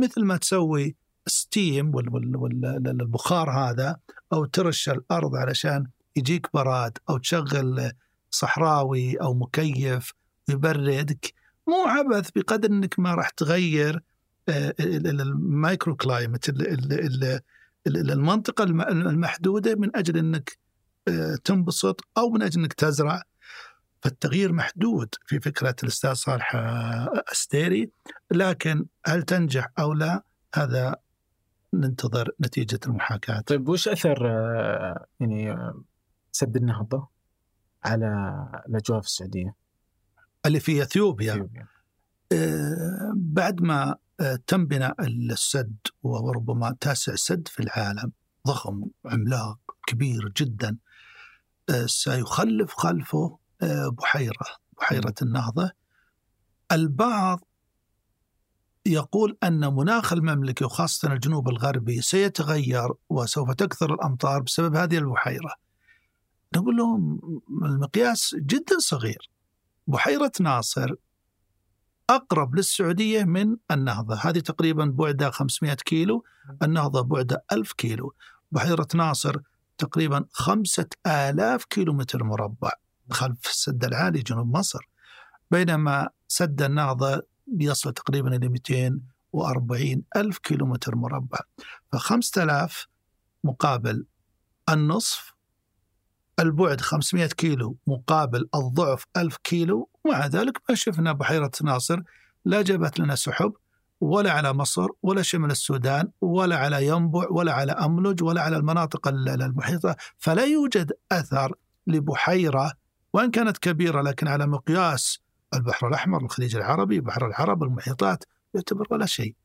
مثل ما تسوي ستيم والبخار هذا أو ترش الأرض علشان يجيك براد أو تشغل صحراوي أو مكيف يبردك مو عبث بقدر إنك ما راح تغير آه، ال microclimate المنطقة المحدودة من أجل إنك تنبسط أو من أجل إنك تزرع فالتغيير محدود في فكرة الأستاذ صالح أستيري لكن هل تنجح أو لا هذا ننتظر نتيجة المحاكاة. طيب وش أثر يعني سد النهضة على الاجواء في السعودية؟ اللي في إثيوبيا, أثيوبيا. آه بعد ما آه تم بناء السد وهو ربما تاسع سد في العالم ضخم عملاق كبير جدا آه، سيخلف خلفه آه، بحيرة بحيرة النهضة البعض يقول أن مناخ المملكة وخاصة الجنوب الغربي سيتغير وسوف تكثر الأمطار بسبب هذه البحيرة نقول لهم المقياس جدا صغير. بحيرة ناصر أقرب للسعودية من النهضة. هذه تقريبا بعدها 500 كيلو النهضة بعدها 1000 كيلو. بحيرة ناصر تقريبا خمسة آلاف كيلومتر مربع خلف السد العالي جنوب مصر. بينما سد النهضة يصل تقريبا إلى 240 ألف كيلومتر مربع. فخمسة آلاف مقابل النصف البعد 500 كيلو مقابل الضعف 1000 كيلو. ومع ذلك ما شفنا بحيرة ناصر لا جابت لنا سحب ولا على مصر ولا شمال السودان ولا على ينبع ولا على أملج ولا على المناطق المحيطة. فلا يوجد أثر لبحيرة وإن كانت كبيرة لكن على مقياس البحر الأحمر الخليج العربي بحر العرب المحيطات يعتبر ولا شيء.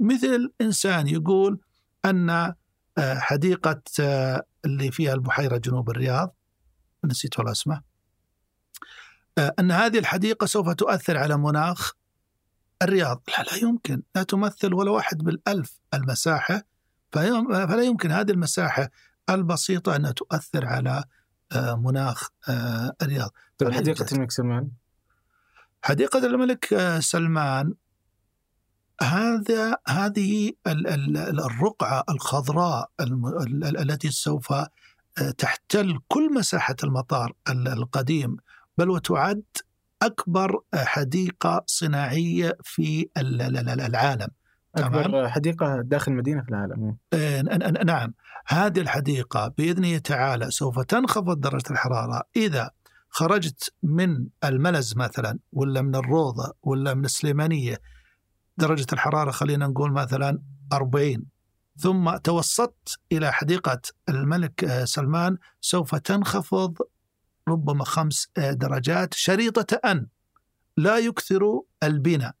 مثل إنسان يقول أن حديقة آه، اللي فيها البحيرة جنوب الرياض. نسيت والله اسمه. آه، أن هذه الحديقة سوف تؤثر على مناخ الرياض. لا لا يمكن. لا تمثل ولا واحد بالألف المساحة. فلا يمكن هذه المساحة البسيطة أنها تؤثر على آه، مناخ آه، الرياض. طيب حديقة الملك سلمان؟ حديقة الملك آه، سلمان. هذا هذه ال- ال- الرقعة الخضراء التي سوف آه، تحتل كل مساحة المطار ال- القديم بل وتعد أكبر حديقة صناعية في ال- ال- ال- العالم. تمام. اكبر حديقة داخل مدينة في العالم. آه، نعم. هذه الحديقة بإذن الله تعالى سوف تنخفض درجة الحرارة. إذا خرجت من الملز مثلا ولا من الروضة ولا من السليمانية درجة الحرارة خلينا نقول مثلا 40 ثم توسطت إلى حديقة الملك آه، سلمان سوف تنخفض ربما خمس آه، درجات شريطة أن لا يكثر البناء.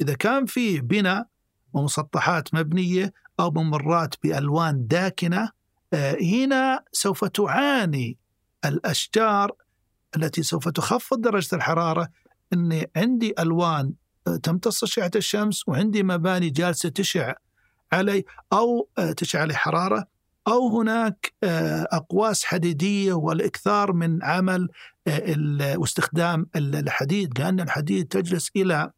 إذا كان في بناء ومسطحات مبنية أو ممرات بألوان داكنة آه، هنا سوف تعاني الأشجار التي سوف تخفض درجة الحرارة. أني عندي ألوان تمتص أشعة الشمس وعندي مباني جالسة تشع علي أو آه، تشع علي حرارة أو هناك آه، أقواس حديدية والإكثار من عمل آه، واستخدام ال- الحديد لأن الحديد تجلس إلى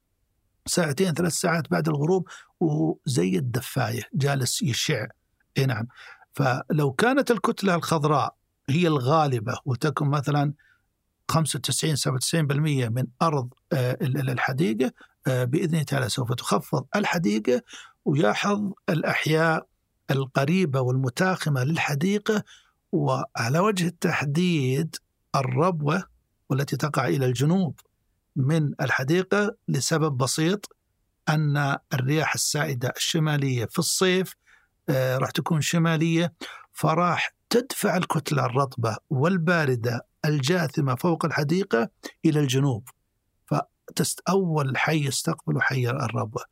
ساعتين ثلاث ساعات بعد الغروب وزي الدفاية جالس يشع. إي نعم. فلو كانت الكتلة الخضراء هي الغالبة وتكون مثلا 95 97% من أرض ال- ال- الحديقة آه، بإذن الله تعالى سوف تخفض الحديقة ويحظ الأحياء القريبة والمتاخمة للحديقة وعلى وجه التحديد الربوة والتي تقع إلى الجنوب من الحديقة لسبب بسيط أن الرياح السائدة الشمالية في الصيف آه، راح تكون شمالية فراح تدفع الكتلة الرطبة والباردة الجاثمة فوق الحديقة إلى الجنوب. فأول حي يستقبل حي الربوة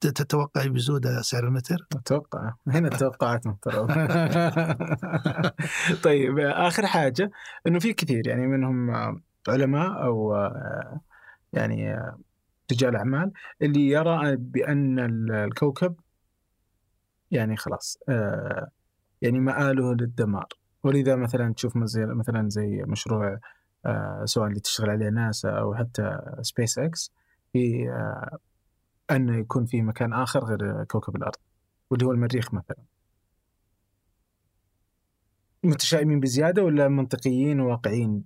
تتوقع بزود سعر المتر؟ أتوقع. هنا التوقعات محترمه طيب آخر حاجة إنه في كثير يعني منهم علماء أو آه، يعني رجال أعمال اللي يرى بأن ال- الكوكب يعني خلاص آه، يعني مآله للدمار. ولذا مثلا تشوف مثلا زي مشروع سواء اللي تشتغل عليه ناسا أو حتى سبيس إكس في آه، أنه يكون في مكان آخر غير كوكب الأرض واللي هو المريخ مثلا. متشائمين بزيادة ولا منطقيين وواقعيين؟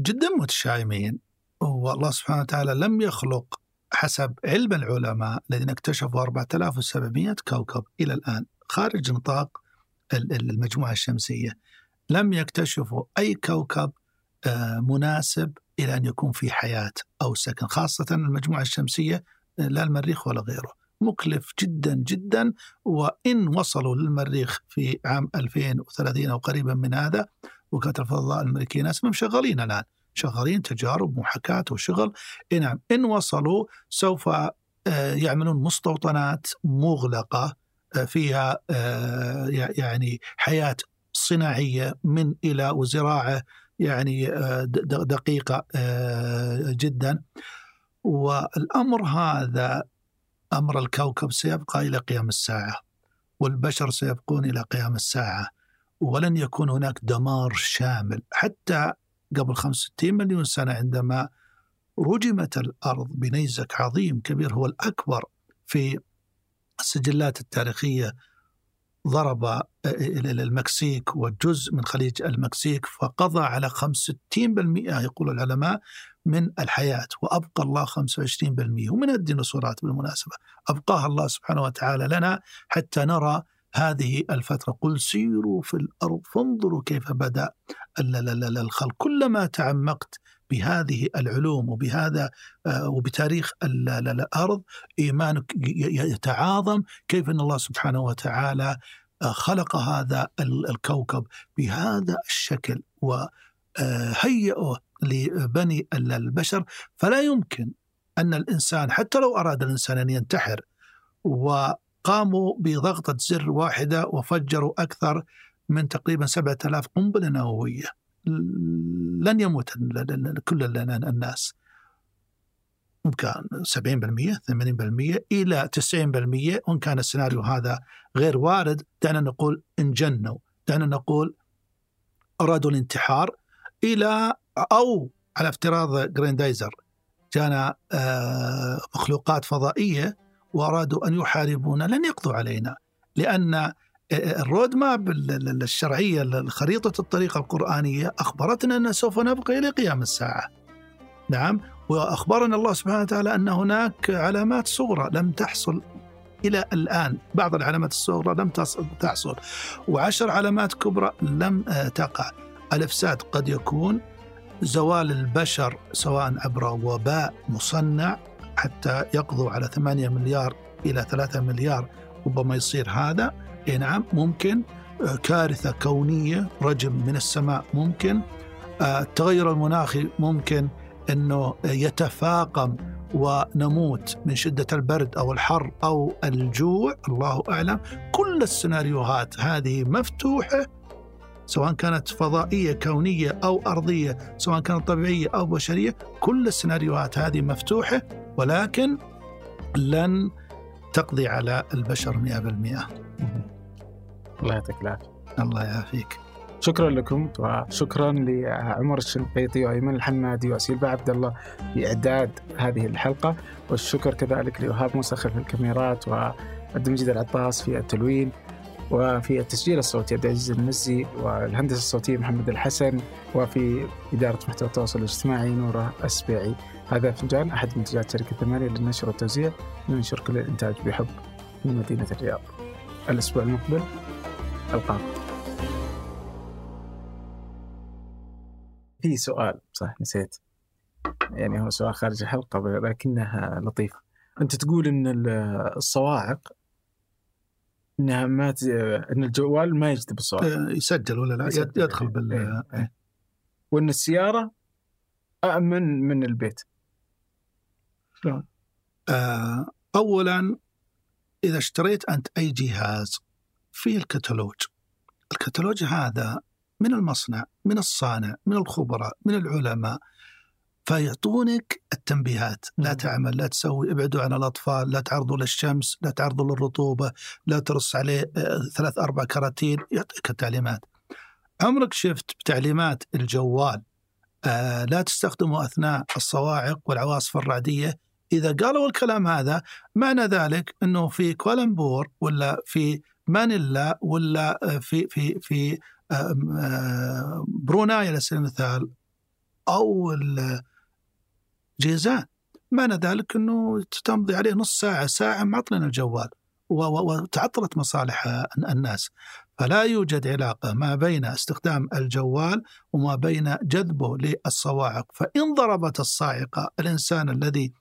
جدا متشائمين. والله سبحانه وتعالى لم يخلق حسب علم العلماء الذين اكتشفوا 4700 كوكب إلى الآن خارج نطاق ال- ال- المجموعة الشمسية. لم يكتشفوا أي كوكب آه، مناسب إلى أن يكون فيه حياة أو سكن خاصة المجموعة الشمسية آه، لا المريخ ولا غيره. مكلف جدا جدا وإن وصلوا للمريخ في عام 2030 أو قريبا من هذا وكالة الفضاء الأمريكية ناس شغالين الآن. شغالين تجارب محاكاة وشغل. نعم إن وصلوا سوف آه، يعملون مستوطنات مغلقة فيها يع- يعني حياة صناعية من إلى وزراعة يعني آه، د- د- دقيقة آه، جدا. والأمر هذا أمر الكوكب سيبقى إلى قيام الساعة والبشر سيبقون إلى قيام الساعة ولن يكون هناك دمار شامل. حتى قبل 65 مليون سنة عندما رجمت الأرض بنيزك عظيم كبير هو الأكبر في السجلات التاريخية ضرب إلى المكسيك وجزء من خليج المكسيك فقضى على 65% يقول العلماء من الحياة وأبقى الله 25% ومن الديناصورات بالمناسبة أبقاها الله سبحانه وتعالى لنا حتى نرى هذه الفترة. قل سيروا في الأرض فانظروا كيف بدأ. الخلق. كلما تعمقت بهذه العلوم وبهذا آه، وبتاريخ ال- ال- الأرض إيمانك ي- ي- يتعاظم كيف أن الله سبحانه وتعالى آه، خلق هذا ال- الكوكب بهذا الشكل وهيئه لبني ال- البشر. فلا يمكن أن الإنسان حتى لو أراد الإنسان أن ينتحر وقاموا بضغطة زر واحدة وفجروا أكثر من تقريبا 7000 قنبلة نووية. لن يموت كل ال- الناس. بإمكان 70% 80% إلى 90% وإن كان السيناريو هذا غير وارد دعنا نقول انجنوا. دعنا نقول أرادوا الانتحار إلى أو على افتراض Grendizer. جانا آه، مخلوقات فضائية وأرادوا أن يحاربونا. لن يقضوا علينا لأن ال road map الشرعية خريطة الطريقة القرآنية أخبرتنا ان سوف نبقى إلى قيام الساعة. نعم. وأخبرنا الله سبحانه وتعالى أن هناك علامات صغرى لم تحصل إلى الآن. بعض العلامات الصغرى لم تحصل. وعشر علامات كبرى لم آه، تقع. الافساد قد يكون. زوال البشر سواء عبر وباء مصنع حتى يقضوا على 8 مليار إلى 3 مليار ربما يصير هذا. اي نعم ممكن. آه، كارثة كونية رجم من السماء ممكن. آه، التغير المناخي ممكن أنه يتفاقم ونموت من شدة البرد أو الحر أو الجوع الله أعلم. كل السيناريوهات هذه مفتوحة سواء كانت فضائية كونية أو أرضية سواء كانت طبيعية أو بشرية كل السيناريوهات هذه مفتوحة ولكن لن تقضي على البشر 100% الله يعطيك العافية. الله يعافيك. شكرا لكم وشكرا لعمر الشنقيطي وأيمن الحمادي واسيل عبد الله في اعداد هذه الحلقة. والشكر كذلك لوهاب موسى خلف الكاميرات وعبد المجيد العطاس في التلوين وفي التسجيل الصوتي عبد العزيز المزي والهندسة الصوتية محمد الحسن وفي إدارة محتوى التواصل الاجتماعي نورة السبيعي هذا فنجان أحد منتجات شركة ثمانيه للنشر والتوزيع ننشر كل الإنتاج بحب في مدينة الرياض. الأسبوع المقبل القاكم في سؤال صح نسيت يعني هو سؤال خارج الحلقة لكنها لطيفة أنت تقول أن الصواعق إنها ما ت... إن الجوال ما يجذب الصوت آه، يسجل ولا لا يسجل. يدخل بال إيه. إيه. وإن السيارة امن من البيت شلون؟ آه اولا إذا اشتريت أنت أي جهاز في الكتالوج. الكتالوج هذا من المصنع من الصانع من الخبراء من العلماء فيعطونك التنبيهات. لا تعمل لا تسوي ابعدوا عن الأطفال لا تعرضوا للشمس لا تعرضوا للرطوبة لا ترص عليه آه، ثلاث أربع كراتين يعطيك التعليمات. عمرك شفت بتعليمات الجوال؟ آه لا تستخدمه أثناء الصواعق والعواصف الرعدية. إذا قالوا الكلام هذا معنى ذلك أنه في كوالمبور ولا في مانيلا ولا آه، في في في آه، بروناي على سبيل المثال أو جيزان. معنى ذلك إنه تمضي عليه نص ساعة ساعة معطلين الجوال وتعطلت مصالح الناس. فلا يوجد علاقة ما بين استخدام الجوال وما بين جذبه للصواعق. فإن ضربت الصاعقة الإنسان الذي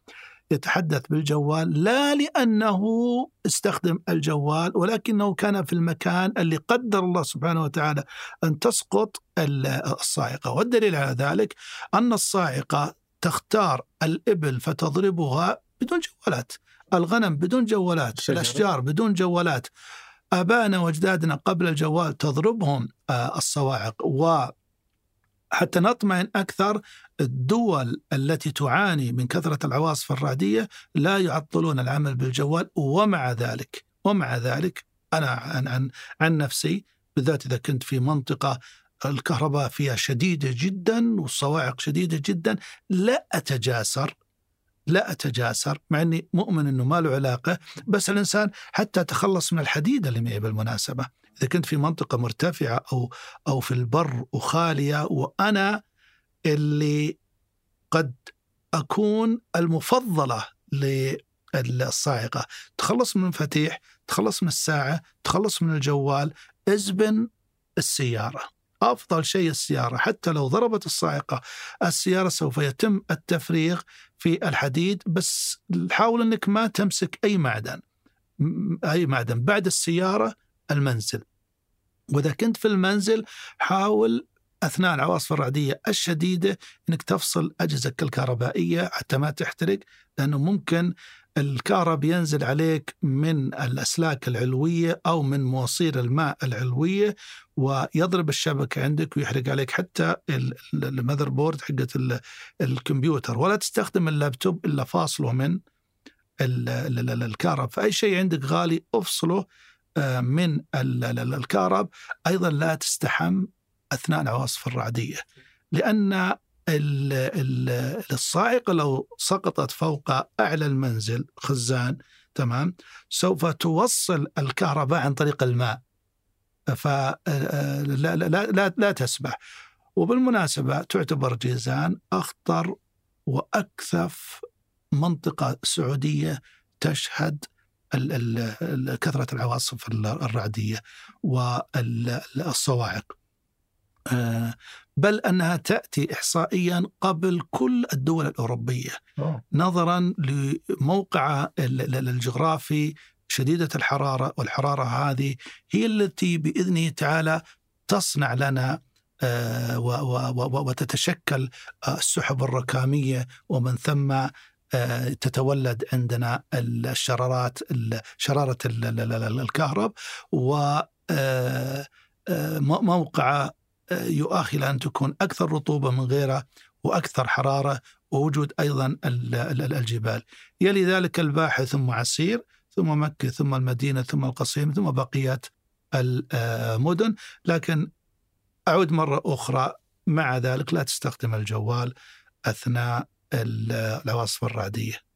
يتحدث بالجوال لا لأنه استخدم الجوال ولكنه كان في المكان اللي قدر الله سبحانه وتعالى أن تسقط الصاعقة. والدليل على ذلك أن الصاعقة تختار الإبل فتضربها بدون جوالات. الغنم بدون جوالات شجرة. الأشجار بدون جوالات. آبائنا وأجدادنا قبل الجوال تضربهم آه، الصواعق و حتى نطمئن أكثر الدول التي تعاني من كثرة العواصف الرعدية لا يعطلون العمل بالجوال ومع ذلك ومع ذلك أنا عن, عن, عن نفسي بالذات إذا كنت في منطقة الكهرباء فيها شديدة جدا والصواعق شديدة جدا لا أتجاسر لا أتجاسر مع أني مؤمن أنه ما له علاقة بس الإنسان حتى تخلص من الحديد اللي معي بالمناسبة. إذا كنت في منطقة مرتفعة أو أو في البر وخالية وأنا اللي قد أكون المفضلة للصاعقة. تخلص من المفاتيح تخلص من الساعة تخلص من الجوال ازبن السيارة. أفضل شيء السيارة. حتى لو ضربت الصاعقة السيارة سوف يتم التفريغ في الحديد بس حاول إنك ما تمسك أي معدن. أي معدن. بعد السيارة المنزل. وإذا كنت في المنزل حاول أثناء العواصف الرعدية الشديدة إنك تفصل أجهزتك الكهربائية حتى ما تحترق لأنه ممكن الكهرب ينزل عليك من الأسلاك العلوية أو من مواسير الماء العلوية ويضرب الشبكة عندك ويحرق عليك حتى المذر بورد حقت الكمبيوتر. ولا تستخدم اللابتوب إلا فاصله من الكهرب. فأي شيء عندك غالي افصله من الكهرب أيضا لا تستحم أثناء العواصف الرعدية. لأن الصاعقة لو سقطت فوق أعلى المنزل خزان تمام سوف توصل الكهرباء عن طريق الماء. فلا لا لا لا, لا تسبح. وبالمناسبة تعتبر جيزان أخطر وأكثف منطقة سعودية تشهد كثرة العواصف الرعدية والصواعق آه، بل أنها تأتي إحصائيا قبل كل الدول الأوروبية نظرا لموقع الجغرافي شديدة الحرارة والحرارة هذه هي التي بإذنه تعالى تصنع لنا آه، وتتشكل السحب الركامية ومن ثم آه، تتولد عندنا الشرارات شرارة الكهرب وموقع يؤهل أن تكون أكثر رطوبة من غيره وأكثر حرارة ووجود أيضا الجبال. يلي ذلك الباحة ثم عسير ثم مكة ثم المدينة ثم القصيم ثم بقية المدن لكن أعود مرة أخرى مع ذلك. لا تستخدم الجوال أثناء العواصف الرعدية.